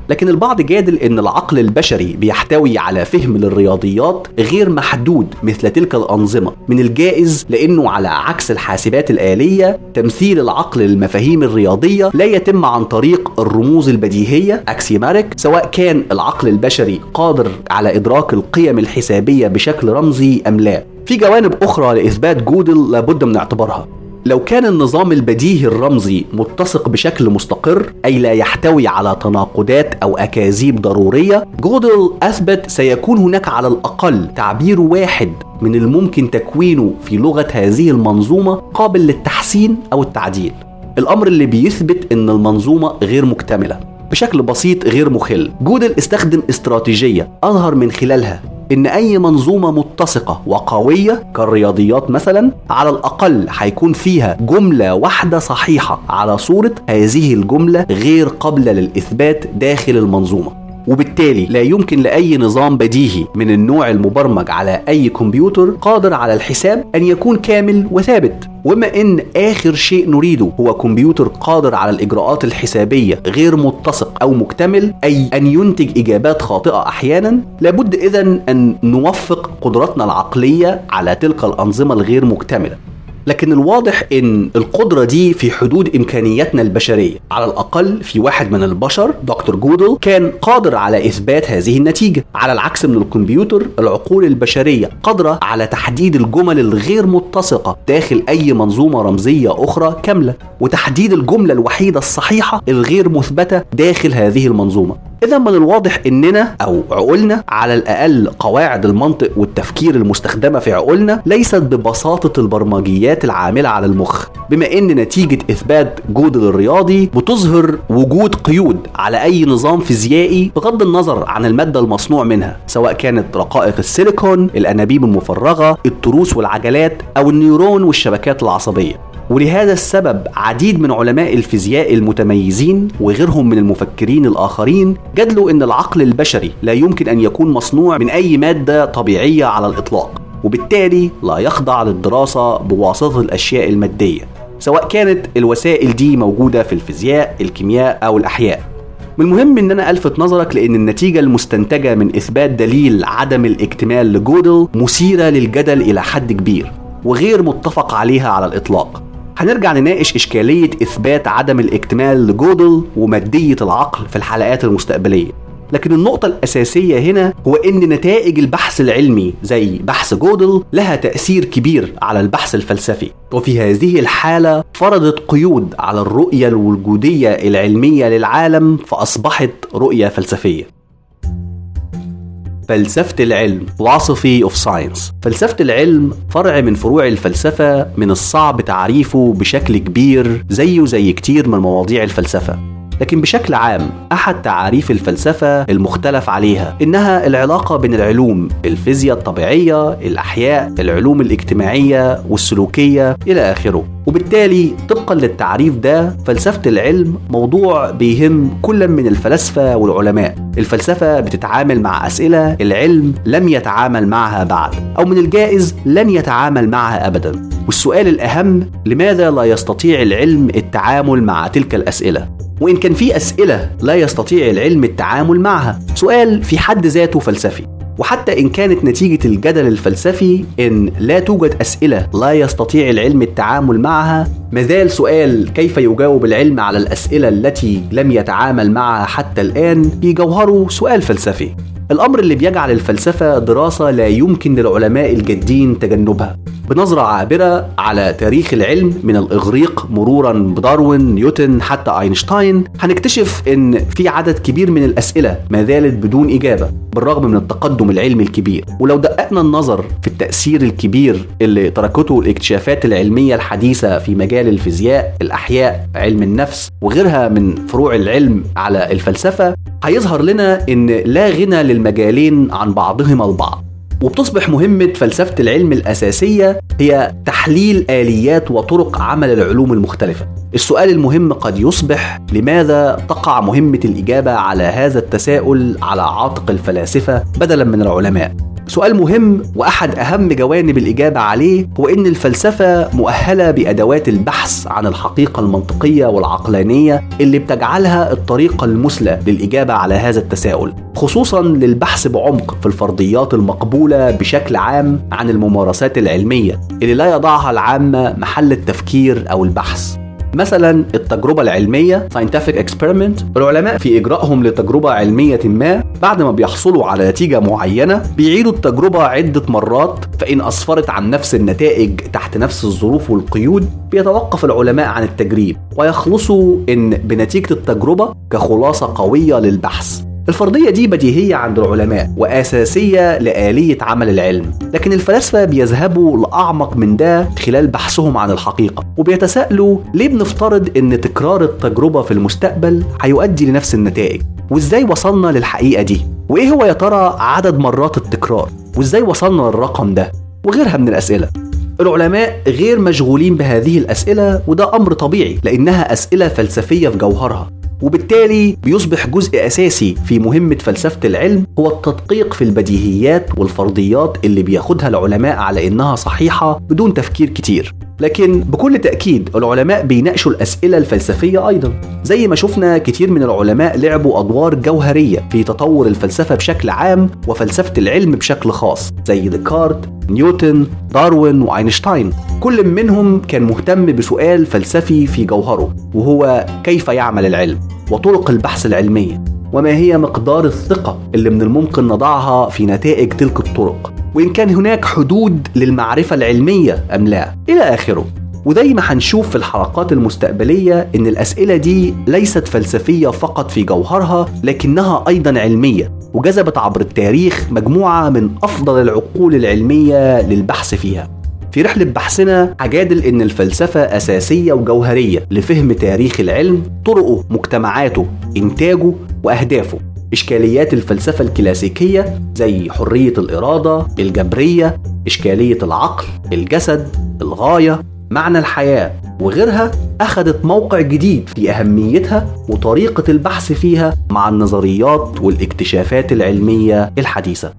[SPEAKER 2] لكن البعض جادل إن العقل البشري بيحتوي على فهم للرياضيات غير محدود مثل تلك الأنظمة. من الجائز لأنه على عكس الحاسبات الآلية تمثيل العقل للمفاهيم الرياضية لا يتم عن طريق الرموز البديهية. axiomatic سواء كان العقل البشري قادر على إدراك القيم الحسابية بشكل رمزي أم لا. في جوانب أخرى لإثبات جودل لابد من اعتبارها. لو كان النظام البديهي الرمزي متسق بشكل مستقر أي لا يحتوي على تناقضات أو أكاذيب ضرورية جودل أثبت سيكون هناك على الأقل تعبير واحد من الممكن تكوينه في لغة هذه المنظومة قابل للتحسين أو التعديل. الأمر اللي بيثبت أن المنظومة غير مكتملة. بشكل بسيط غير مخل جودل استخدم استراتيجية أظهر من خلالها. إن أي منظومة متسقة وقوية كالرياضيات مثلا على الأقل هيكون فيها جملة واحدة صحيحة على صورة هذه الجملة غير قابلة للإثبات داخل المنظومة. وبالتالي لا يمكن لأي نظام بديهي من النوع المبرمج على أي كمبيوتر قادر على الحساب أن يكون كامل وثابت. وما إن آخر شيء نريده هو كمبيوتر قادر على الإجراءات الحسابية غير متسق أو مكتمل أي أن ينتج إجابات خاطئة أحيانا. لابد اذا أن نوفق قدراتنا العقلية على تلك الأنظمة الغير مكتملة. لكن الواضح إن القدرة دي في حدود إمكانياتنا البشرية. على الأقل في واحد من البشر دكتور جودل كان قادر على إثبات هذه النتيجة. على العكس من الكمبيوتر العقول البشرية قادرة على تحديد الجمل الغير متسقة داخل أي منظومة رمزية أخرى كاملة وتحديد الجملة الوحيدة الصحيحة الغير مثبتة داخل هذه المنظومة. إذا من الواضح إننا أو عقولنا على الأقل قواعد المنطق والتفكير المستخدمة في عقولنا ليست ببساطة البرمجيات العاملة على المخ. بما إن نتيجة إثبات جودل الرياضي بتظهر وجود قيود على أي نظام فيزيائي بغض النظر عن المادة المصنوع منها سواء كانت رقائق السيليكون الأنابيب المفرغة التروس والعجلات أو النيورون والشبكات العصبية. ولهذا السبب عديد من علماء الفيزياء المتميزين وغيرهم من المفكرين الآخرين جدلوا أن العقل البشري لا يمكن أن يكون مصنوع من أي مادة طبيعية على الإطلاق. وبالتالي لا يخضع للدراسة بواسطة الأشياء المادية سواء كانت الوسائل دي موجودة في الفيزياء الكيمياء أو الأحياء. من المهم إن أنا ألفت نظرك لإن النتيجة المستنتجة من إثبات دليل عدم الاكتمال لجودل مثيرة للجدل إلى حد كبير وغير متفق عليها على الإطلاق. هنرجع نناقش إشكالية إثبات عدم الاكتمال لجودل ومادية العقل في الحلقات المستقبلية. لكن النقطة الأساسية هنا هو إن نتائج البحث العلمي زي بحث جودل لها تأثير كبير على البحث الفلسفي. وفي هذه الحالة فرضت قيود على الرؤية الوجودية العلمية للعالم فأصبحت رؤية فلسفية. فلسفة العلم philosophy of science. فلسفة العلم فرع من فروع الفلسفة من الصعب تعريفه بشكل كبير زيه زي كتير من مواضيع الفلسفة. لكن بشكل عام أحد تعاريف الفلسفة المختلف عليها إنها العلاقة بين العلوم الفيزياء الطبيعية الأحياء العلوم الاجتماعية والسلوكية إلى آخره. وبالتالي طبقا للتعريف ده فلسفة العلم موضوع بيهم كل من الفلاسفة والعلماء. الفلسفة بتتعامل مع أسئلة العلم لم يتعامل معها بعد أو من الجائز لن يتعامل معها ابدا. والسؤال الأهم لماذا لا يستطيع العلم التعامل مع تلك الأسئلة؟ وإن كان في أسئلة لا يستطيع العلم التعامل معها. سؤال في حد ذاته فلسفي. وحتى إن كانت نتيجة الجدل الفلسفي إن لا توجد أسئلة لا يستطيع العلم التعامل معها مازال سؤال كيف يجاوب العلم على الأسئلة التي لم يتعامل معها حتى الآن في جوهره سؤال فلسفي. الأمر اللي بيجعل الفلسفة دراسة لا يمكن للعلماء الجادين تجنبها. بنظرة عابرة على تاريخ العلم من الإغريق مرورا بداروين نيوتن حتى أينشتاين هنكتشف إن في عدد كبير من الأسئلة ما زالت بدون إجابة بالرغم من التقدم العلمي الكبير. ولو دققنا النظر في التأثير الكبير اللي تركته الاكتشافات العلمية الحديثة في مجال الفيزياء الأحياء علم النفس وغيرها من فروع العلم على الفلسفة هيظهر لنا إن لا غنى للمجالين عن بعضهما البعض وبتصبح مهمة فلسفة العلم الأساسية هي تحليل آليات وطرق عمل العلوم المختلفة. السؤال المهم قد يصبح لماذا تقع مهمة الإجابة على هذا التساؤل على عاتق الفلاسفة بدلا من العلماء؟ سؤال مهم وأحد أهم جوانب الإجابة عليه هو إن الفلسفة مؤهلة بأدوات البحث عن الحقيقة المنطقية والعقلانية اللي بتجعلها الطريقة المثلى للإجابة على هذا التساؤل خصوصا للبحث بعمق في الفرضيات المقبولة بشكل عام عن الممارسات العلمية اللي لا يضعها العامة محل التفكير أو البحث. مثلا التجربة العلمية scientific experiment العلماء في إجرائهم لتجربة علمية ما بعد ما بيحصلوا على نتيجة معينة بيعيدوا التجربة عدة مرات فإن أسفرت عن نفس النتائج تحت نفس الظروف والقيود بيتوقف العلماء عن التجريب ويخلصوا إن بنتيجة التجربة كخلاصة قوية للبحث. الفرضية دي بديهية عند العلماء وأساسية لآلية عمل العلم لكن الفلاسفة بيذهبوا لأعمق من ده خلال بحثهم عن الحقيقة وبيتساءلوا ليه بنفترض إن تكرار التجربة في المستقبل هيؤدي لنفس النتائج؟ وإزاي وصلنا للحقيقة دي؟ وإيه هو يا ترى عدد مرات التكرار؟ وإزاي وصلنا للرقم ده؟ وغيرها من الأسئلة. العلماء غير مشغولين بهذه الأسئلة وده أمر طبيعي لأنها أسئلة فلسفية في جوهرها. وبالتالي بيصبح جزء أساسي في مهمة فلسفة العلم هو التدقيق في البديهيات والفرضيات اللي بياخدها العلماء على إنها صحيحة بدون تفكير كتير. لكن بكل تأكيد العلماء بيناقشوا الأسئلة الفلسفية أيضا. زي ما شفنا كتير من العلماء لعبوا أدوار جوهرية في تطور الفلسفة بشكل عام وفلسفة العلم بشكل خاص زي ديكارت نيوتن داروين وأينشتاين. كل منهم كان مهتم بسؤال فلسفي في جوهره وهو كيف يعمل العلم وطرق البحث العلمية وما هي مقدار الثقة اللي من الممكن نضعها في نتائج تلك الطرق. وإن كان هناك حدود للمعرفة العلمية أم لا. إلى آخره. وزي ما هنشوف في الحلقات المستقبلية إن الأسئلة دي ليست فلسفية فقط في جوهرها لكنها أيضا علمية وجذبت عبر التاريخ مجموعة من أفضل العقول العلمية للبحث فيها. في رحلة بحثنا هجادل إن الفلسفة أساسية وجوهرية لفهم تاريخ العلم طرقه مجتمعاته إنتاجه وأهدافه. إشكاليات الفلسفة الكلاسيكية زي حرية الإرادة الجبرية إشكالية العقل الجسد الغاية معنى الحياة وغيرها أخذت موقع جديد في أهميتها وطريقة البحث فيها مع النظريات والإكتشافات العلمية الحديثة.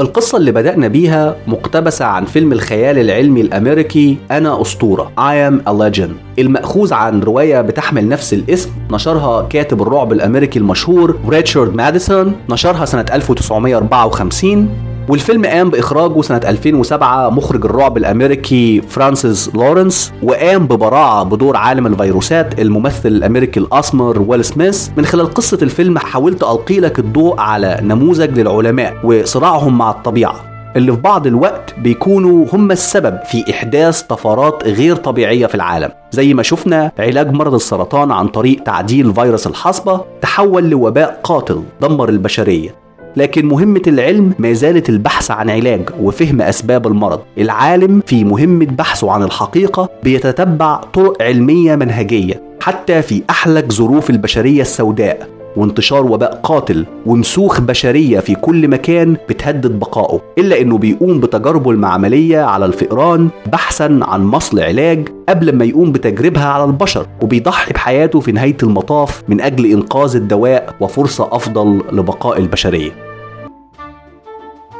[SPEAKER 2] القصة اللي بدأنا بيها مقتبسة عن فيلم الخيال العلمي الأمريكي أنا أسطورة I am a legend. المأخوذ عن رواية بتحمل نفس الاسم نشرها كاتب الرعب الأمريكي المشهور ريتشارد ماثيسون نشرها سنة 1954 والفيلم قام بإخراجه سنة 2007 مخرج الرعب الأمريكي فرانسيس لورنس وقام ببراعة بدور عالم الفيروسات الممثل الأمريكي الأسمر ويل سميث. من خلال قصة الفيلم حاولت ألقي لك الضوء على نموذج للعلماء وصراعهم مع الطبيعة اللي في بعض الوقت بيكونوا هم السبب في إحداث طفرات غير طبيعية في العالم. زي ما شفنا علاج مرض السرطان عن طريق تعديل فيروس الحصبة تحول لوباء قاتل دمر البشرية. لكن مهمة العلم ما زالت البحث عن علاج وفهم أسباب المرض. العالم في مهمة بحثه عن الحقيقة بيتتبع طرق علمية منهجية حتى في أحلك ظروف البشرية السوداء. وانتشار وباء قاتل ومسوخ بشرية في كل مكان بتهدد بقائه إلا إنه بيقوم بتجاربه المعملية على الفئران بحثا عن مصل علاج قبل ما يقوم بتجربها على البشر وبيضحي بحياته في نهاية المطاف من أجل إنقاذ الدواء وفرصة أفضل لبقاء البشرية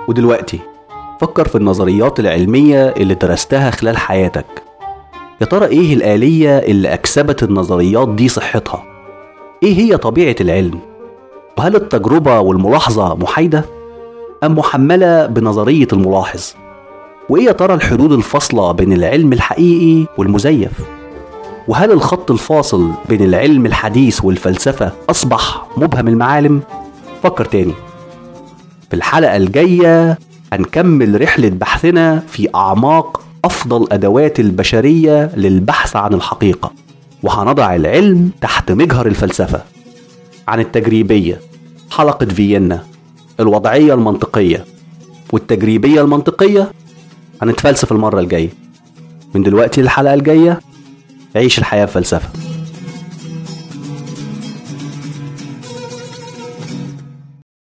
[SPEAKER 2] ودلوقتي فكر في النظريات العلمية اللي درستها خلال حياتك يا ترى إيه الآلية اللي أكسبت النظريات دي صحتها؟ إيه هي طبيعة العلم؟ وهل التجربة والملاحظة محايدة؟ أم محملة بنظرية الملاحظ؟ وإيه يا ترى الحدود الفاصلة بين العلم الحقيقي والمزيف؟ وهل الخط الفاصل بين العلم الحديث والفلسفة أصبح مبهم المعالم؟ فكر تاني في الحلقة الجاية هنكمل رحلة بحثنا في أعماق أفضل أدوات البشرية للبحث عن الحقيقة وهنضع العلم تحت مجهر الفلسفة. عن التجريبية حلقة فيينا الوضعية المنطقية. والتجريبية المنطقية هنتفلسف المرة الجاية. من دلوقتي للحلقة الجاية عيش الحياة بفلسفة